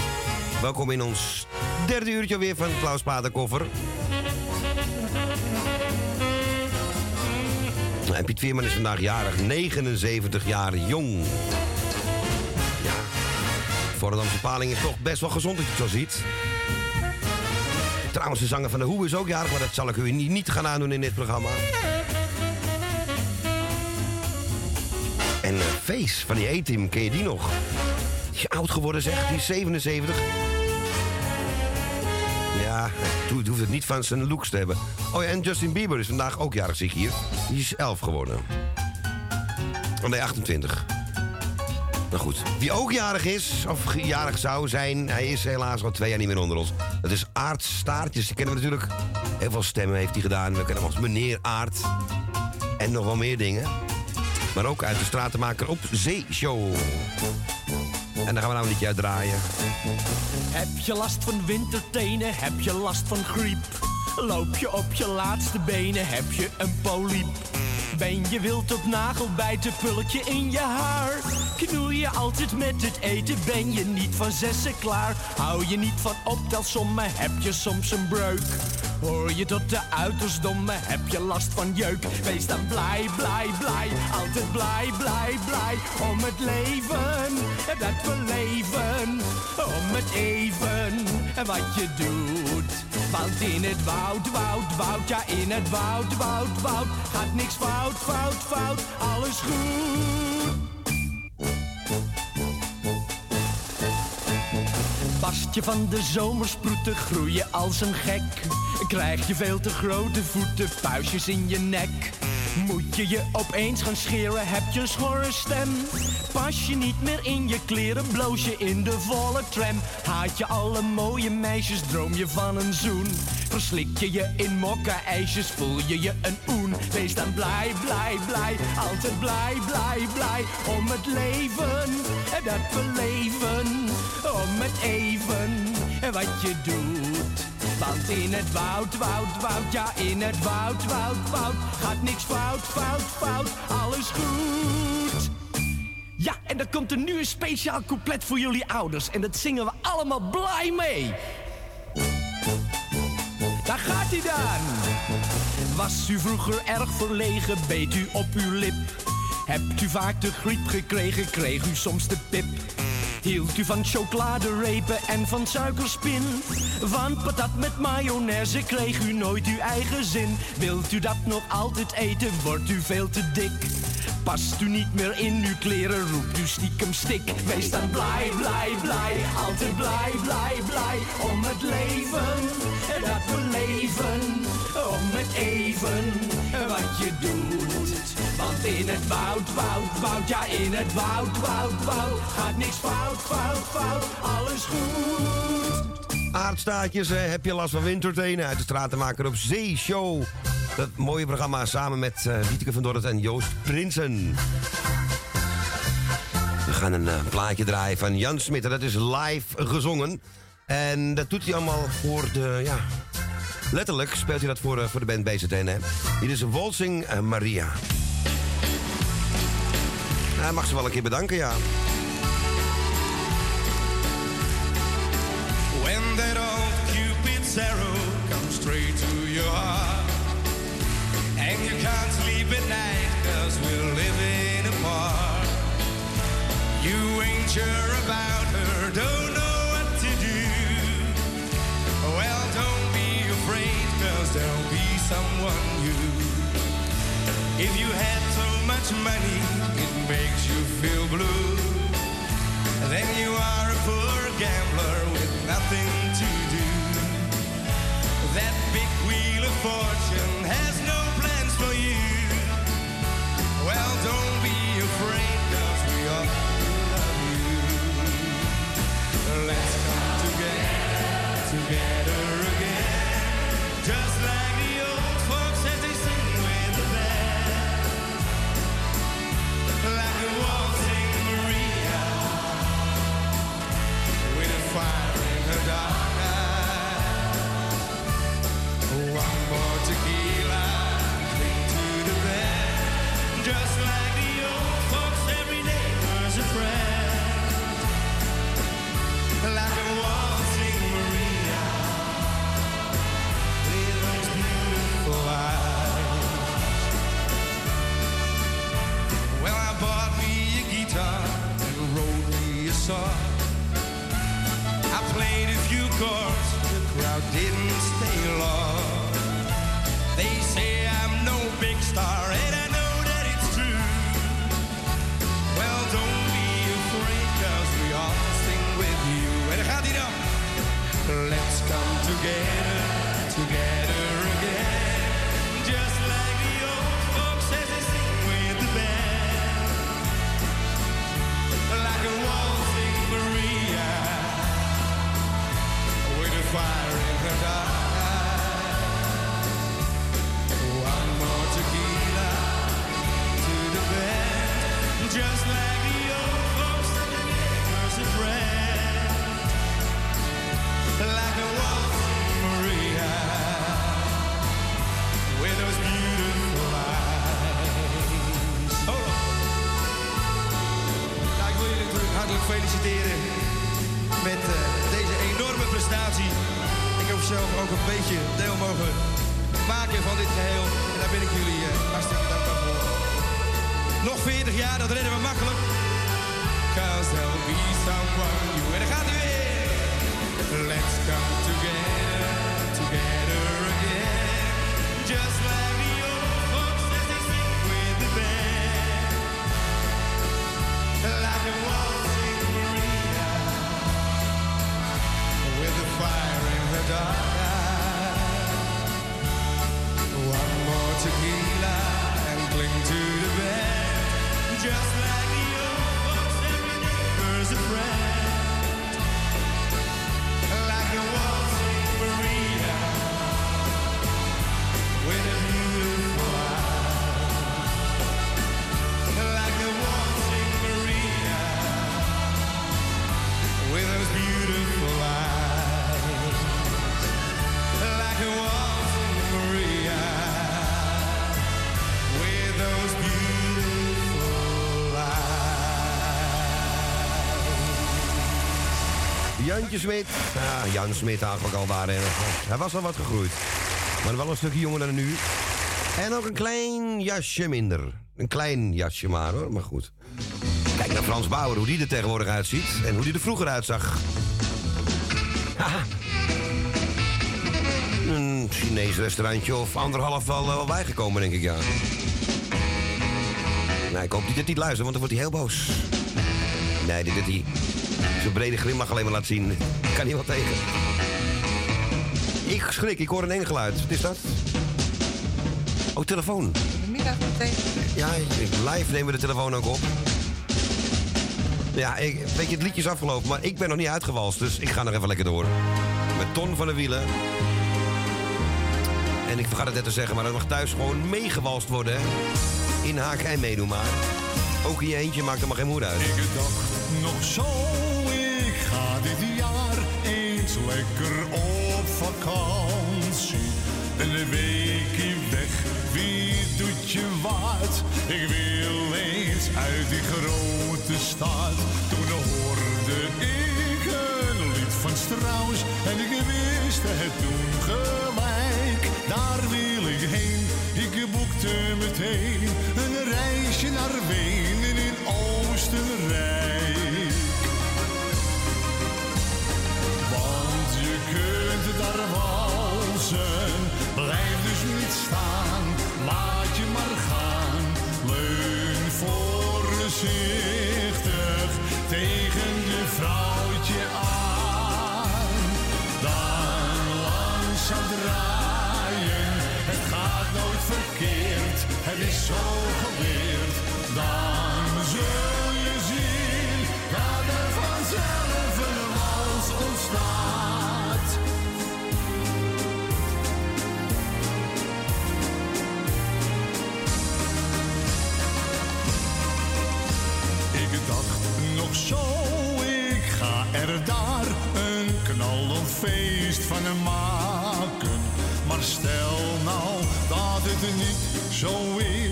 Speaker 2: Welkom in ons derde uurtje weer van Klaus Paterkoffer. En Piet Veerman is vandaag jarig, 79 jaar jong. Ja, Amsterdamse paling is toch best wel gezond als je het zo ziet. Trouwens, de zanger van de Hoe is ook jarig, maar dat zal ik u niet, gaan aandoen in dit programma. En Face van die A-team, ken je die nog? Oud geworden zeg, die is 77. Ja, het hoeft het niet van zijn looks te hebben. Oh ja, en Justin Bieber is vandaag ook jarig, zie ik hier. Die is 11 geworden. Oh nee, 28. Nou goed, wie ook jarig is, of jarig zou zijn... hij is helaas al twee jaar niet meer onder ons. Dat is Aart Staartjes. Die kennen we natuurlijk. Heel veel stemmen heeft hij gedaan. We kennen hem als meneer Aart. En nog wel meer dingen. Maar ook uit de stratenmaker op Zeeshow. En daar gaan we nou een liedje uit draaien.
Speaker 30: Heb je last van wintertenen? Heb je last van griep? Loop je op je laatste benen? Heb je een poliep? Ben je wild op nagelbijten, pulletje in je haar? Knoei je altijd met het eten, ben je niet van zessen klaar? Hou je niet van optelsommen, heb je soms een breuk? Hoor je tot de uitersdomme, heb je last van jeuk? Wees dan blij, blij, blij, altijd blij, blij, blij Om het leven, dat we leven. Om het even, wat je doet. Want in het woud, woud, woud, ja in het woud, woud, woud Gaat niks fout, fout, fout, alles goed Je van de zomersproeten, groei je als een gek. Krijg je veel te grote voeten, puistjes in je nek. Moet je je opeens gaan scheren, heb je een schorre stem. Pas je niet meer in je kleren, bloos je in de volle tram. Haat je alle mooie meisjes, droom je van een zoen. Verslik je je in mokka-ijsjes, voel je je een oen. Wees dan blij, blij, blij, altijd blij, blij, blij. Om het leven, dat we leven. Om het even, wat je doet. Want in het woud, woud, woud, ja in het woud, woud, woud. Gaat niks fout, fout, fout, alles goed. Ja, en er komt er nu een speciaal couplet voor jullie ouders. En dat zingen we allemaal blij mee. Daar gaat hij dan. Was u vroeger erg verlegen, beet u op uw lip? Hebt u vaak de griep gekregen, kreeg u soms de pip Hield u van chocoladerepen en van suikerspin? Van patat met mayonaise kreeg u nooit uw eigen zin. Wilt u dat nog altijd eten, wordt u veel te dik. Past u niet meer in uw kleren, roept u stiekem stik. Wees dan blij, blij, blij, altijd blij, blij, blij. Om het leven, dat we leven. Om het even, wat je doet. Want in het woud, woud, woud, ja in het woud, woud, woud. Gaat niks fout, fout, fout, alles goed.
Speaker 2: Aardstaatjes, eh, heb je last van wintertenen? Uit de stratenmaker op Zeeshow. Dat mooie programma samen met uh, van Dorret en Joost Prinsen. We gaan een uh, plaatje draaien van Jan Smit. Dat is live gezongen. En dat doet hij allemaal voor de, ja... Letterlijk speelt hij dat voor, uh, voor de band BZN, hè. Hier is Walsing uh, Maria. Hij mag ze wel een keer bedanken, ja.
Speaker 25: When that old Cupid's arrow comes straight to your heart And you can't sleep at night cause we're living apart You ain't sure about If you had so much money, it makes you feel blue Then you are a poor gambler with nothing to do. That big wheel of fortune course, the crowd didn't zelf ook een beetje deel mogen maken van dit geheel. En daar ben ik jullie eh, hartstikke dankbaar voor. Nog 40 jaar, dat redden we makkelijk. Cause there'll be someone you... En dan gaat hij weer. Let's come together
Speaker 2: Jantje Smit. Ja, Jan Smit eigenlijk al daar. Hij was al wat gegroeid. Maar wel een stukje jonger dan nu. En ook een klein jasje minder. Een klein jasje maar hoor, maar goed. Kijk naar Frans Bauer, hoe die er tegenwoordig uitziet. En hoe die er vroeger uitzag. Haha. Een Chinees restaurantje of anderhalf wel, wel bijgekomen, denk ik, ja. Nou, ik hoop niet dat hij luistert, want dan wordt hij heel boos. Nee, dit dat hij zijn brede glimlach alleen maar laat zien. Kan hij wel tegen. Ik schrik, ik hoor een eng geluid. Wat is dat? Oh, telefoon.
Speaker 3: Middag meteen.
Speaker 2: Ja, ik- live nemen we de telefoon ook op. Ja, ik, weet je, het liedje is afgelopen, maar ik ben nog niet uitgewalst. Dus ik ga nog even lekker door. Met Ton van de Wielen. En ik vergat het net te zeggen, maar dat mag thuis gewoon meegewalst worden. Hè? In haak en meedoen maar. Ook in je eentje maakt er maar geen moed uit.
Speaker 12: Ik dacht nog zo, ik dit jaar eens lekker op vakantie. Een weekje weg, wie doet je wat? Ik wil eens uit die grote stad. Toen hoorde ik een lied van Strauss en ik wist het toen gelijk. Daar wil ik heen, ik boekte meteen een reisje naar Wenen in Oostenrijk. Feest van maken. Maar stel nou dat het niet zo is,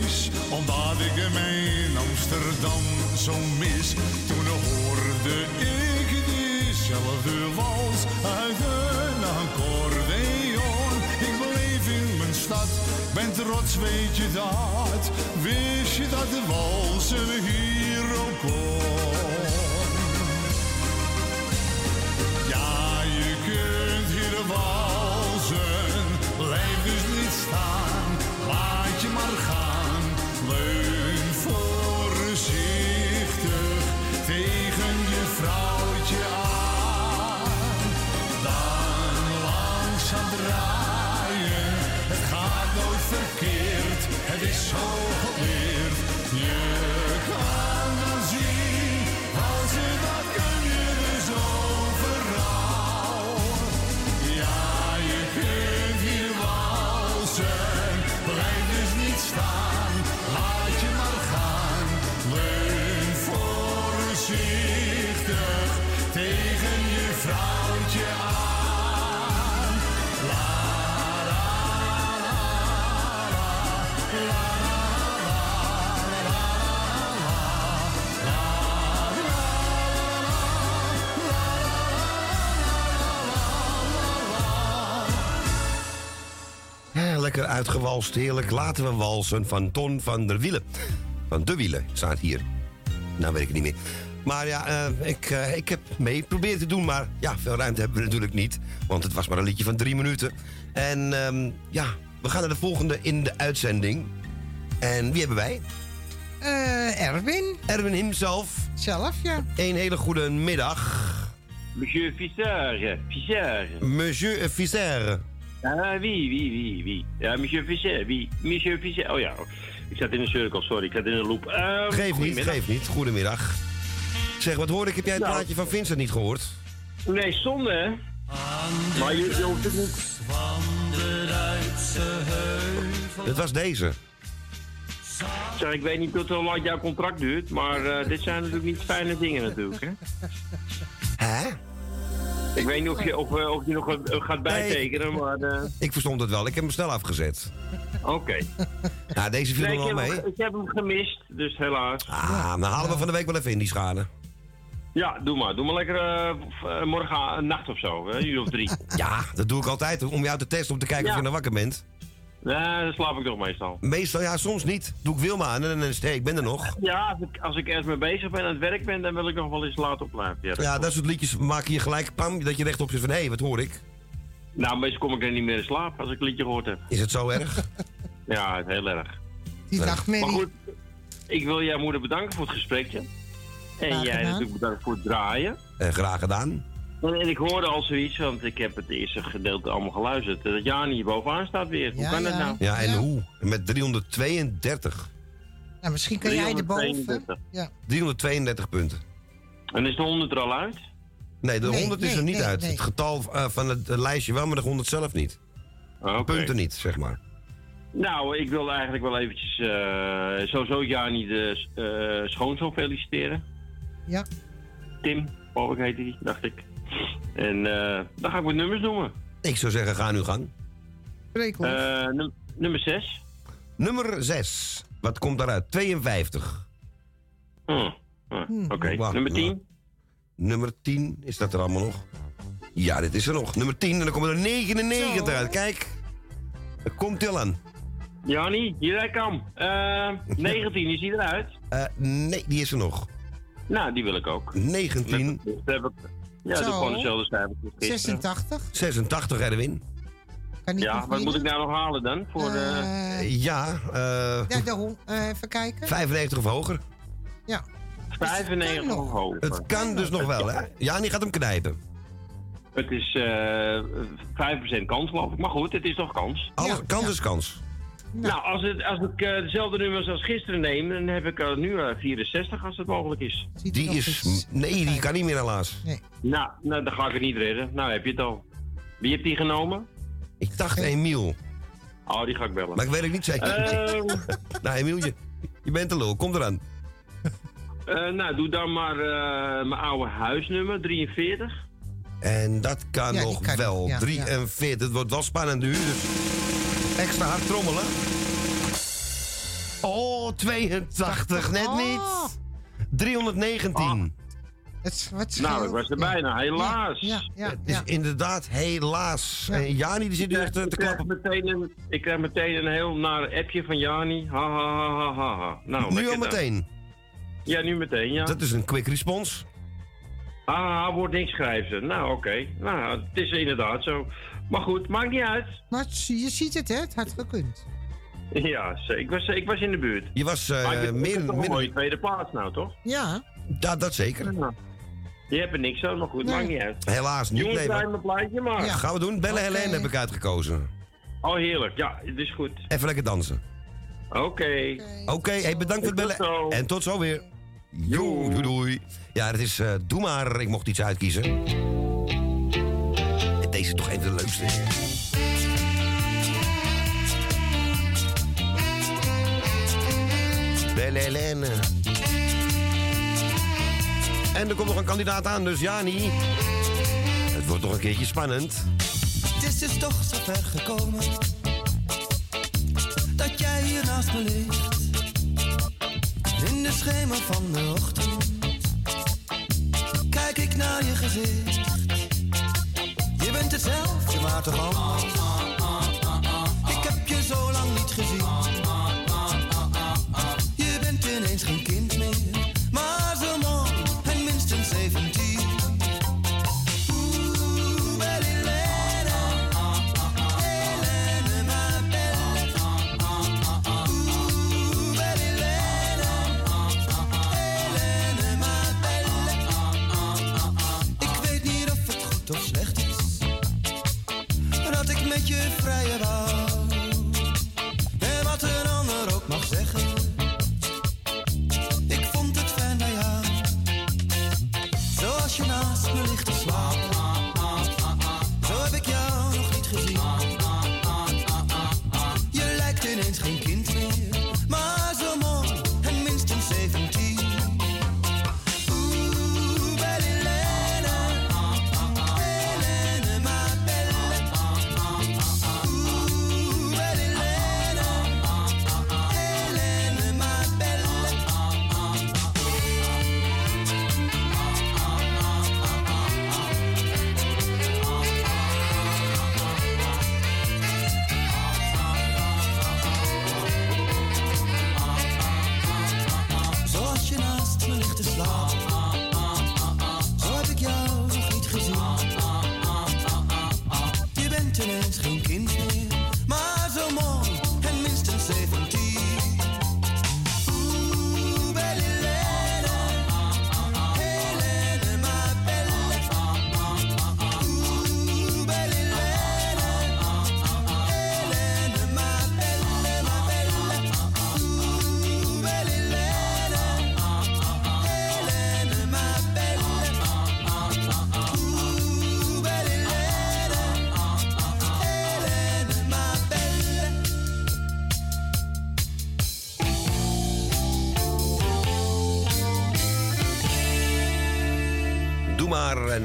Speaker 12: omdat ik hem in Amsterdam zo mis, toen hoorde ik diezelfde wals uit een accordeon. Ik bleef in mijn stad, ben trots, weet je dat? Wist je dat de walsen hier ook kon? Ja,
Speaker 31: je kunt hier walsen, blijf dus niet staan, laat je maar gaan.
Speaker 2: show. Lekker uitgewalst, heerlijk. Laten we walsen van Ton van der Wielen. Van de Wielen staat hier. Nou weet ik het niet meer. Maar ja, eh, ik, eh, ik heb mee geprobeerd te doen. Maar ja, veel ruimte hebben we natuurlijk niet. Want het was maar een liedje van drie minuten. En ehm, ja, we gaan naar de volgende in de uitzending. En wie hebben wij?
Speaker 3: Eh, Erwin.
Speaker 2: Erwin himself.
Speaker 3: Zelf, ja.
Speaker 2: Een hele goede middag.
Speaker 32: Monsieur Fisser.
Speaker 2: Monsieur Fisser.
Speaker 32: Ah, wie, wie, wie, wie? Ja, monsieur Fisser, wie? Monsieur Fisser, oh ja. Ik zat in een cirkel, sorry, ik zat in een loop. Uh,
Speaker 2: Geef niet, geef niet. Goedemiddag. Zeg, wat hoor ik? Heb jij het
Speaker 32: Nou.
Speaker 2: plaatje van Vincent niet gehoord?
Speaker 32: Nee, zonde, hè? Maar je, hoeft het niet.
Speaker 31: Van de Duitse heuvel.
Speaker 2: Het was deze.
Speaker 32: Zeg, ik weet niet tot hoe lang jouw contract duurt, maar eh, dit zijn natuurlijk niet fijne dingen natuurlijk, hè?
Speaker 2: Hè?
Speaker 32: Ik weet niet of je, of, eh, of je nog eh, gaat bijtekenen, maar... eh,
Speaker 2: Ik verstond het wel. Ik heb hem snel afgezet.
Speaker 32: Oké.
Speaker 2: Ja, deze viel
Speaker 32: Nee,
Speaker 2: er wel mee.
Speaker 32: hem, ik heb hem gemist, dus helaas.
Speaker 2: Ah, dan halen we van de week wel even in die schade.
Speaker 32: Ja, doe maar. Doe maar lekker eh, morgen een nacht of zo? Een uur of drie. [LAUGHS]
Speaker 2: Ja, dat doe ik altijd om jou te testen om te kijken of je nog wakker bent.
Speaker 32: Nee, dan slaap ik toch meestal.
Speaker 2: Meestal, ja, soms niet. Doe ik Wilma aan en dan is het, hey, ik ben er nog.
Speaker 32: Ja, als ik, als ik ergens mee bezig ben aan het werk ben, dan wil ik nog wel eens laat opblijven. Ja, dat
Speaker 2: Ja,
Speaker 32: klopt.
Speaker 2: dat soort liedjes maken je gelijk, pam, dat je rechtop zit van, hé, hey, wat hoor ik?
Speaker 32: Nou, meestal kom ik er niet meer in slaap als ik een liedje gehoord heb.
Speaker 2: Is het zo erg? [LAUGHS]
Speaker 32: Ja, het is heel erg.
Speaker 3: Die
Speaker 2: Nee.
Speaker 3: nachtmerrie.
Speaker 32: Maar goed, ik wil jouw moeder bedanken voor het gesprekje. En
Speaker 3: Graag
Speaker 32: jij
Speaker 3: gedaan.
Speaker 32: natuurlijk bedankt voor het draaien.
Speaker 2: Eh, graag gedaan.
Speaker 32: En, ik hoorde al zoiets, want ik heb het eerste gedeelte allemaal geluisterd. Dat Jani hier bovenaan staat weer. Hoe
Speaker 3: Ja,
Speaker 32: kan dat
Speaker 3: ja.
Speaker 32: nou?
Speaker 2: Ja, en hoe? Met 332.
Speaker 3: Nou, misschien kan jij erboven.
Speaker 32: 332.
Speaker 3: Ja.
Speaker 2: 332 punten.
Speaker 32: En is de 100 er al uit?
Speaker 2: Nee, de
Speaker 3: Nee,
Speaker 2: 100 is
Speaker 3: nee,
Speaker 2: er niet
Speaker 3: nee,
Speaker 2: uit.
Speaker 3: nee.
Speaker 2: Het getal eh, van het eh, lijstje wel, maar de 100 zelf niet.
Speaker 32: Ah, oké.
Speaker 2: Punten niet, zeg maar.
Speaker 32: Nou, ik wil eigenlijk wel eventjes eh, sowieso Jani de eh schoonzoon feliciteren.
Speaker 3: Ja.
Speaker 32: Tim, ik heet hij, dacht ik. En eh, dan ga ik wat nummers noemen.
Speaker 2: Ik zou zeggen, ga nu gang.
Speaker 32: Eh, num- nummer 6.
Speaker 2: Nummer 6. Wat komt daaruit? 52.
Speaker 32: Oké,
Speaker 2: Wacht,
Speaker 32: nummer 10.
Speaker 2: nou. Nummer 10, is dat er allemaal nog? Ja, dit is er nog. Nummer 10, en dan komen er 99 uit. Kijk, er komt til aan.
Speaker 32: Jani, hier hij kan. Eh [LAUGHS] 19, is die eruit?
Speaker 2: Eh, nee, die is er nog.
Speaker 32: Nou, die wil ik ook.
Speaker 2: 19,
Speaker 32: Dat heb ik- Ja,
Speaker 3: Zo.
Speaker 32: doe gewoon dezelfde gisteren.
Speaker 3: 86.
Speaker 2: 86 Erwin.
Speaker 3: Kan niet
Speaker 32: Ja, wat moet ik nou nog halen dan? Voor de...
Speaker 3: Eh,
Speaker 2: Ja, eh,
Speaker 3: ja, even kijken.
Speaker 2: 95 of hoger.
Speaker 3: Ja.
Speaker 32: 95 of hoger.
Speaker 2: Het kan dus nog wel, hè? Ja, die gaat hem knijpen.
Speaker 32: Het is eh 5% kans, geloof ik. Maar goed, het is toch kans.
Speaker 2: Alles, kans is kans.
Speaker 32: Nou, als, het, als ik eh, dezelfde nummers als gisteren neem, dan heb ik er nu eh, 64 als het mogelijk is.
Speaker 2: Die is... Nee, die kan niet meer helaas.
Speaker 32: Nou, nou, dan ga ik het niet redden. Nou, heb je het al. Wie heeft die genomen?
Speaker 2: Ik dacht Emiel.
Speaker 32: Oh, die ga ik bellen.
Speaker 2: Maar ik weet het niet zeker. [LAUGHS] Nou, Emielje, je bent een lul. Kom eraan.
Speaker 32: eh, nou, doe dan maar eh, mijn oude huisnummer, 43.
Speaker 2: En dat kan
Speaker 32: Ja,
Speaker 2: nog
Speaker 32: kan
Speaker 2: wel.
Speaker 32: nog, ja,
Speaker 2: 43. Het wordt wel spannend nu, dus extra hard trommelen. Oh, 82. Net
Speaker 3: Oh.
Speaker 2: niet. 319.
Speaker 3: Het, wat
Speaker 32: Nou, ik was er bijna, helaas.
Speaker 3: Ja, ja,
Speaker 2: Het is inderdaad helaas. En Jani die zit nu echt eh, te
Speaker 32: ik, krijg
Speaker 2: klappen.
Speaker 32: meteen een, ik krijg meteen een heel naar appje van Jani. Ha, ha, ha, ha, ha, ha. Nou,
Speaker 2: nu al
Speaker 32: dan.
Speaker 2: meteen.
Speaker 32: Ja, nu meteen, ja.
Speaker 2: Dat is een quick response.
Speaker 32: Ha, wordt niks schrijven ze. Nou, oké. Nou, het is inderdaad zo. Maar goed, maakt niet uit.
Speaker 3: Maar je ziet het, hè? Het had gekund.
Speaker 32: Ja, ik was, ik was in de buurt.
Speaker 2: Je was eh,
Speaker 32: maar ik heb- ik
Speaker 2: meer...
Speaker 32: toch
Speaker 2: meer
Speaker 32: mooie tweede plaats nou, toch?
Speaker 3: Ja.
Speaker 2: ja, dat zeker.
Speaker 32: Je hebt er niks aan, maar goed,
Speaker 3: Nee.
Speaker 32: maakt niet uit.
Speaker 2: Helaas niet.
Speaker 32: Jongens,
Speaker 2: nee, maar-
Speaker 32: mijn plaatje maar.
Speaker 2: Ja, gaan we doen. Bellen
Speaker 3: Oké.
Speaker 2: Helene heb ik uitgekozen.
Speaker 32: Oh, heerlijk. Ja, het is goed.
Speaker 2: Even lekker dansen.
Speaker 32: Oké.
Speaker 2: Oké, hey, bedankt voor het bellen. En tot zo weer. Jo, doei, doei. Ja, het is eh, Doe maar. Ik mocht iets uitkiezen. Deze toch een van de leukste. Belle Helene. En er komt nog een kandidaat aan, dus Jani. Het wordt toch een keertje spannend.
Speaker 33: Het is dus toch zo ver gekomen dat jij hier naast me ligt. In de schemer van de ochtend kijk ik naar je gezicht. Je bent hetzelfde, maar toch anders. Ik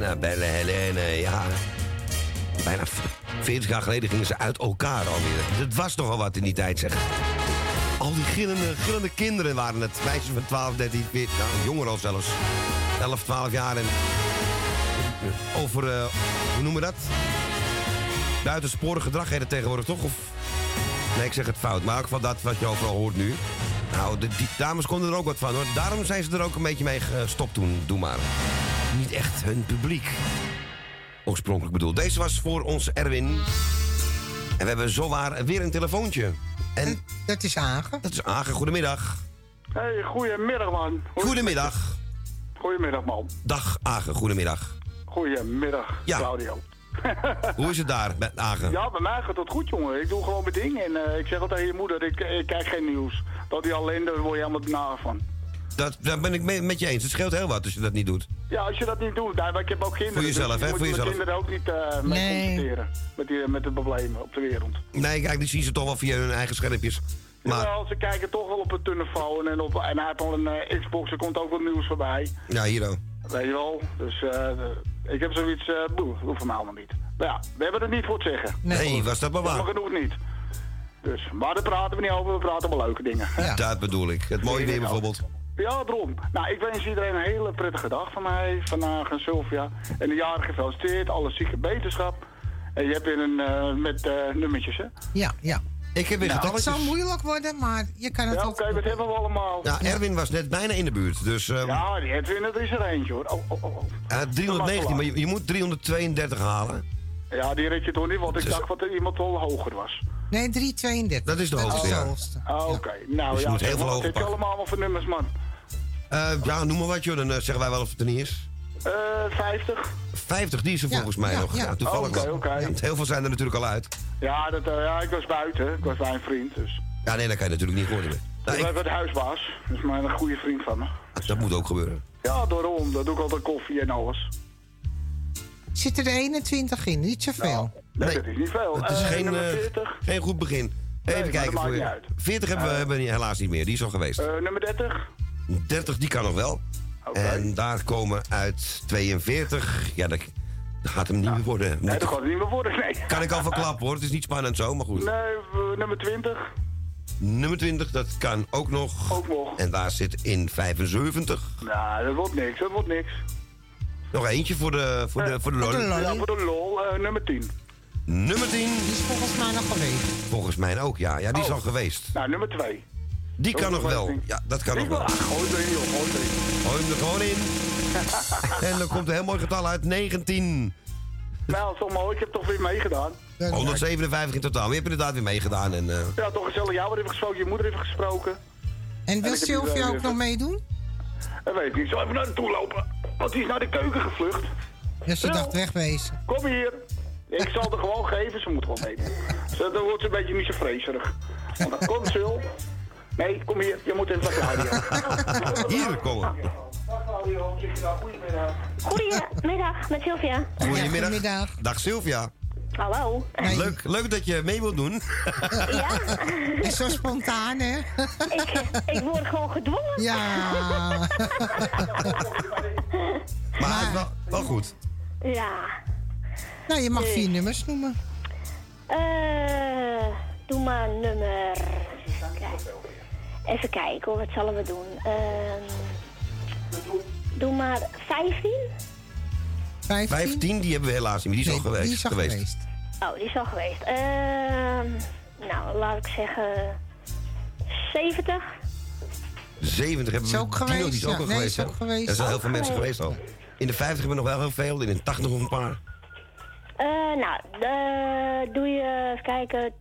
Speaker 33: en
Speaker 2: eh, Belle Helene, ja. Bijna v- 40 jaar geleden gingen ze uit elkaar alweer. Het was nogal wat in die tijd, zeg. Al die gillende, gillende kinderen waren het. Meisjes van 12, 13, 14, nou, jonger al zelfs. 11, 12 jaar en... Over, eh, hoe noemen we dat? Buitensporig gedrag heet tegenwoordig, toch? Of... Nee, ik zeg het fout. Maar elk geval dat wat je overal hoort nu. Nou, de, die dames konden er ook wat van, hoor. Daarom zijn ze er ook een beetje mee gestopt toen. Doe maar. Niet echt hun publiek. Oorspronkelijk bedoeld. Deze was voor ons Erwin. En we hebben zowaar weer een telefoontje. En
Speaker 3: dat is Agen.
Speaker 2: Dat is Agen. Goedemiddag.
Speaker 34: Hey, goedemiddag man.
Speaker 2: Goedemiddag.
Speaker 34: Goedemiddag man.
Speaker 2: Dag Agen. Goedemiddag.
Speaker 34: Goedemiddag
Speaker 2: Ja.
Speaker 34: Claudio. [LAUGHS]
Speaker 2: Hoe is het daar met Agen?
Speaker 34: Ja, bij mij gaat het goed jongen. Ik doe gewoon mijn ding en eh, ik zeg altijd tegen je moeder, ik, ik kijk geen nieuws. Dat die alleen, daar word je helemaal naar van.
Speaker 2: Dat, daar ben ik mee- met je eens. Het scheelt heel wat als je dat niet doet.
Speaker 34: Ja, als je dat niet doet, nou, ik heb ook kinderen.
Speaker 2: Voor jezelf,
Speaker 34: dus
Speaker 2: hè, voor jezelf.
Speaker 34: kinderen ook niet eh mee
Speaker 2: Nee.
Speaker 34: confronteren. Met, die, met de problemen op de wereld.
Speaker 2: Nee, kijk, die zien ze toch wel via hun eigen schermpjes. Maar
Speaker 34: Jawel, ze kijken toch wel op een telefoon en, op, en hij heeft al een eh, Xbox, er komt ook wat nieuws voorbij.
Speaker 2: ja, hier ook.
Speaker 34: Weet je wel, dus eh, ik heb zoiets, eh boe, hoeft voor mij allemaal niet. Maar ja, we hebben het niet voor te zeggen.
Speaker 2: Nee, was dat maar waar.
Speaker 34: Jammer genoeg niet. Dus, maar daar praten we niet over, we praten over leuke dingen.
Speaker 2: Dat bedoel ik. Het mooie
Speaker 34: Ja.
Speaker 2: weer bijvoorbeeld.
Speaker 34: Ja, daarom. Nou, ik wens iedereen een hele prettige dag van mij, vandaag en Sylvia. En de jaren gefeliciteerd, alle zieke beterschap. En je hebt weer een eh, met eh, nummertjes, hè?
Speaker 3: Ja, ja.
Speaker 2: Ik heb weer
Speaker 3: Nou, het zal moeilijk worden, maar je kan het
Speaker 34: Ja,
Speaker 3: altijd...
Speaker 34: oké, dat hebben we allemaal.
Speaker 2: Ja, Erwin was net bijna in de buurt. Dus ehm,
Speaker 34: Ja, die Edwin, er is er eentje, hoor. Oh, oh, oh. oh.
Speaker 2: eh, 319, maar je, je moet 332 halen.
Speaker 34: Ja, die red je toch niet, want ik
Speaker 2: Dus-
Speaker 34: dacht dat er iemand wel hoger was.
Speaker 3: Nee, 332.
Speaker 2: Dat is de hoogste, ja.
Speaker 34: Ah, oké. Nou
Speaker 2: Dus je
Speaker 34: ja,
Speaker 2: moet heel
Speaker 34: zeg,
Speaker 2: veel
Speaker 34: wat
Speaker 2: hoger
Speaker 34: heb je allemaal voor nummers, man?
Speaker 2: Eh, ja, noem maar wat, joh. Dan eh, zeggen wij wel of het er niet is.
Speaker 34: Eh 50.
Speaker 2: 50, die is er volgens mij
Speaker 34: ja,
Speaker 2: nog.
Speaker 34: ja.
Speaker 2: Ja, toevallig
Speaker 34: Oké,
Speaker 2: wel.
Speaker 34: oké.
Speaker 2: Heel veel zijn er natuurlijk al uit.
Speaker 34: Ja, dat, eh, ja, ik was buiten. Ik was bij een vriend, dus...
Speaker 2: Ja, nee, dat kan je natuurlijk niet worden. Nou,
Speaker 34: ik
Speaker 2: ik-
Speaker 34: ben de huisbaas. Dat is maar een goede vriend van me.
Speaker 2: dat moet ook gebeuren.
Speaker 34: Ja, daarom. Dat doe ik altijd koffie en alles.
Speaker 3: Zitten er 21 in, niet zoveel.
Speaker 34: Nee, dat is niet veel.
Speaker 2: Het is
Speaker 34: Eh,
Speaker 2: geen,
Speaker 34: nummer
Speaker 2: eh,
Speaker 34: 40.
Speaker 2: geen goed begin.
Speaker 34: Nee,
Speaker 2: Even
Speaker 34: maar
Speaker 2: kijken
Speaker 34: dat
Speaker 2: voor
Speaker 34: maakt
Speaker 2: je.
Speaker 34: niet uit.
Speaker 2: 40 hebben we hebben we helaas niet meer, die is al geweest.
Speaker 34: Eh, nummer 30.
Speaker 2: 30, die kan nog wel. En daar komen uit 42. Ja, dat, dat gaat hem niet meer worden.
Speaker 34: Nee, dat gaat het niet meer worden, nee.
Speaker 2: Kan ik al verklappen hoor, het is niet spannend zo, maar goed.
Speaker 34: Nee, eh, nummer 20.
Speaker 2: Nummer 20, dat kan ook nog.
Speaker 34: Ook nog.
Speaker 2: En daar zit in 75.
Speaker 34: Nou, dat wordt niks, dat wordt niks.
Speaker 2: Nog eentje voor de, voor de, voor de lol.
Speaker 34: Ja, voor de lol. eh, nummer 10.
Speaker 2: Nummer 10.
Speaker 3: Die is volgens mij nog geweest.
Speaker 2: Volgens mij ook, ja. Ja, die is
Speaker 34: Oh.
Speaker 2: al geweest.
Speaker 34: Nou, nummer 2.
Speaker 2: Die kan nog wel. Ja, dat kan nog wel.
Speaker 34: Ah, gooi erin, joh. Gooi erin.
Speaker 2: Gooi hem er gewoon in. [LAUGHS] En dan komt een heel mooi getal uit. 19.
Speaker 34: Nou, wel mooi. Ik heb toch weer meegedaan.
Speaker 2: 157 in totaal. Je hebt inderdaad weer meegedaan. En, eh,
Speaker 34: Ja, toch gezellig. Jou heeft gesproken, je moeder heeft gesproken.
Speaker 3: En wil Sylvia
Speaker 34: eh,
Speaker 3: ook nog meedoen?
Speaker 34: Dat weet ik niet. Zal even naar toe lopen. Want die is naar de keuken gevlucht.
Speaker 3: Ja, ze dacht wegwezen.
Speaker 34: Kom hier. Ik zal het gewoon geven, ze moet gewoon eten. Zo, Dan wordt ze een beetje niet zo vrezerig. Want dan komt Sil. Nee, kom hier. Je moet even naar Claudia. [LAUGHS]
Speaker 2: Hier komen.
Speaker 34: Dag Claudio, zit je daar? Goedemiddag.
Speaker 22: Goedemiddag, met Sylvia.
Speaker 2: Goedemiddag. Dag Sylvia.
Speaker 22: Hallo.
Speaker 2: Leuk, leuk dat je mee wilt doen.
Speaker 22: Ja. [LAUGHS]
Speaker 3: Is zo spontaan, hè?
Speaker 22: ik, ik word gewoon gedwongen.
Speaker 3: Ja. [LAUGHS]
Speaker 2: Maar het is wel, wel goed.
Speaker 22: Ja.
Speaker 3: Nou, je mag
Speaker 22: Nee.
Speaker 3: vier nummers noemen.
Speaker 22: Eh, doe maar nummer... Even kijken, hoor, wat zullen we doen? Ehm, doe maar 15.
Speaker 2: 15, die hebben we helaas niet meer. Die is al geweest.
Speaker 3: die is al geweest.
Speaker 22: Oh, die is al geweest. Ehm, nou, laat ik zeggen 70.
Speaker 2: 70 hebben
Speaker 3: Is
Speaker 2: we.
Speaker 3: ook
Speaker 2: Dino,
Speaker 3: geweest,
Speaker 2: die is ook
Speaker 3: ja.
Speaker 2: al
Speaker 3: Nee,
Speaker 2: geweest.
Speaker 3: is ook.
Speaker 2: Er zijn heel
Speaker 22: Ook
Speaker 2: veel mensen
Speaker 22: geweest.
Speaker 2: al. In de 50 hebben we nog wel heel veel. In de 80 nog een paar.
Speaker 22: Eh, nou, eh, doe je, even kijken,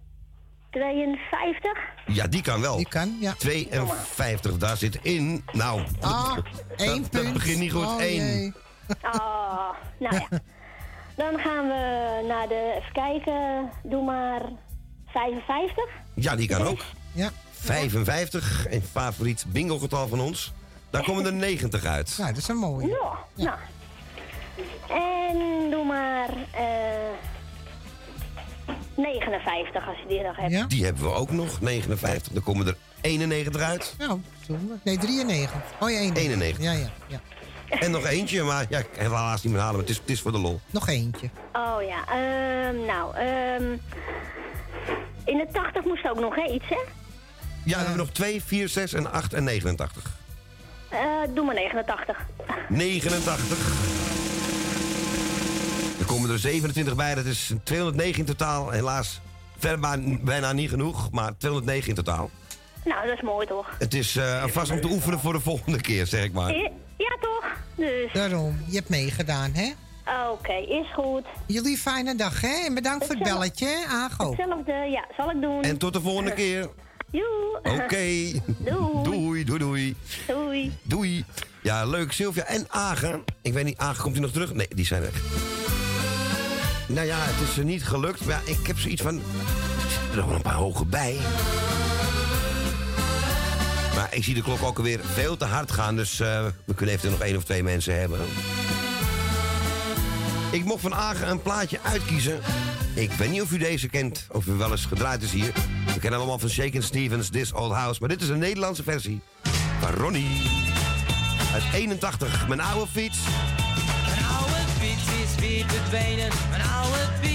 Speaker 22: 52.
Speaker 2: Ja, die kan wel.
Speaker 3: Die kan, ja.
Speaker 2: 52, daar zit in. Nou,
Speaker 3: Ah, één
Speaker 2: dat,
Speaker 3: punt.
Speaker 2: dat begint niet goed.
Speaker 3: Oh,
Speaker 2: Eén.
Speaker 22: Oh, nou ja. [LAUGHS] Dan gaan we naar de, even kijken, doe maar 55.
Speaker 2: Ja, die kan ook.
Speaker 3: Ja.
Speaker 2: 55, een favoriet bingo getal van ons. Daar komen er 90 uit.
Speaker 3: Ja, dat is een mooie.
Speaker 22: Ja, nou. En doe maar eh 59 als je die nog hebt.
Speaker 2: Die hebben we ook nog, 59. Dan komen er 91 uit.
Speaker 3: Nou, doen we. Nee, 93. Oh ja, 91.
Speaker 2: 91.
Speaker 3: Ja, ja, ja.
Speaker 2: En nog eentje, maar ja, ik kan helaas niet meer halen. Maar het is, het is voor de lol.
Speaker 3: Nog eentje.
Speaker 22: Oh ja, ehm, nou, ehm in de 80 moest ook nog hè, iets, hè?
Speaker 2: Ja, we hebben nog 2, 4, 6 en 8 en 89.
Speaker 22: Eh, doe maar 89.
Speaker 2: 89. Er komen er 27 bij, dat is 209 in totaal. Helaas maar bijna niet genoeg, maar 209 in totaal.
Speaker 22: Nou, dat is mooi toch?
Speaker 2: Het is eh vast om te oefenen voor de volgende keer, zeg ik maar.
Speaker 22: Ja, toch? Dus,
Speaker 3: Daarom, je hebt meegedaan, hè?
Speaker 22: oké, is goed.
Speaker 3: Jullie fijne dag, hè? En bedankt voor het belletje, hè, Ago.
Speaker 22: Hetzelfde, ja, zal ik doen.
Speaker 2: En tot de volgende keer.
Speaker 22: Joe.
Speaker 2: Oké. [LAUGHS] Doei. Doei, doei,
Speaker 22: Doei.
Speaker 2: Doei. Ja, leuk. Sylvia en Agen. Ik weet niet, Agen, komt hij nog terug? Nee, die zijn weg. Nou ja, het is er niet gelukt. Maar ik heb zoiets van... Er zitten nog een paar hoge bij. Maar ik zie de klok ook alweer veel te hard gaan. Dus eh, we kunnen even nog één of twee mensen hebben. Ik mocht van Agen een plaatje uitkiezen. Ik weet niet of u deze kent, of u wel eens gedraaid is hier. We kennen allemaal van Shakin' Stevens, This Old House. Maar dit is een Nederlandse versie van Ronnie. Uit 81, mijn oude fiets.
Speaker 35: Weer. Mijn oude fiets die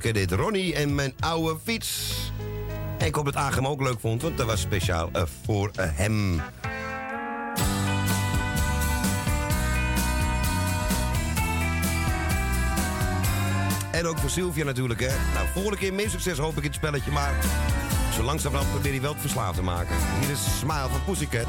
Speaker 35: drukken dit
Speaker 10: Ronnie en mijn oude fiets. En ik hoop dat Agem ook leuk vond, want dat was speciaal eh, voor eh, hem. En ook voor Sylvia natuurlijk, hè. Nou, vorige keer meer succes hoop ik in het spelletje, maar... zo langzamerhand probeer hij wel het verslaafd te maken. Hier is Smile van Pussycat.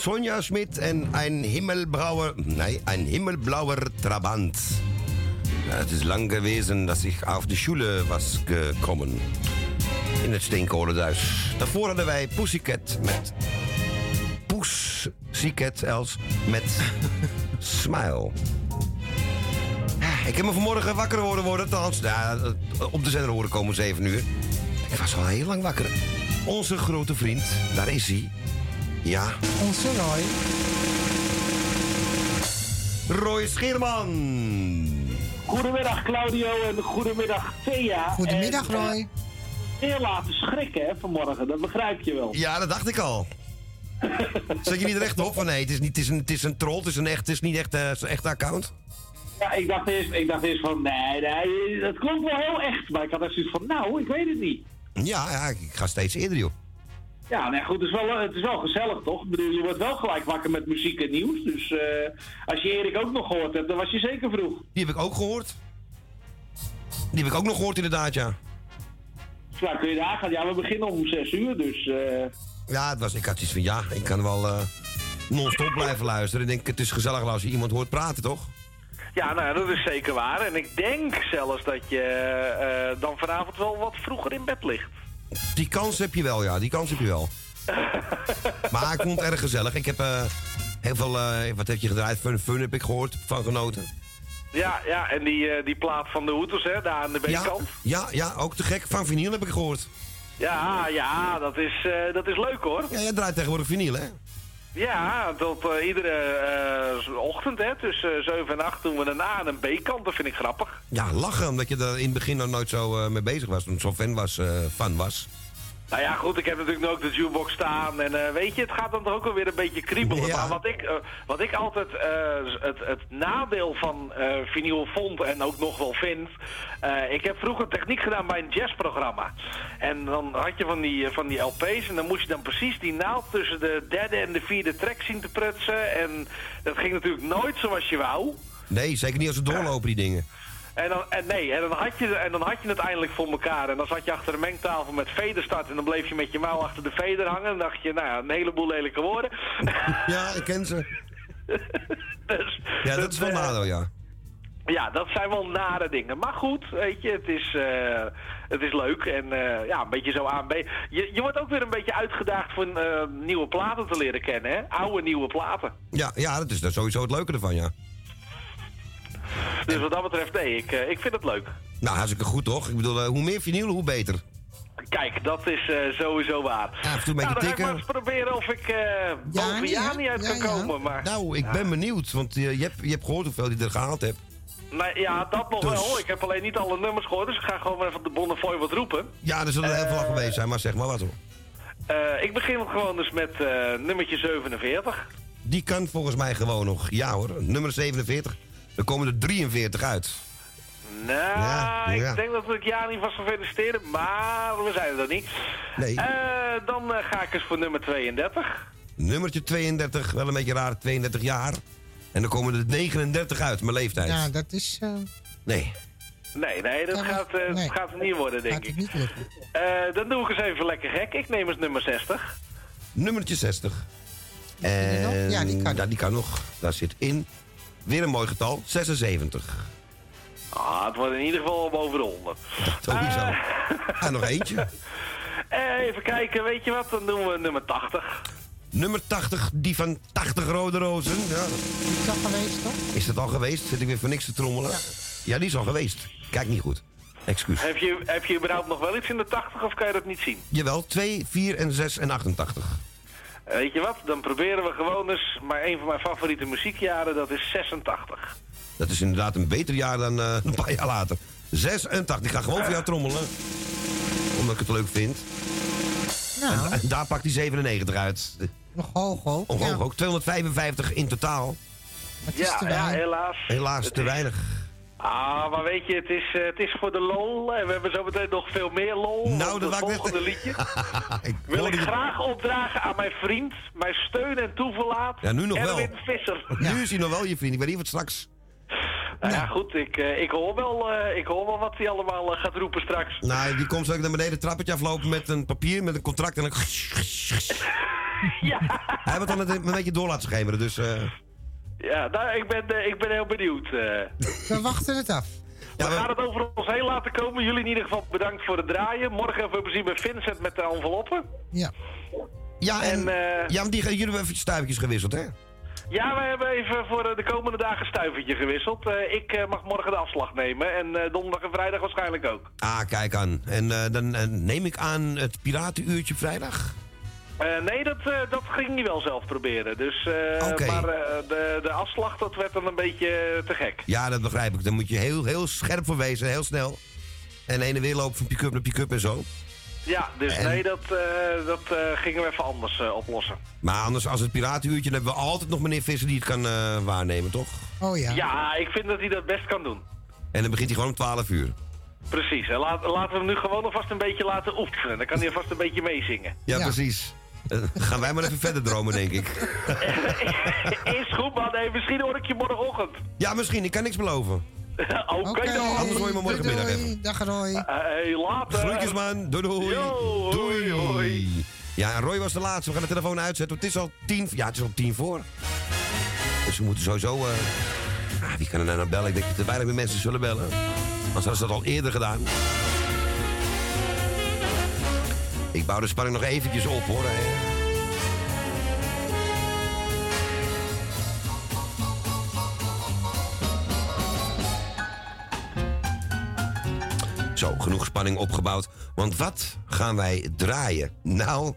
Speaker 2: Sonja Schmidt en een himmelblauwer, nee, een himmelblauwer Trabant. Ja, het is lang geweest dat ik auf de Schule was gekomen. In het Steenkolenduis. Daarvoor hadden wij Pussycat met... Pussycat Els met [LAUGHS] Smile. Ik heb me vanmorgen wakker horen worden, althans, ja, op de zender horen komen 7 uur. Ik was al heel lang wakker. Onze grote vriend, daar is hij. Ja.
Speaker 3: Onze Roy.
Speaker 2: Roy Scheerman.
Speaker 36: Goedemiddag Claudio en goedemiddag Thea.
Speaker 3: Goedemiddag,
Speaker 36: En, eh,
Speaker 3: Roy.
Speaker 36: Heel laten schrikken hè, vanmorgen, dat begrijp je wel.
Speaker 2: Ja, dat dacht ik al. [LAUGHS] Zat je niet rechtop van nee, het is, niet, het is, een, het is een troll, het is, een echt, het is niet echt eh, een echte account?
Speaker 36: Ja, ik dacht eerst, ik dacht eerst van nee, nee, dat klonk wel heel echt. Maar ik had echt zoiets van nou, ik weet het niet.
Speaker 2: Ja, ja, ik ga steeds eerder, joh.
Speaker 36: Ja, nee, goed, het is, wel, het is wel gezellig toch? Ik bedoel, je wordt wel gelijk wakker met muziek en nieuws. Dus eh, als je Erik ook nog gehoord hebt, dan was je zeker vroeg.
Speaker 2: Die heb ik ook gehoord. Die heb ik ook nog gehoord, inderdaad, ja.
Speaker 36: Dus nou, kun je daar gaan. Ja, we beginnen om 6 uur, dus... eh,
Speaker 2: Ja, het was, ik had iets van, ja, ik kan wel eh, non-stop blijven luisteren. Ik denk, het is gezellig als je iemand hoort praten, toch?
Speaker 37: Ja, nou ja, dat is zeker waar. En ik denk zelfs dat je eh, dan vanavond wel wat vroeger in bed ligt.
Speaker 2: Die kans heb je wel, ja, die kans heb je wel. [LAUGHS] maar ik vond het erg gezellig. Ik heb eh, heel veel, eh, wat heb je gedraaid? Fun Fun heb ik gehoord, van genoten.
Speaker 37: Ja, ja, en die, eh, die plaat van de Hoeters, hè, daar aan de B-kant.
Speaker 2: Ja, ja, ook te gek. Van vinyl heb ik gehoord.
Speaker 37: Ja, ja, dat is, dat is leuk hoor.
Speaker 2: Ja, jij draait tegenwoordig vinyl, hè?
Speaker 37: Ja, tot eh, iedere eh, ochtend, hè, tussen 7 en 8 doen we een A- en een B-kant. Dat vind ik grappig.
Speaker 2: Ja, lachen, omdat je er in het begin nog nooit zo eh, mee bezig was. Toen zo fan was, eh, fan was.
Speaker 37: Nou ja, goed, ik heb natuurlijk nu ook de jukebox staan. En eh, weet je, het gaat dan toch ook wel weer een beetje kriebelen.
Speaker 2: Ja.
Speaker 37: Maar wat ik, eh, wat ik altijd eh, het, het nadeel van vinyl vond en ook nog wel vind... ik heb vroeger techniek gedaan bij een jazzprogramma. En dan had je van die, van die LP's en dan moest je dan precies die naald tussen de derde en de vierde track zien te prutsen. En dat ging natuurlijk nooit zoals je wou.
Speaker 2: Nee, zeker niet als ze doorlopen, die dingen.
Speaker 37: En dan, en nee, en dan, had je, en dan had je het eindelijk voor elkaar. En dan zat je achter een mengtafel met vederstart. En dan bleef je met je mouw achter de veder hangen. En dan dacht je, nou ja, een heleboel lelijke woorden.
Speaker 2: Ja, ik ken ze. [LAUGHS]
Speaker 37: dus,
Speaker 2: Ja, dat is wel
Speaker 37: eh,
Speaker 2: nadeel, ja.
Speaker 37: Ja, dat zijn wel nare dingen. Maar goed, weet je, het is, eh, het is leuk. En eh, ja, een beetje zo aan. Je, je wordt ook weer een beetje uitgedaagd voor nieuwe platen te leren kennen, hè? Oude nieuwe platen.
Speaker 2: Ja, ja dat is dat is sowieso het leuke ervan, ja.
Speaker 37: Dus wat dat betreft, nee, ik, eh, ik vind het leuk.
Speaker 2: Nou, hartstikke goed, toch? Ik bedoel, eh, hoe meer vinyl, hoe beter.
Speaker 37: Kijk, dat is eh, sowieso waar.
Speaker 2: Ja,
Speaker 37: nou, dan ga ik maar eens proberen of ik eh boven ja, niet uit kan komen. Maar...
Speaker 2: Nou, ik ben benieuwd, want je, hebt, je hebt gehoord hoeveel hij er gehaald hebt.
Speaker 37: Nee, ja, dat nog
Speaker 2: Dus-
Speaker 37: wel. Ik heb alleen niet alle nummers gehoord, dus ik ga gewoon even op de Bonnefoy wat roepen.
Speaker 2: Ja, er zullen er heel veel geweest zijn, maar zeg maar wat hoor.
Speaker 37: Eh, ik begin gewoon dus met eh, nummertje 47.
Speaker 2: Die kan volgens mij gewoon nog, ja hoor, nummer 47. Er komen er 43 uit.
Speaker 37: Nou,
Speaker 2: Ja, ja.
Speaker 37: ik denk dat ik ja niet vast van feliciteren, maar we zijn er niet.
Speaker 2: Nee.
Speaker 37: Eh, dan eh, ga ik eens voor nummer 32.
Speaker 2: Nummertje 32, wel een beetje raar, 32 jaar. En dan komen er 39 uit, mijn leeftijd.
Speaker 3: Ja, dat is... eh,
Speaker 2: Nee.
Speaker 37: Nee, nee, dat gaat, eh,
Speaker 3: nee.
Speaker 37: dat gaat het niet worden, denk
Speaker 3: gaat het
Speaker 37: ik.
Speaker 3: niet lukken.
Speaker 37: Eh, dan doe ik eens even lekker gek. Ik neem eens nummer 60.
Speaker 2: Nummertje 60.
Speaker 3: die nog?
Speaker 2: En,
Speaker 3: Ja, die kan.
Speaker 2: Ja, die kan nog. Daar zit in. Weer een mooi getal, 76.
Speaker 37: Ah, het wordt in ieder geval boven de 100.
Speaker 2: Sowieso. En nog eentje. [LAUGHS]
Speaker 37: Eh, even kijken, weet je wat? Dan doen we nummer 80.
Speaker 2: Nummer 80, die van 80 rode rozen. Ja.
Speaker 3: Die is al geweest, toch?
Speaker 2: Is dat al geweest? Zit ik weer voor niks te trommelen? Ja, die is al geweest. Kijk niet goed. Excuus.
Speaker 37: Heb je, heb je überhaupt nog wel iets in de 80 of kan je dat niet zien?
Speaker 2: Jawel, 2, 4 en 6 en 88.
Speaker 37: Eh, Weet je wat? Dan proberen we gewoon eens. Maar een van mijn favoriete muziekjaren, dat is 86.
Speaker 2: Dat is inderdaad een beter jaar dan eh, een paar jaar later. 86. Ik ga gewoon voor jou trommelen. Omdat ik het leuk vind.
Speaker 3: Nou,
Speaker 2: En, en daar pakt hij 97 uit.
Speaker 3: nog hoog ook.
Speaker 2: Omhoog
Speaker 3: ja.
Speaker 2: ook. 255 in totaal.
Speaker 3: Het is
Speaker 37: Ja,
Speaker 3: te
Speaker 37: ja,
Speaker 3: weinig.
Speaker 37: helaas.
Speaker 2: Helaas te weinig.
Speaker 37: Ah, maar weet je, het is, eh, het is voor de lol. En we hebben zo meteen nog veel meer lol.
Speaker 2: Nou, dat
Speaker 37: het volgende liedje [LAUGHS]
Speaker 2: ik
Speaker 37: wil ik graag opdragen aan mijn vriend, mijn steun en toeverlaat.
Speaker 2: Ja, nu nog wel.
Speaker 37: Erwin Visser. [LAUGHS]
Speaker 2: Nu is hij nog wel je vriend. Ik weet niet wat straks.
Speaker 37: Nou ja, goed, ik, eh, ik, hoor wel, eh, ik hoor wel wat hij allemaal gaat roepen straks.
Speaker 2: Nou, die komt zo naar beneden het trappetje aflopen met een papier, met een contract en een... [LAUGHS]
Speaker 37: ja.
Speaker 2: Hij het dan met een, een beetje door laten schemeren, dus...
Speaker 37: Ja, nou, ik ben, eh, ik ben heel benieuwd. eh.
Speaker 3: We wachten het af.
Speaker 37: we gaan het over ons heen laten komen. Jullie in ieder geval bedankt voor het draaien. Morgen even plezier bij Vincent met de enveloppen.
Speaker 3: Ja.
Speaker 2: Ja, en,
Speaker 37: En, eh,
Speaker 2: ja, die, jullie hebben even stuifjes gewisseld, hè?
Speaker 37: Ja, wij hebben even voor de komende dagen een stuivertje gewisseld. Ik mag morgen de afslag nemen en donderdag en vrijdag waarschijnlijk ook.
Speaker 2: Ah, kijk aan. En dan neem ik aan het piratenuurtje vrijdag.
Speaker 37: Eh, nee, dat, eh, dat ging hij wel zelf proberen. Dus, eh. Maar eh, de, de afslag, dat werd dan een beetje te gek.
Speaker 2: Ja, dat begrijp ik. Dan moet je heel, heel scherp voor wezen, heel snel. En heen en weer lopen van pick-up naar pick-up en zo.
Speaker 37: Ja, dus
Speaker 2: En-
Speaker 37: nee, dat, eh, dat eh, gingen we even anders eh, oplossen.
Speaker 2: Maar anders, als het piratenuurtje, dan hebben we altijd nog meneer Visser die het kan eh, waarnemen, toch?
Speaker 3: Oh ja.
Speaker 37: Ja, ik vind dat hij dat best kan doen.
Speaker 2: En dan begint hij gewoon om 12 uur.
Speaker 37: Precies. En laat, laten we hem nu gewoon alvast een beetje laten oefenen. Dan kan hij alvast een beetje meezingen.
Speaker 2: Ja, precies. Eh, gaan wij maar even verder dromen, denk ik. [LAUGHS]
Speaker 37: Is goed, man. Hey, misschien hoor ik je morgenochtend.
Speaker 2: Ja, misschien. Ik kan niks beloven. [LAUGHS]
Speaker 37: Oké dan.
Speaker 2: Anders hoor je me morgenmiddag
Speaker 3: doei,
Speaker 2: even.
Speaker 3: Dag Roy.
Speaker 37: Hey, later.
Speaker 2: Groetjes, man. Doei, doei.
Speaker 37: Yo,
Speaker 2: doei.
Speaker 37: hoi.
Speaker 2: Ja, en Roy was de laatste. We gaan de telefoon uitzetten. Het is al tien... Ja, het is al tien voor. Dus we moeten sowieso... eh, ah, wie kan er nou naar bellen? Ik denk dat er weinig meer mensen zullen bellen. Anders hadden ze dat al eerder gedaan. Ik bouw de spanning nog eventjes op, hoor. hè. Zo, genoeg spanning opgebouwd. Want wat gaan wij draaien? Nou,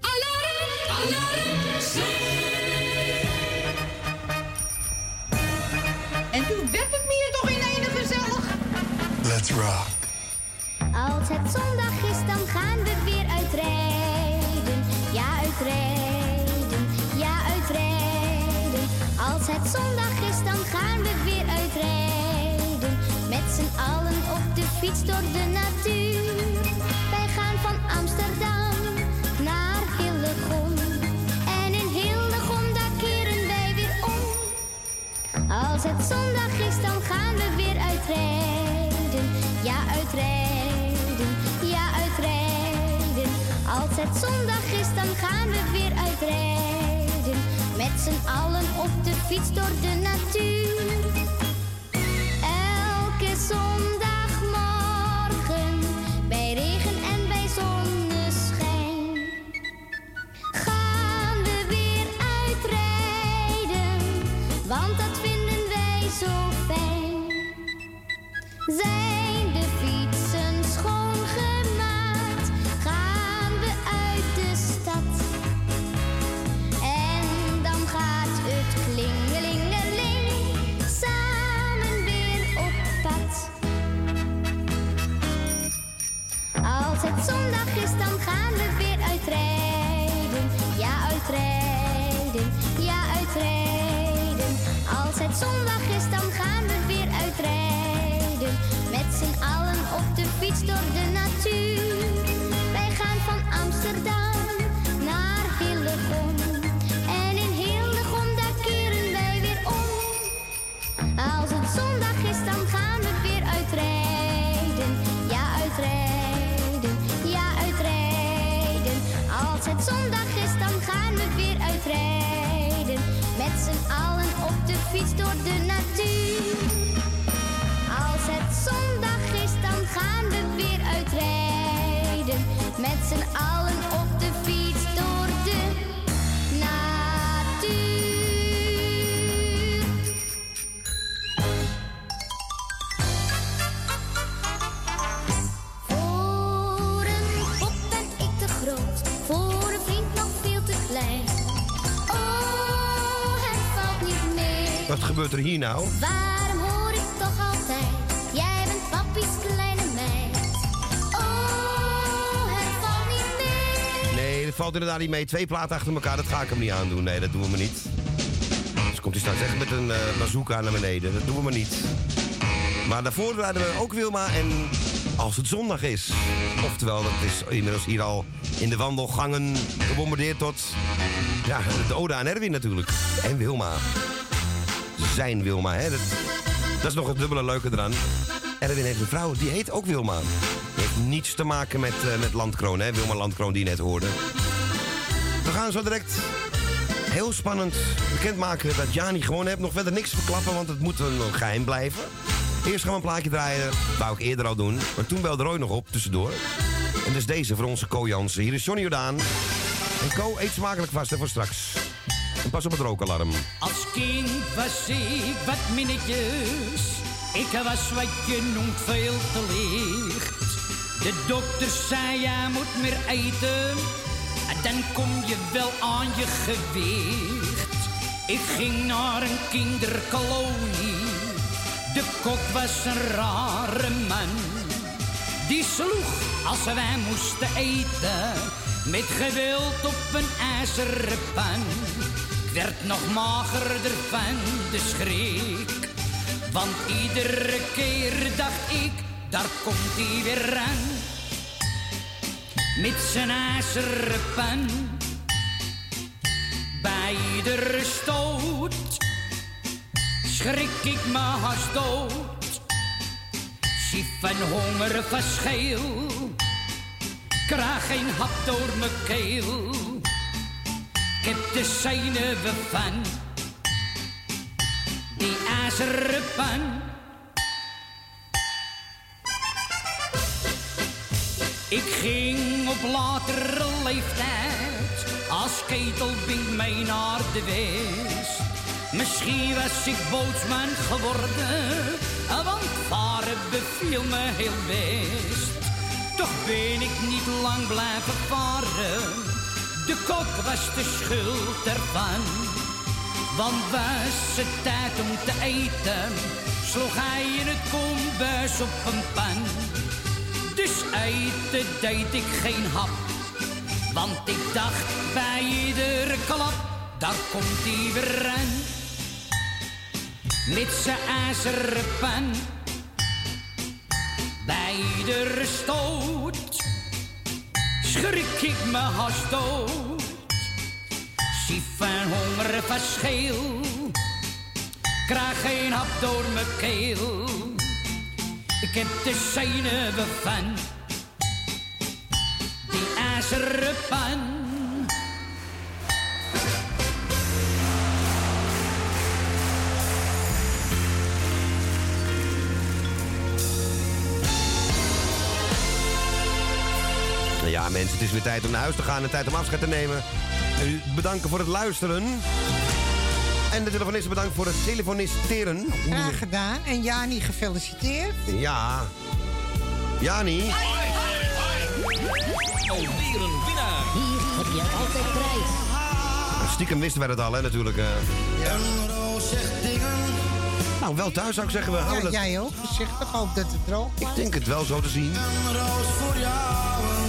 Speaker 28: En toen werd het meer toch in ene gezellig.
Speaker 26: Let's rock.
Speaker 38: Als het zondag is, dan gaan we weer uitrijden. Als het zondag is, dan gaan we weer uitrijden. Met z'n allen op de fiets door de natuur. Wij gaan van Amsterdam naar Hillegom. En in Hillegom, daar keren wij weer om. Als het zondag is, dan gaan we weer uitrijden. ja uitrijden, ja uitrijden. Als het zondag is, dan gaan we weer uitrijden. Z'n allen op de fiets door de natuur. Elke zondagmorgen, bij regen en bij zonneschijn. Gaan we weer uitrijden, want dat vinden wij zo fijn. Zijn zondag is, dan gaan we weer uitrijden. Met z'n allen op de fiets door de natuur. Z'n allen op de fiets door de natuur.
Speaker 2: Gebeurt er hier nou?
Speaker 38: Waarom hoor ik toch altijd, jij bent papies kleine meid. Oh, het valt niet mee.
Speaker 2: Nee, dat valt inderdaad niet mee. Twee platen achter elkaar, dat ga ik hem niet aandoen. Nee, dat doen we maar niet. Dus komt hij straks echt met een eh bazooka naar beneden. Dat doen we maar niet. Maar daarvoor rijden we ook Wilma en als het zondag is. Oftewel, dat is inmiddels hier al in de wandelgangen gebombardeerd tot... Ja, de Ode aan Erwin natuurlijk. En Wilma. Zijn Wilma, hè. Dat, dat is nog het dubbele leuke eraan. Erwin heeft een vrouw, die heet ook Wilma. Die heeft niets te maken met, eh, met Landkroon, hè. Wilma Landkroon die je net hoorde. We gaan zo direct heel spannend bekendmaken dat Jani gewonnen heeft. Nog verder niks verklappen, want het moet een geheim blijven. Eerst gaan we een plaatje draaien. Dat wou ik eerder al doen. Maar toen belde Roy nog op, tussendoor. En dus deze voor onze Co Jansen. Hier is Johnny Jordaan. En Co, eet smakelijk vast hè, voor straks. Pas op het rookalarm.
Speaker 24: Als kind was ik wat minnetjes. Ik was wat je noemt veel te licht. De dokter zei, je moet meer eten. En dan kom je wel aan je gewicht. Ik ging naar een kinderkolonie. De kok was een rare man. Die sloeg als wij moesten eten. Met geweld op een ijzeren pan. Werd nog magerder van de schrik. Want iedere keer dacht ik, daar komt hij weer aan. Met zijn ijzeren. Bij iedere stoot schrik ik me haast dood. Zie van honger verschil, krijg geen hap door mijn keel. Ik heb de zenuwen van die ijzeren pan. Ik ging op latere leeftijd als ketelbink mee naar de west. Misschien was ik bootsman geworden, want varen beviel me heel best. Toch ben ik niet lang blijven varen, de kok was de schuld ervan. Want was het tijd om te eten, sloeg hij in het kombuis op een pan. Dus eten deed ik geen hap, want ik dacht bij iedere klap, daar komt hij weer aan. Met zijn ijzeren pan, bij iedere stoot, schrik ik me haast dood. Zie van honger verschil, krijg geen hap door mijn keel.
Speaker 39: Ik heb de zenuwen van die ijzeren pan.
Speaker 2: Mensen, het is weer tijd om naar huis te gaan en tijd om afscheid te nemen. En u bedanken voor het luisteren. En de telefonisten bedankt voor het telefonisteren.
Speaker 3: Graag gedaan. En Jani, gefeliciteerd.
Speaker 2: Ja. Jani.
Speaker 40: Alweer een winnaar. Hier heb je altijd prijs.
Speaker 2: Stiekem wisten wij dat al, hè, natuurlijk. eh. Nou, wel thuis zou ik zeggen. We
Speaker 3: Ja,
Speaker 2: houden het.
Speaker 3: jij ook. Voorzichtig, hoop dat het droog
Speaker 2: Ik denk het wel zo te zien.
Speaker 33: een roos voor jou.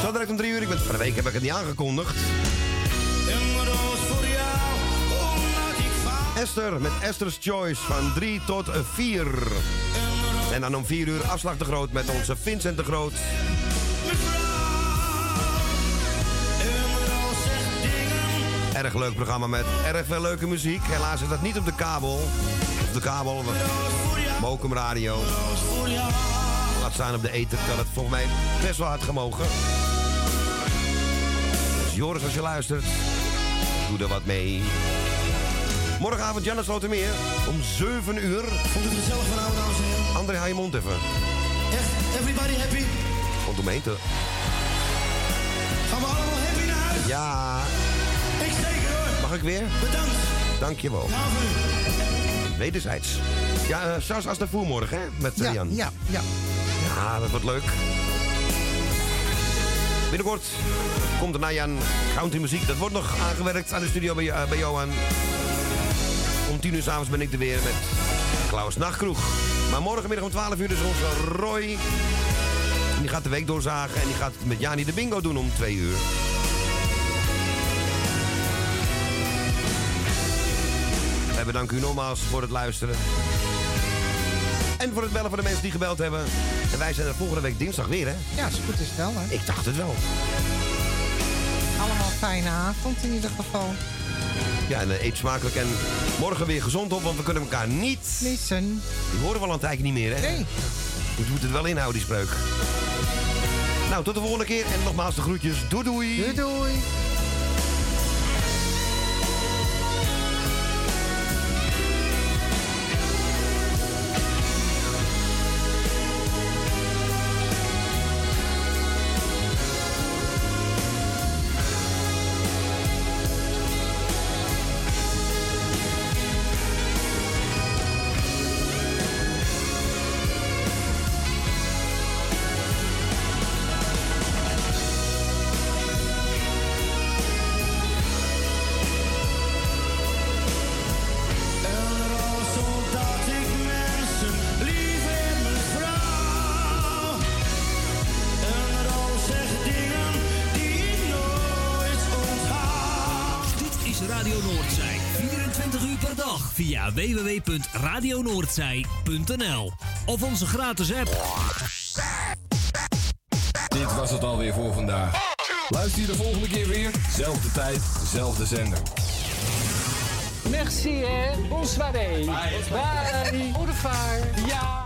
Speaker 2: Zo direct om drie uur. Ik ben, van de week heb ik het niet aangekondigd.
Speaker 33: Een roos voor jou, omdat ik van
Speaker 2: Esther met Esther's Choice van 3 tot 4. En dan om 4 uur afslag de groot met onze Vincent de Groot. Erg leuk programma met erg veel leuke muziek. Helaas is dat niet op de kabel. Op de kabel, Mokum Radio. Staan op de eten, kan het volgens mij best wel hard gemogen. Dus Joris, als je luistert, doe er wat mee. Morgenavond Janne Slotermeer om 7 uur.
Speaker 33: Vond het gezellig vanavond, dames en heren?
Speaker 2: André, hou je mond even.
Speaker 33: Echt, everybody happy?
Speaker 2: Want om te...
Speaker 33: Gaan we allemaal happy naar huis?
Speaker 2: Ja.
Speaker 33: Ik zeker hoor.
Speaker 2: Mag ik weer?
Speaker 33: Bedankt.
Speaker 2: Dank je wel. Wederzijds. Ja, uh, Sas als de voer morgen, hè? Met eh,
Speaker 3: Ja,
Speaker 2: Jan.
Speaker 3: ja, ja.
Speaker 2: Ja, dat wordt leuk. Binnenkort komt er naar Jan country muziek. Dat wordt nog aangewerkt aan de studio bij, eh, bij Johan. Om tien uur s'avonds ben ik er weer met Klaus Nachtkroeg. Maar morgenmiddag om 12 uur is onze Roy. Die gaat de week doorzagen en die gaat met Jani de bingo doen om 2 uur. Wij bedanken u nogmaals voor het luisteren. En voor het bellen voor de mensen die gebeld hebben. En wij zijn er volgende week dinsdag weer, hè?
Speaker 3: Ja, als het goed is wel, hè.
Speaker 2: Ik dacht het wel.
Speaker 3: Allemaal fijne avond in ieder geval.
Speaker 2: Ja, en eh, eet smakelijk en morgen weer gezond op, want we kunnen elkaar niet...
Speaker 3: Missen.
Speaker 2: Die horen we al een tijdje niet meer, hè?
Speaker 3: Nee.
Speaker 2: Je moet het wel inhouden, die spreuk. Nou, tot de volgende keer en nogmaals de groetjes. Doei doei.
Speaker 3: Doei doei.
Speaker 40: Via www.radionoordzij.nl of onze gratis app.
Speaker 41: Dit was het alweer voor vandaag. Luister je de volgende keer weer. Zelfde tijd, zelfde zender.
Speaker 42: Merci, hè. Bonsoiré. Bye. Bye. Au revoir. Ja.